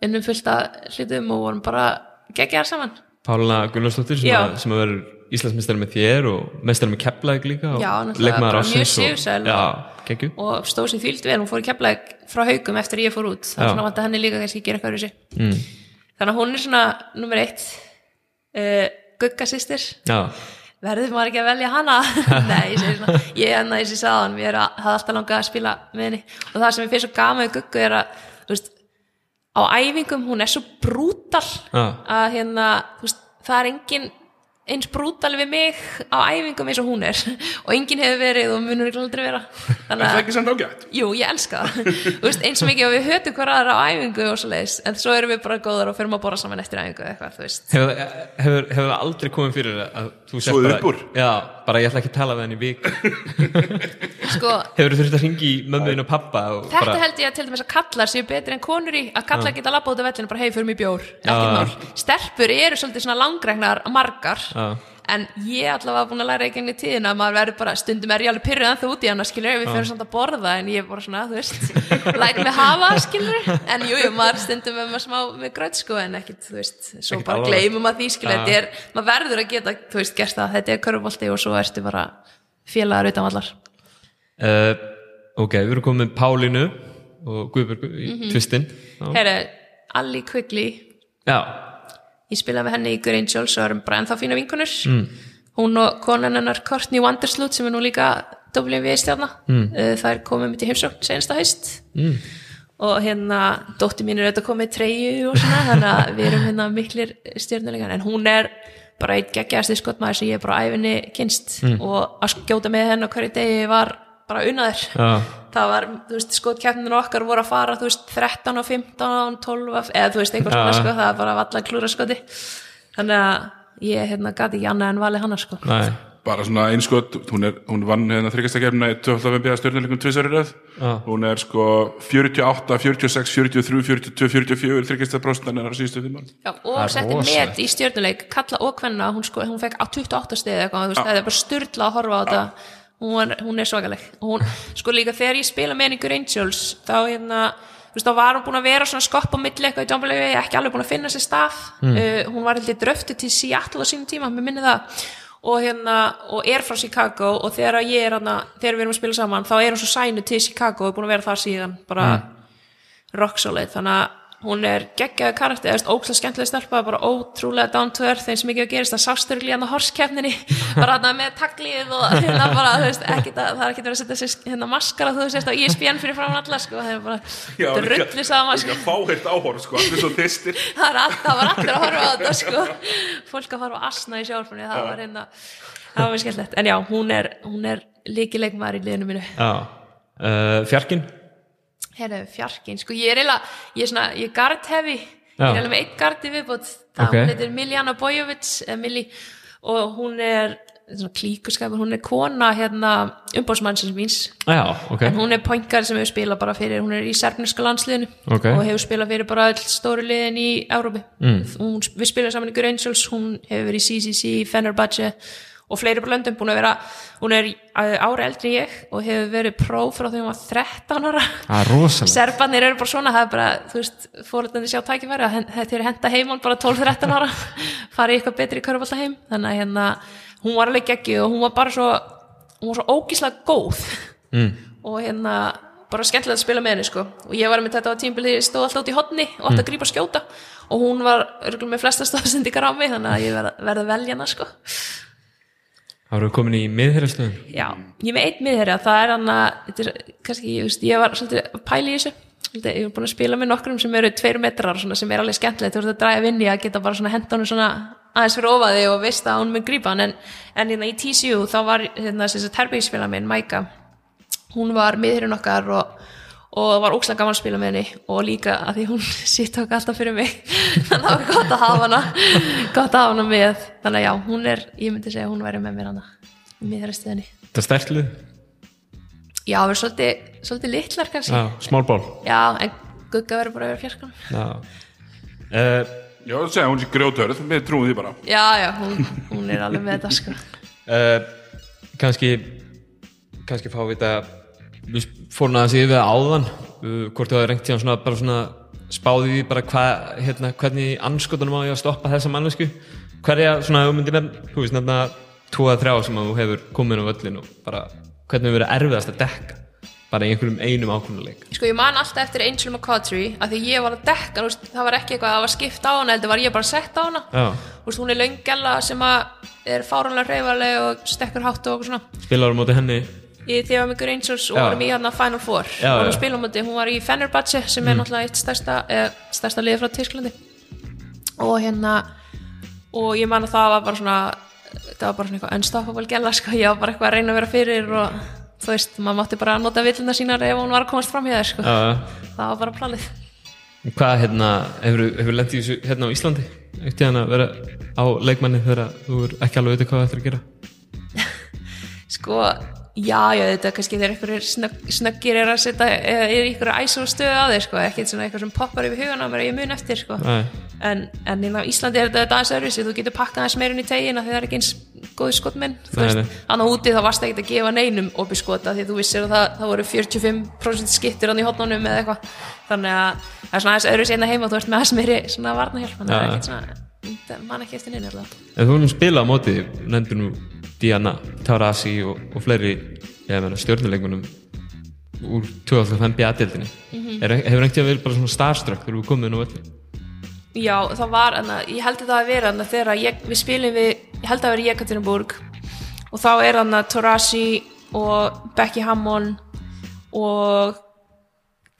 unnum fullt af hlutum og vorum bara geggjaðar saman. Páluna Gunnarsdóttir sem, að, sem að verður Íslandsmeistari með þér og meistari með Keflavík líka og leikmaður ársins og- og- stóð sér þvíld vel, hún fór í keflaðið frá haugum eftir ég fór út, þannig að að henni líka kannski að gera eitthvað fyrir sig. mm. Þannig að hún er svona nummer eitt, uh, Gugga systir, Já, verður maður ekki að velja hana? Nei, ég segi svona ég er enn að ég sé saðan, mér hafði alltaf langað að spila með henni. Og það sem ég finnst svo gaman með Guggu er að, þú veist á æfingum, hún er svo brútal Já. að hérna, veist það er engin eins brútal við mig á æfingum eins og hún er og enginn hefur verið og munur ekki aldrei vera Er þannig það að, ekki samt ágætt? jú, ég elska það veist, eins og mikið og við hötum hver aðra á æfingu og svo leiðis, en svo erum við bara góðar og fyrir að borra saman eftir æfingu eða eitthvað, hefur, hefur, hefur það aldrei komið fyrir að Svo bara upp úr? Já, bara ég ætla ekki að tala við henni í vik sko, Hefur þú þurft að ringi í mömmuðin og pappa og Þetta bara, held ég að til dæmis að kallar séu betri en konur í að kallar geta labba út af vellinu bara hei, fyrir mig bjór, Stelpur eru svolítið svona langregnar margar. Já. En ég allavega búin að læra í gengni tíðina að maður verður bara, stundum er ég alveg pyrruð en það út í hana skilur, við fyrir samt að borða en ég er bara svona, þú veist, læt mig hafa skilur, en jú, jú, maður stundum með maður smá með gröð sko en ekkit þú veist, svo Ekkert bara gleymum að því skilur, þetta er, maður verður að geta þú veist, gerst það, þetta er körfubolti og svo ertu bara félagar utan vallar. Uh, Ok, við erum komið Pálinu og Guðbjörgu í Mhm. tvistinn. Já, Herru, Alli Quigley Já. Ég spilaði með henni í Good Angels og erum bara ennþá fína vinkunur mm. hún og konan hennar Courtney Wanderslut sem er nú líka WV stjárna mm. það er komið mitt í heimsókn senasta haust mm. og hérna dótti mín er auðvitað komið treyju og svona þannig að við erum hérna miklir stjórnulegan en hún er bara eitt geggjast skotmaður sem ég er bara æfinni kynst og að skjóta með henn á hverju degi var bara unnaður. Það var, þú veist, skotkeppninu okkar voru að fara, þú veist, 13 og 15 12, og- eða þú veist, eitthvað svona Já. sko, það var bara valla klúra skoti þannig að ég, hérna, gati ekki annað en valið hana, sko. Nei, bara svona einskot, hún, er, hún vann hérna þryggastakefna í 12. fembíða stjórnuleikum tvisarrið Já. hún er sko 48, 46, 43, 42, 44 þryggastakprósent hann er á síðustu fimm árum Já, Það og setti met í stjörnuleik kalla og kvenna, hún, sko, hún fekk á 28 stið eitthvað, þú veist, það er bara styrla að horfa á þetta hún, hún er svakaleg. Hún, sko líka þegar ég spila með henni Angels, þá hérna veist, þá var hún búin að vera svona skopp á milli eitthvað í djámbalegi, ekki alveg búin að finna sér stað. Uh, hún var heldur dröftu til Seattle á sínum tíma, mér minni það. Og hérna, og er frá Chicago og þegar ég er hérna, þegar við erum að spila saman þá er hún svo sænu til Chicago og er búin að vera þar síðan bara rock solid. Þannig að hún er geggjaði karakter, eða ókslega skemmtilega stelpa bara ótrúlega down to earth eins og mikið að gerist það sástur líðan á horskeppninni bara þarna með taglið og hérna bara þú veist, ekki, það, það er ekki verið að setja sér hérna maskara þú veist, á E ESPN fyrir framan alla sko, það er bara drullu saman sko. líka fáheirt áhorf sko, allir svo þistir það, er það var allir að horfa á þetta sko. fólk að horfa á asna í sjálfunni það var hérna, það var mjög skemmtilegt. En já, hún er, hún er líkileikmaður í liðinu mínu. Já. Uh, Fjarkin Herðu, fjarkin, sko, ég er eiginlega, ég er svona, ég er gard hefi, ég er eiginlega með einn gardi viðbútt, það Ok. hún heitir Miljana Bojovic, eða Milli, og hún er, svona klíkuskapur, hún er kona, hérna, umbóðsmannsins míns, Já, ok en hún er poingar sem hefur spilað bara fyrir, hún er í serbneska landsliðinu Ok. og hefur spilað fyrir bara öll stóru liðin í Európi. Mm. Við spilað saman í Grangels, hún hefur verið í CCC, Fenerbahce og fleiri bara löndum, búin að vera, hún er uh, ára eldri ég og hefur verið próf frá því hún var 13 ára. Rosalega Serbanir eru bara svona, það er bara, þú veist, fórhaldandi sjá tækifæri þetta er henda heimann bara 12-13 ára, fara í eitthvað betri körfbalta heim, þannig að hérna, hún var alveg geggju og hún var bara svo, hún var svo ógíslega góð mm. og hérna, bara skemmtilegt að spila með henni sko, og ég var með þetta á tímbili, stóð alltaf út í hotni og átti að grípa skjóta og hún var örgulega með flesta stóðsendingar á mig, þannig að ég verð, verð að velja hana sko. Það voru komin í miðherjastöðum Já, ég er með einn miðherja, það er hann að, kannski, ég, veist, ég var svolítið að pæla í þessu, svolítið, ég er búin að spila með nokkrum sem eru tveir metrar, svona, sem er alveg skemmtilegt, þú ert að draga vinni að geta bara henda svona aðeins fyrir ofaði og veist að hún mun grípa hann, en, en hérna í TCU þá var hérna þessi terbyggisfélag minn, Mæka, hún var miðherjun okkar og og það var ókslega gaman að spila með henni og líka að því hún sitt okkur alltaf fyrir mig. Þannig að það var gott að hafa hana gott að hafa hana með. Þannig að já, hún er, ég myndi segja að hún væri með mér hana með þeirra stöðinni Það er sterklið Já, við erum svolítið, svolítið litlar kannski. Já, smálból Já, en gugga verður bara yfir fjarskan. Já. Uh, já, það segja hún sé grjótörð, við trúum því bara. Já, já, hún, hún er alveg með þetta, sko. uh, Kannski kannski fá við þetta við fórum aðeins yfir það áðan uh, hvort það er rengt tíðan svona bara svona spáði því bara hva, hérna, hvernig anskotunum á ég að stoppa þessa mannesku hverja svona hugmyndir nefn þú veist nefna tvo að þrjá sem að þú hefur komin á völlin og bara hvernig hefur verið erfiðast að dekka bara í einhverjum einum ákvörnuleik Sko, ég man alltaf eftir Angel McCautry að því ég var að dekka, þú veist, það var ekki eitthvað að það var skipt á hana, heldur var ég bara sett á hana. Þú veist, hún er löngjalla sem að er fáránlega hreyfaleg og stekkur hátt og svona. spilaður móti henni Ég þegar með Angels og Já. varum í hérna Final Four Já, og hún spilum múti, hún var í Fenerbahce sem er náttúrulega eitt stærsta, eh, stærsta liði frá Tísklandi og hérna og ég man að það var bara svona það var bara svona eitthvað unstoppable gæla sko, ég var bara eitthvað að reyna að vera fyrir og þú veist, maður mátti bara nota villina sínar ef hún var að komast fram hjá þér sko. Já, það var bara planið Hvað hérna, hefur, hefur lendið í þessu hérna á Íslandi? Ekkert hérna að vera á leikmanni þegar þú er ekki alveg veitir hvað það ættir að gera? sko, já, já, þetta kannski þegar einhverjir snögg, snöggir er að setja er einhverju æsum stöðu á þeir sko, ekkert svona eitthvað sem poppar yfir hugan á mér að ég mun eftir sko. En, en í Íslandi er þetta aðeins öðruvísi. Þú getur pakkað aðeins meirinn í tegina því það er ekki eins góði skotminn nei. annað úti þá varst ekki að gefa neinum opið skota því þú vissir að það, það voru 45% skittir hann í hotnunum eða eitthvað. Þannig að það er svona aðeins öðruvísi einna heima og þú ert með aðeins meiri svona varnahjálp þannig að það það man ekki eftir neina alltaf en þú erum spilað á móti, nefndur nú Diana, Taurasi og, og fleiri stjórnuleikmunum úr 2005 B-adeildinni mm -hmm. hefur ekkert verið bara svona starstruck þegar þú komið á völlin Já, það var, anna, ég held að það að vera anna, þegar ég, við spilum við, ég held að vera í Jekaterinburg og þá er hann að Torasi og Becky Hammond og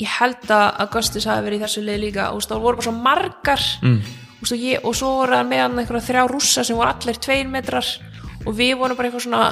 ég held að Augustus hafi verið í þessu leið líka og það voru bara svo margar mm. Og, ég, og svo voru hann með hann einhverja þrjá rússa sem voru allir tveir metrar og við vorum bara eitthvað svona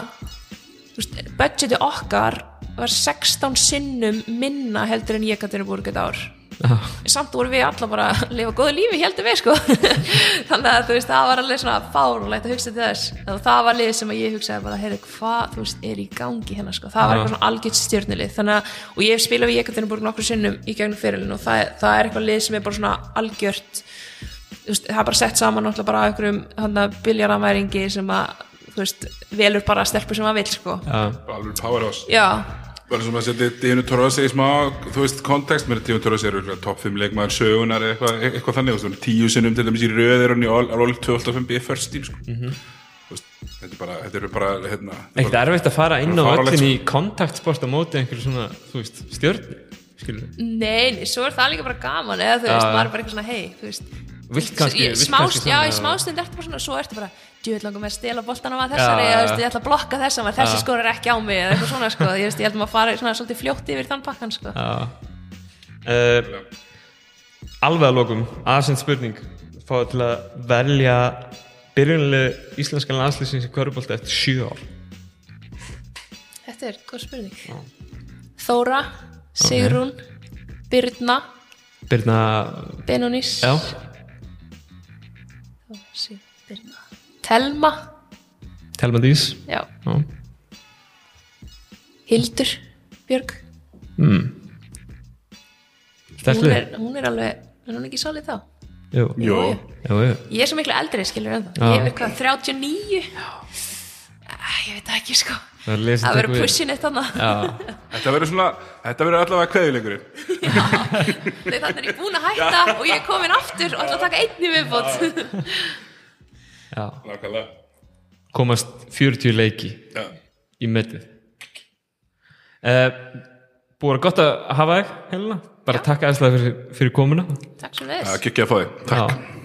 budgeti okkar var 16 sinnum minna heldur en Jekaterinburg þetta ár. Já, samt voru við alla bara að lifa góðu lífi heldur við sko. Þannig að veist það var alveg svona fárulegt að hugsa til þess. Og það var lið sem að ég hugsaði bara heyrðu hvað þú veist er í gangi hérna sko? Það var Já. eitthvað svona algjört stjórnilið þannig að og ég hef spilað við Jekaterinburg nokkur sinnum í gegnum fyrirlin og það, það er eitthvað lið sem er bara svona algjört það er bara sett saman náttúrulega bara einhverjum biljaramæringi sem að þú veist, velur bara stelpur sem að vil sko. Já, alveg powerhouse. Já, bara sem að setja Dínu Torrasi í smá þú veist, kontekst, mér er Dínu Torrasi er topp 5 leikmaður sögunar eða eitthvað, eitthvað þannig. Þú veist, tíu sinnum til dæmis í röðir og í Roll 12.5 B first team sko. Þú veist, þetta er bara, þetta eru bara hérna, er ekkert erfitt að fara inn á öllin í kontaktsport á móti einhverju svona, þú veist, við, nei, nei, svo er það líka bara gaman eða þú veist, maður er bara eitthvað svona hei, þú veist vilt kannski, Ég- vilt smást, kannski já, í svona- smástund ertu bara svona, svo ertu bara djúvill langar með að stela boltanum að þessari Já, já, veist, ég ætla að blokka þessa, maður, þessi Já. skor er ekki á mig eða eitthvað svona, sko, ég, ég maður að fara svona svolítið fljótt yfir þann pakkan, sko. Já. Uh, Alveg að lokum aðsend spurning. Fá til að velja byrjunlega íslenska landslýsins í körubólta eftir sjö ár? Þetta er góð spurning. Þóra, Sigrún Birna, Birna, Benónis já, Telma, Telma Dís. Já, Já, Hildur Björg. Sterkt hún er, hún er alveg, er hún ekki sálið þá? Jú, jú, jú. Ég er svo miklu eldri, skilur en það. Já. Ég er hvað, 39? Æ, Ég veit ekki, sko. Það er verður pushin eitt annað Já, þetta verður svona þetta verður allavega kveðileikurinn Nei, þannig er ég búin að hætta og ég er komin aftur og ætla að taka einn í viðbót. Já. Nákvæmlega. Komast 40 leiki Já. í metið. Uh, Búið að gott að hafa þig Helena, bara takk aðeinslega fyrir, fyrir komuna. Takk svo Það er ekki að fá þig, takk. Já.